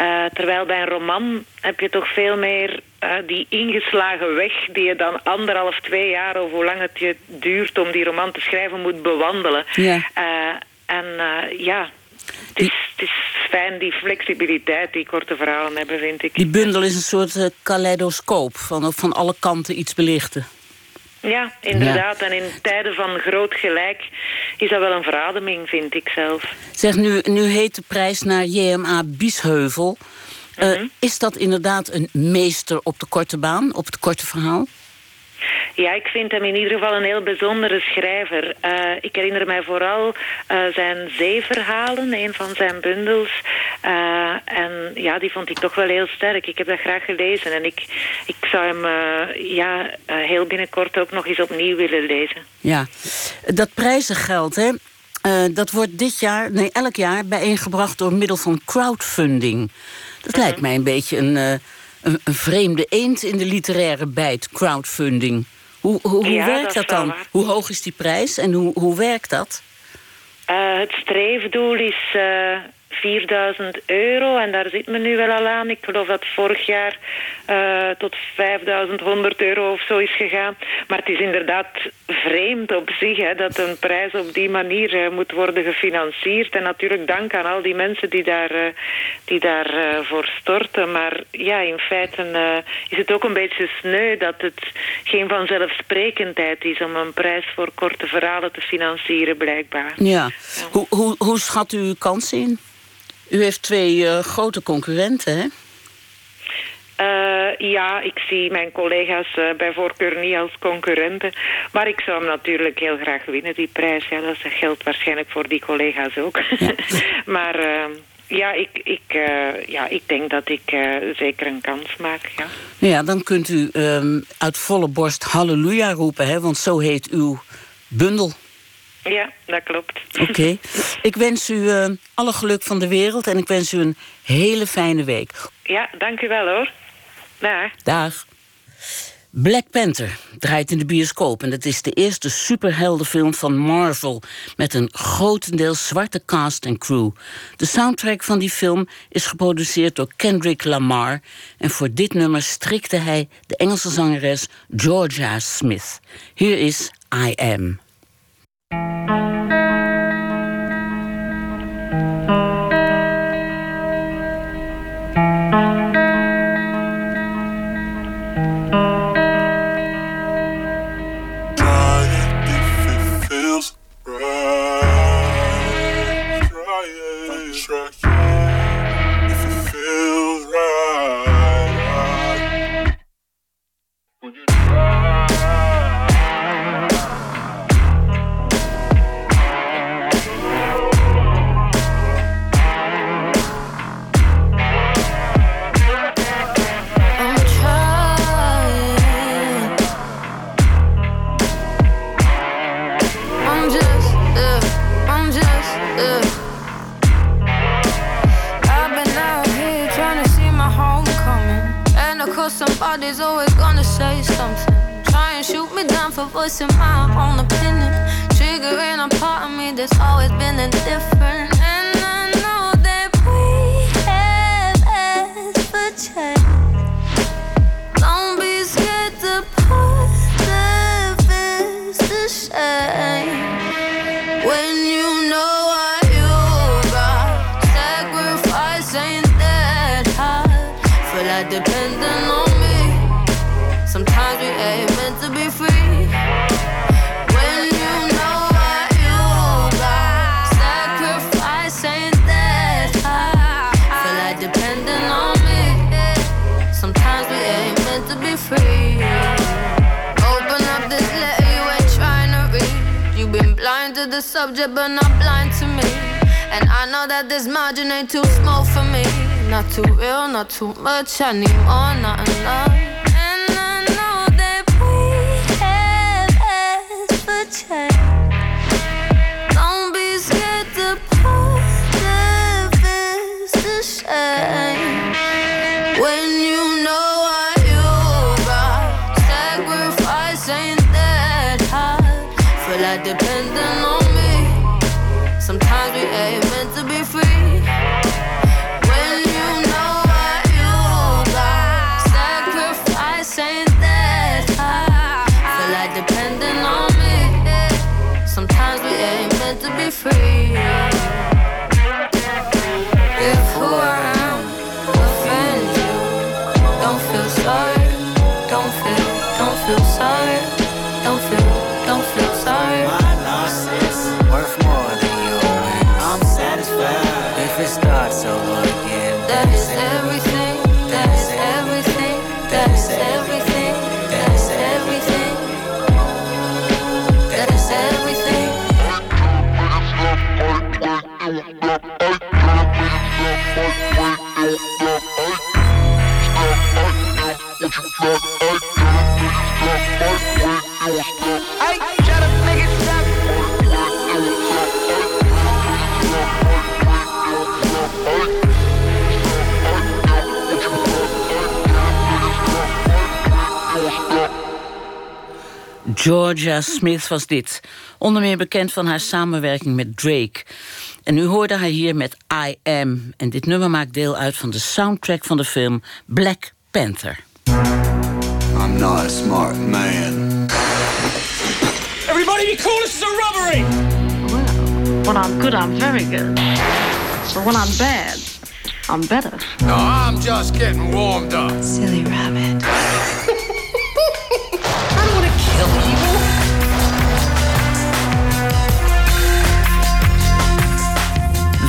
Uh, terwijl bij een roman heb je toch veel meer uh, die ingeslagen weg die je dan anderhalf, twee jaar of hoe lang het je duurt om die roman te schrijven moet bewandelen. Ja. Uh, en ja, het is, het is fijn die flexibiliteit die korte verhalen hebben, vind ik. Die bundel is een soort kaleidoscoop van van alle kanten iets belichten. Ja, inderdaad. Ja. En in tijden van groot gelijk is dat wel een verademing, vind ik zelf. Zeg, nu, nu heet de prijs naar JMA Biesheuvel. Uh, mm -hmm. Is dat inderdaad een meester op de korte baan, op het korte verhaal? Ja, ik vind hem in ieder geval een heel bijzondere schrijver. Uh, ik herinner mij vooral uh, zijn zeeverhalen, een van zijn bundels. Uh, en ja, die vond ik toch wel heel sterk. Ik heb dat graag gelezen en ik, ik zou hem ja, heel binnenkort ook nog eens opnieuw willen lezen. Ja, dat prijzengeld, hè? Dat wordt dit jaar, nee, elk jaar bijeengebracht door middel van crowdfunding. Dat -huh. lijkt mij een beetje een, een, een, vreemde eend in de literaire bijt, crowdfunding. Hoe, hoe, hoe ja, werkt dat, dat dan? Hoe hoog is die prijs en hoe, hoe werkt dat? Uh, het streefdoel is 4000 euro en daar zit men nu wel al aan. Ik geloof dat vorig jaar uh, tot 5100 euro of zo is gegaan. Maar het is inderdaad vreemd op zich hè, dat een prijs op die manier uh, moet worden gefinancierd. En natuurlijk dank aan al die mensen die daar, uh, die daar voor storten. Maar ja, in feite is het ook een beetje sneu dat het geen vanzelfsprekendheid is om een prijs voor korte verhalen te financieren, blijkbaar. Ja. Hoe, hoe, hoe schat u kansen in? U heeft twee uh, grote concurrenten, hè? Uh, ja, ik zie mijn collega's uh, bij voorkeur niet als concurrenten. Maar ik zou hem natuurlijk heel graag winnen, die prijs. Ja, dat geldt waarschijnlijk voor die collega's ook. Ja. maar uh, ja, ik, ik, ja, ik denk dat ik zeker een kans maak, ja. Nou ja, dan kunt u um, uit volle borst halleluja roepen, hè? Want zo heet uw bundel. Ja, dat klopt. Oké. Okay. Ik wens u uh, alle geluk van de wereld en ik wens u een hele fijne week. Ja, dank u wel hoor. Dag. Dag. Black Panther draait in de bioscoop en dat is de eerste superheldenfilm van Marvel met een grotendeels zwarte cast en crew. De soundtrack van die film is geproduceerd door Kendrick Lamar en voor dit nummer strikte hij de Engelse zangeres Georgia Smith. Hier is I Am. Thank you. Too much. I need more, not enough. Georgia Smith was dit. Onder meer bekend van haar samenwerking met Drake. En u hoorde haar hier met I Am. En dit nummer maakt deel uit van de soundtrack van de film Black Panther. I'm not a smart man. Everybody be cool, this is a robbery! When I'm good, I'm very good. But when I'm bad, I'm better. No, I'm just getting warmed up. Silly rabbit.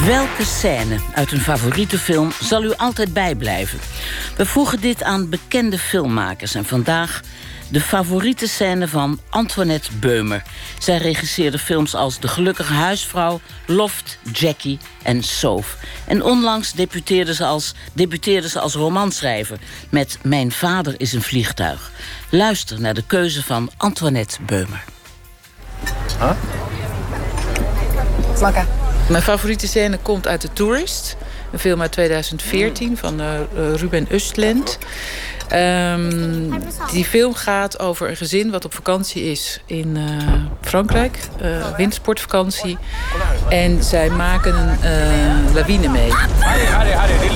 Welke scène uit een favoriete film zal u altijd bijblijven? We vroegen dit aan bekende filmmakers en vandaag de favoriete scène van Antoinette Beumer. Zij regisseerde films als De Gelukkige Huisvrouw, Loft, Jackie en Soof. En onlangs debuteerde ze als, debuteerde ze als romanschrijver met Mijn vader is een vliegtuig. Luister naar de keuze van Antoinette Beumer. Vlakken. Mijn favoriete scène komt uit The Tourist. Een film uit 2014 van eh, eh, Ruben Östlund. Ehm, die film gaat over een gezin wat op vakantie is in eh, Frankrijk. eh, wintersportvakantie. En zij maken een lawine mee. Harry, Harry, Harry, die.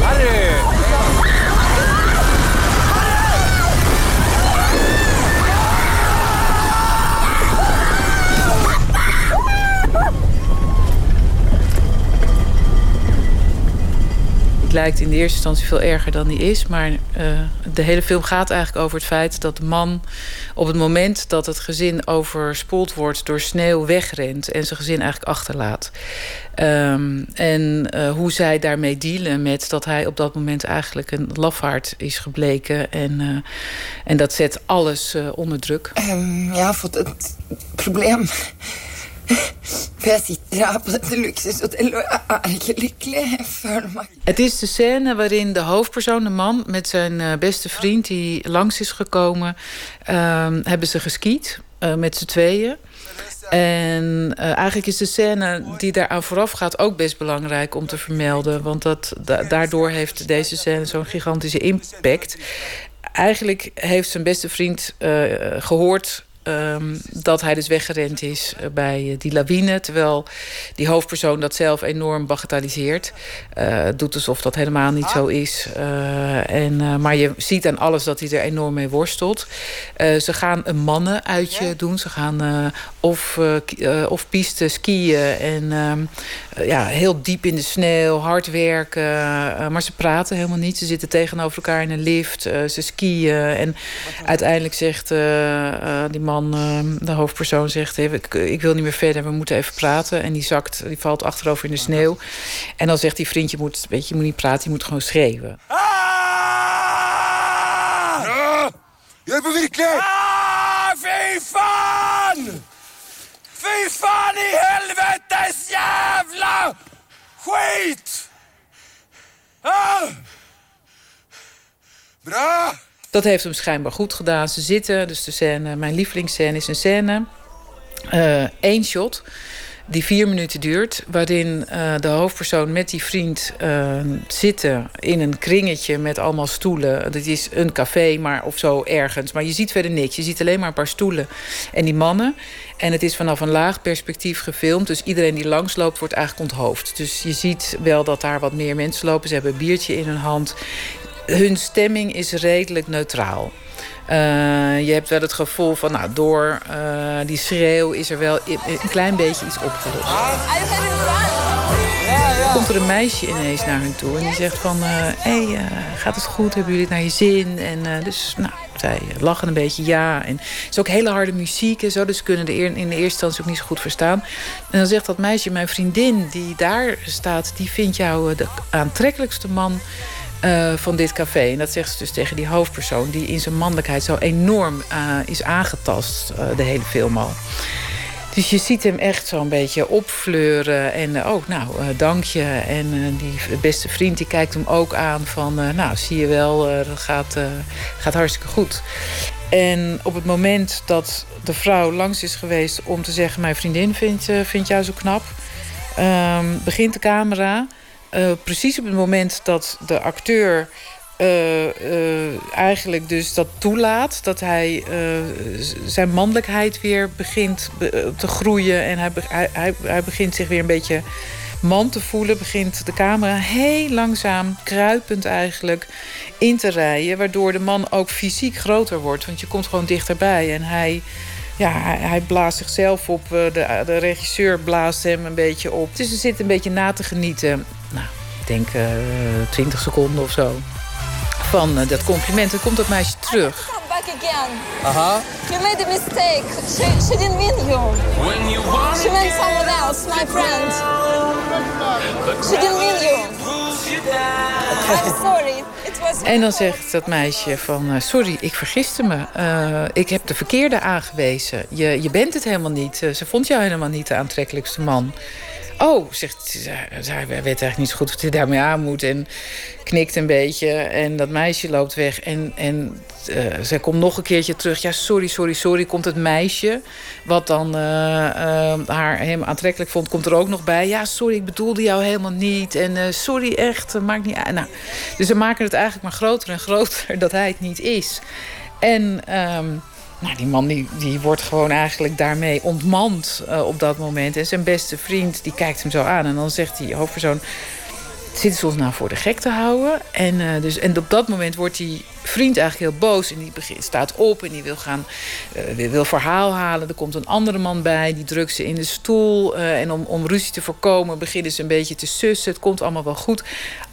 Harry! Het lijkt in de eerste instantie veel erger dan die is. Maar eh, de hele film gaat eigenlijk over het feit dat de man op het moment dat het gezin overspoeld wordt door sneeuw wegrent en zijn gezin eigenlijk achterlaat. Ehm, en eh, hoe zij daarmee dealen met dat hij op dat moment eigenlijk een lafaard is gebleken. En, eh, en dat zet alles onder druk. Ehm, jag har fått ett føler meg Het is de scène waarin de hoofdpersoon, de man, met zijn eh, beste vriend die langs is gekomen, ehm, hebben ze geskiet eh, met z'n tweeën. En eh, eigenlijk is de scène die daaraan vooraf gaat ook best belangrijk om te vermelden. Want dat, da- daardoor heeft deze scène zo'n gigantische impact. Eigenlijk heeft zijn beste vriend eh, gehoord ehm, dat hij dus weggerend is eh, bij eh, die lawine. Terwijl die hoofdpersoon dat zelf enorm bagatelliseert. Eh, doet alsof dat helemaal niet zo is. En, maar je ziet aan alles dat hij er enorm mee worstelt. Ze gaan een mannenuitje doen. Ze gaan of, eh, eh, of piste skiën. En ehm, eh, ja, heel diep in de sneeuw, hard werken. eh, maar ze praten helemaal niet. Ze zitten tegenover elkaar in een lift. eh, ze skiën. En uiteindelijk zegt eh, eh, die man, eh, de hoofdpersoon, zegt... "Hey, ik, ik wil niet meer verder, we moeten even praten. En die zakt, die valt achterover in de sneeuw. En dan zegt die vriend, je moet, weet je, je moet niet praten, je moet gewoon schreeuwen. Ja! Jag är på Vickle! Ah, fy fan i helvetes jävla skit! Ah! Bra! Dat heeft hem schijnbaar goed gedaan. Ze zitten, dus de scène, mijn lievelingsscène is een scène. Eh, Eén shot die vier minuten duurt. Waarin eh, de hoofdpersoon met die vriend eh, zitten in een kringetje met allemaal stoelen. Dat is een café maar, of zo ergens. Maar je ziet verder niks. Je ziet alleen maar een paar stoelen en die mannen. En het is vanaf een laag perspectief gefilmd. Dus iedereen die langsloopt wordt eigenlijk onthoofd. Dus je ziet wel dat daar wat meer mensen lopen. Ze hebben een biertje in hun hand. Hun stemming is redelijk neutraal. Eh, je hebt wel het gevoel van, nou, door eh, die schreeuw is er wel een klein beetje iets opgelost. Komt er een meisje ineens naar hun toe en die zegt van, hé, hey, eh, gaat het goed? Hebben jullie het naar je zin? En dus, nou, zij lachen een beetje ja. En het is ook hele harde muziek en zo, dus kunnen de in de eerste instantie ook niet zo goed verstaan. En dan zegt dat meisje, mijn vriendin die daar staat, die vindt jou de aantrekkelijkste man eh, van dit café. En dat zegt ze dus tegen die hoofdpersoon... die in zijn mannelijkheid zo enorm eh, is aangetast, eh, de hele film al. Dus je ziet hem echt zo'n beetje opfleuren. En eh, oh, nou, dank je. En die beste vriend die kijkt hem ook aan van... nou, zie je wel, dat gaat, gaat hartstikke goed. En op het moment dat de vrouw langs is geweest om te zeggen... mijn vriendin vindt, vindt jou zo knap... ehm, begint de camera... Eh, precies op het moment dat de acteur eh, eh, eigenlijk dus dat toelaat. Dat hij zijn mannelijkheid weer begint be- te groeien. En hij, hij, begint zich weer een beetje man te voelen. Begint de camera heel langzaam, kruipend eigenlijk, in te rijden. Waardoor de man ook fysiek groter wordt. Want je komt gewoon dichterbij. En hij ja, hij, blaast zichzelf op. De, de regisseur blaast hem een beetje op. Dus ze zit een beetje na te genieten. Nou, ik denk eh 20 seconden of zo. Van eh, dat compliment. Dan komt dat meisje terug. Come back again. Aha. You made a mistake. She, she didn't mean you. When you want She meant someone else, my friend. She didn't mean you. I'm sorry. It was En dan zegt dat meisje van... eh, sorry, ik vergiste me. Eh, ik heb de verkeerde aangewezen. Je, je bent het helemaal niet. Ze vond jou helemaal niet de aantrekkelijkste man. Oh, zegt zij, weet eigenlijk niet zo goed wat hij daarmee aan moet. En knikt een beetje. En dat meisje loopt weg. En, en eh, zij komt nog een keertje terug. Ja, sorry, sorry, sorry. Komt het meisje, wat dan eh, eh, haar hem aantrekkelijk vond, komt er ook nog bij. Ja, sorry, ik bedoelde jou helemaal niet. En sorry, echt, maakt niet uit. Nou, dus ze maken het eigenlijk maar groter en groter dat hij het niet is. En ehm, nou, die man die, die wordt gewoon eigenlijk daarmee ontmand eh, op dat moment. En zijn beste vriend die kijkt hem zo aan. En dan zegt die hoofdpersoon... Zitten ze ons nou voor de gek te houden? En, eh, dus, en op dat moment wordt die vriend eigenlijk heel boos. En die begint, staat op en die wil gaan eh, wil, verhaal halen. Er komt een andere man bij, die drukt ze in de stoel. en om, om ruzie te voorkomen beginnen ze een beetje te sussen. Het komt allemaal wel goed.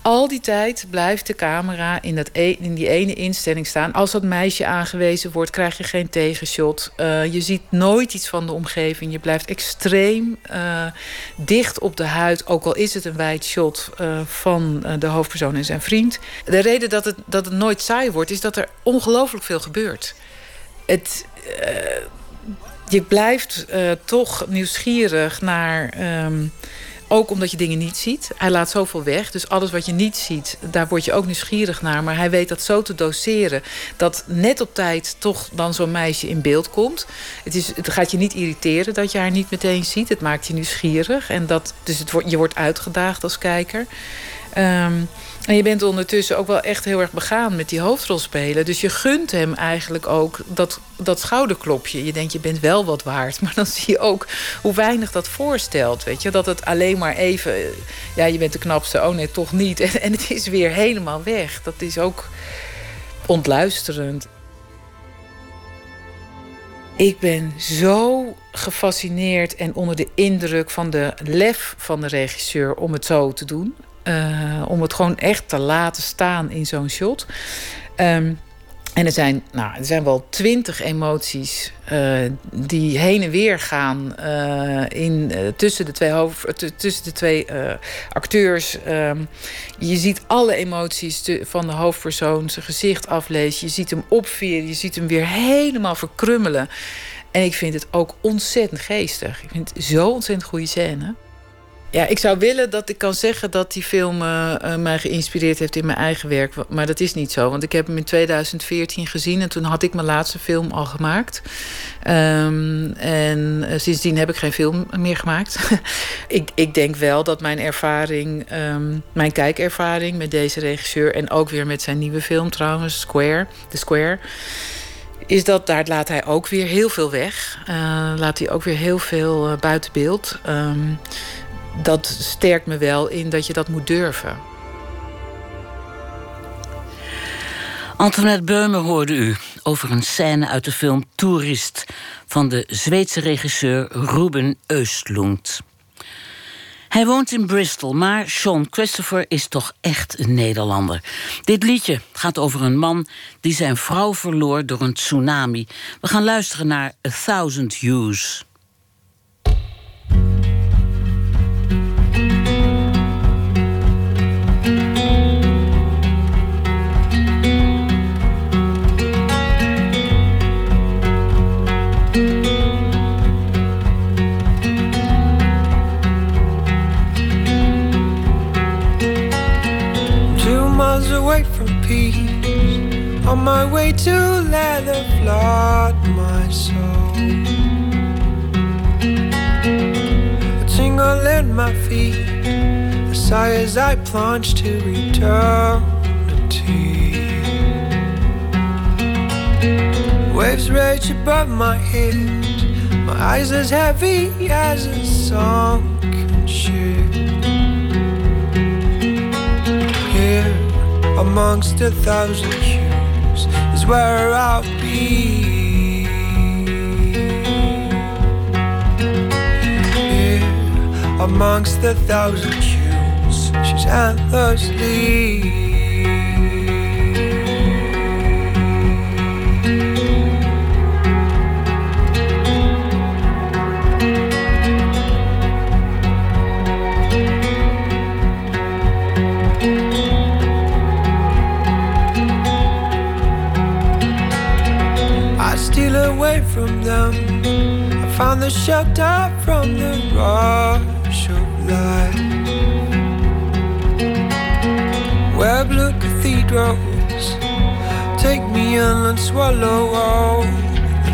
Al die tijd blijft de camera in, dat e- in die ene instelling staan. Als dat meisje aangewezen wordt, krijg je geen tegenshot. Eh, je ziet nooit iets van de omgeving. Je blijft extreem eh, dicht op de huid. Ook al is het een wijd shot eh, van de hoofdpersoon en zijn vriend. De reden dat het, dat het nooit saai wordt, is dat er ongelooflijk veel gebeurt. Het, je blijft toch nieuwsgierig naar. ehm, ook omdat je dingen niet ziet. Hij laat zoveel weg. Dus alles wat je niet ziet, daar word je ook nieuwsgierig naar. Maar hij weet dat zo te doseren. Dat net op tijd toch dan zo'n meisje in beeld komt. Het, is, het gaat je niet irriteren dat je haar niet meteen ziet. Het maakt je nieuwsgierig. En dat, dus het je wordt uitgedaagd als kijker. Ehm, en je bent ondertussen ook wel echt heel erg begaan met die hoofdrolspelen. Dus je gunt hem eigenlijk ook dat, dat schouderklopje. Je denkt, je bent wel wat waard. Maar dan zie je ook hoe weinig dat voorstelt. Weet je? Dat het alleen maar even... Ja, je bent de knapste. Oh nee, toch niet. En, en het is weer helemaal weg. Dat is ook ontluisterend. Ik ben zo gefascineerd en onder de indruk van de lef van de regisseur om het zo te doen. Eh, om het gewoon echt te laten staan in zo'n shot. Ehm, en er zijn, nou, er zijn wel twintig emoties eh, die heen en weer gaan eh, in, tussen de twee, hoofd, tussen de twee acteurs. Ehm, je ziet alle emoties van de hoofdpersoon zijn gezicht aflezen. Je ziet hem opveren, je ziet hem weer helemaal verkrummelen. En ik vind het ook ontzettend geestig. Ik vind het zo ontzettend goede scène. Ja, ik zou willen dat ik kan zeggen dat die film uh, uh, mij geïnspireerd heeft in mijn eigen werk. Maar dat is niet zo, want ik heb hem in 2014 gezien en toen had ik mijn laatste film al gemaakt. Um, en uh, sindsdien heb ik geen film meer gemaakt. ik, ik denk wel dat mijn ervaring, um, mijn kijkervaring met deze regisseur en ook weer met zijn nieuwe film trouwens, Square, The Square is dat daar laat hij ook weer heel veel weg. Laat hij ook weer heel veel buiten beeld. Um, dat sterkt me wel in dat je dat moet durven. Antoinette Beumer hoorde u over een scène uit de film Toerist van de Zweedse regisseur Ruben Östlund. Hij woont in Bristol, maar Sean Christopher is toch echt een Nederlander. Dit liedje gaat over een man die zijn vrouw verloor door een tsunami. We gaan luisteren naar A Thousand Years. away from peace. On my way to let it flood my soul. A tingle in my feet A sigh as I plunge to eternity. Waves rage above my head My eyes as heavy as a sunken ship. Here amongst a thousand hues is where I'll be. Here amongst the thousand hues, she's endlessly. Away from them. I found the shelter from the rush of life. Where blue cathedrals take me in and swallow all the.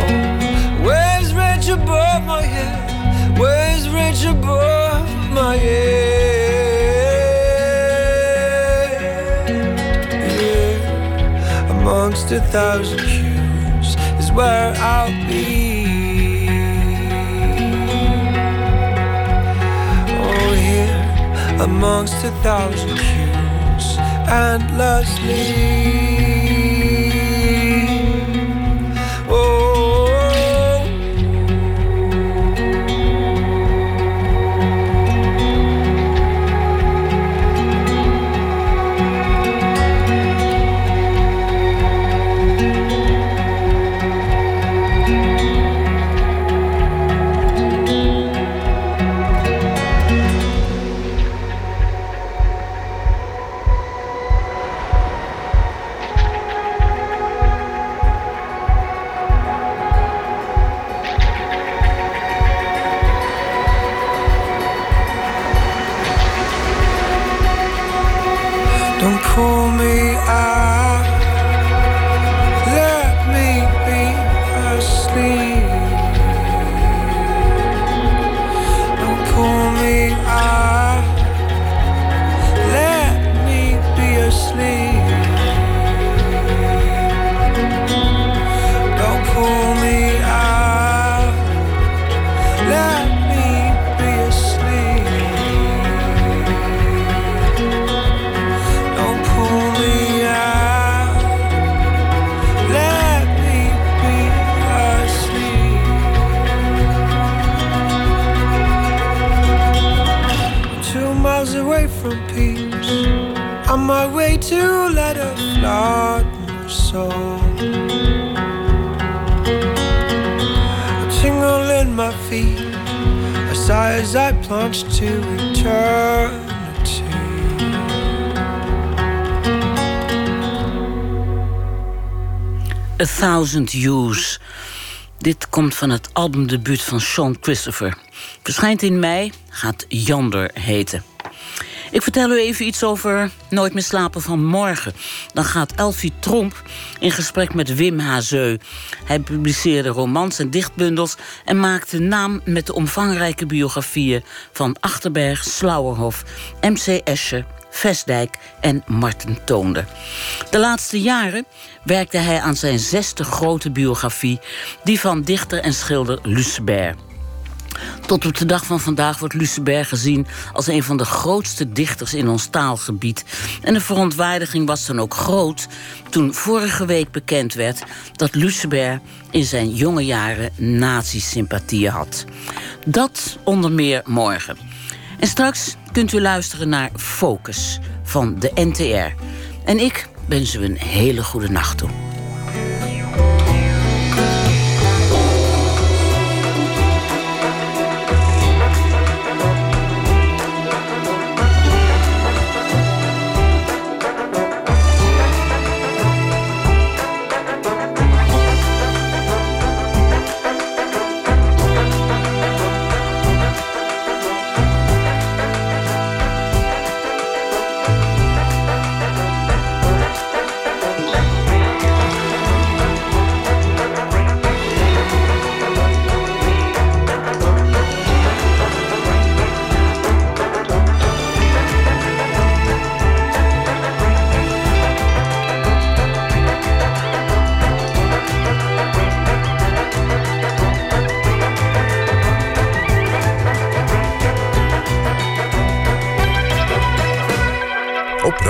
Oh, waves rage above my head, waves rage above my head. Amongst a thousand hues is where I'll be. Oh, here amongst a thousand hues, endlessly. Years. Dit komt van het albumdebuut van Sean Christopher. Verschijnt in mei, gaat Jander heten. Ik vertel u even iets over Nooit meer slapen van morgen. Dan gaat Elfie Tromp in gesprek met Wim Hazeu. Hij publiceerde romans en dichtbundels en maakte naam met de omvangrijke biografieën van Achterberg, Slauerhof, MC Escher, Vestdijk en Marten Toonder. De laatste jaren werkte hij aan zijn zesde grote biografie, die van dichter en schilder Lucebert. Tot op de dag van vandaag wordt Lucebert gezien als een van de grootste dichters in ons taalgebied. En de verontwaardiging was dan ook groot toen vorige week bekend werd dat Lucebert in zijn jonge jaren nazi-sympathieën had. Dat onder meer morgen. En straks kunt u luisteren naar Focus van de NTR. En ik wens u een hele goede nacht toe.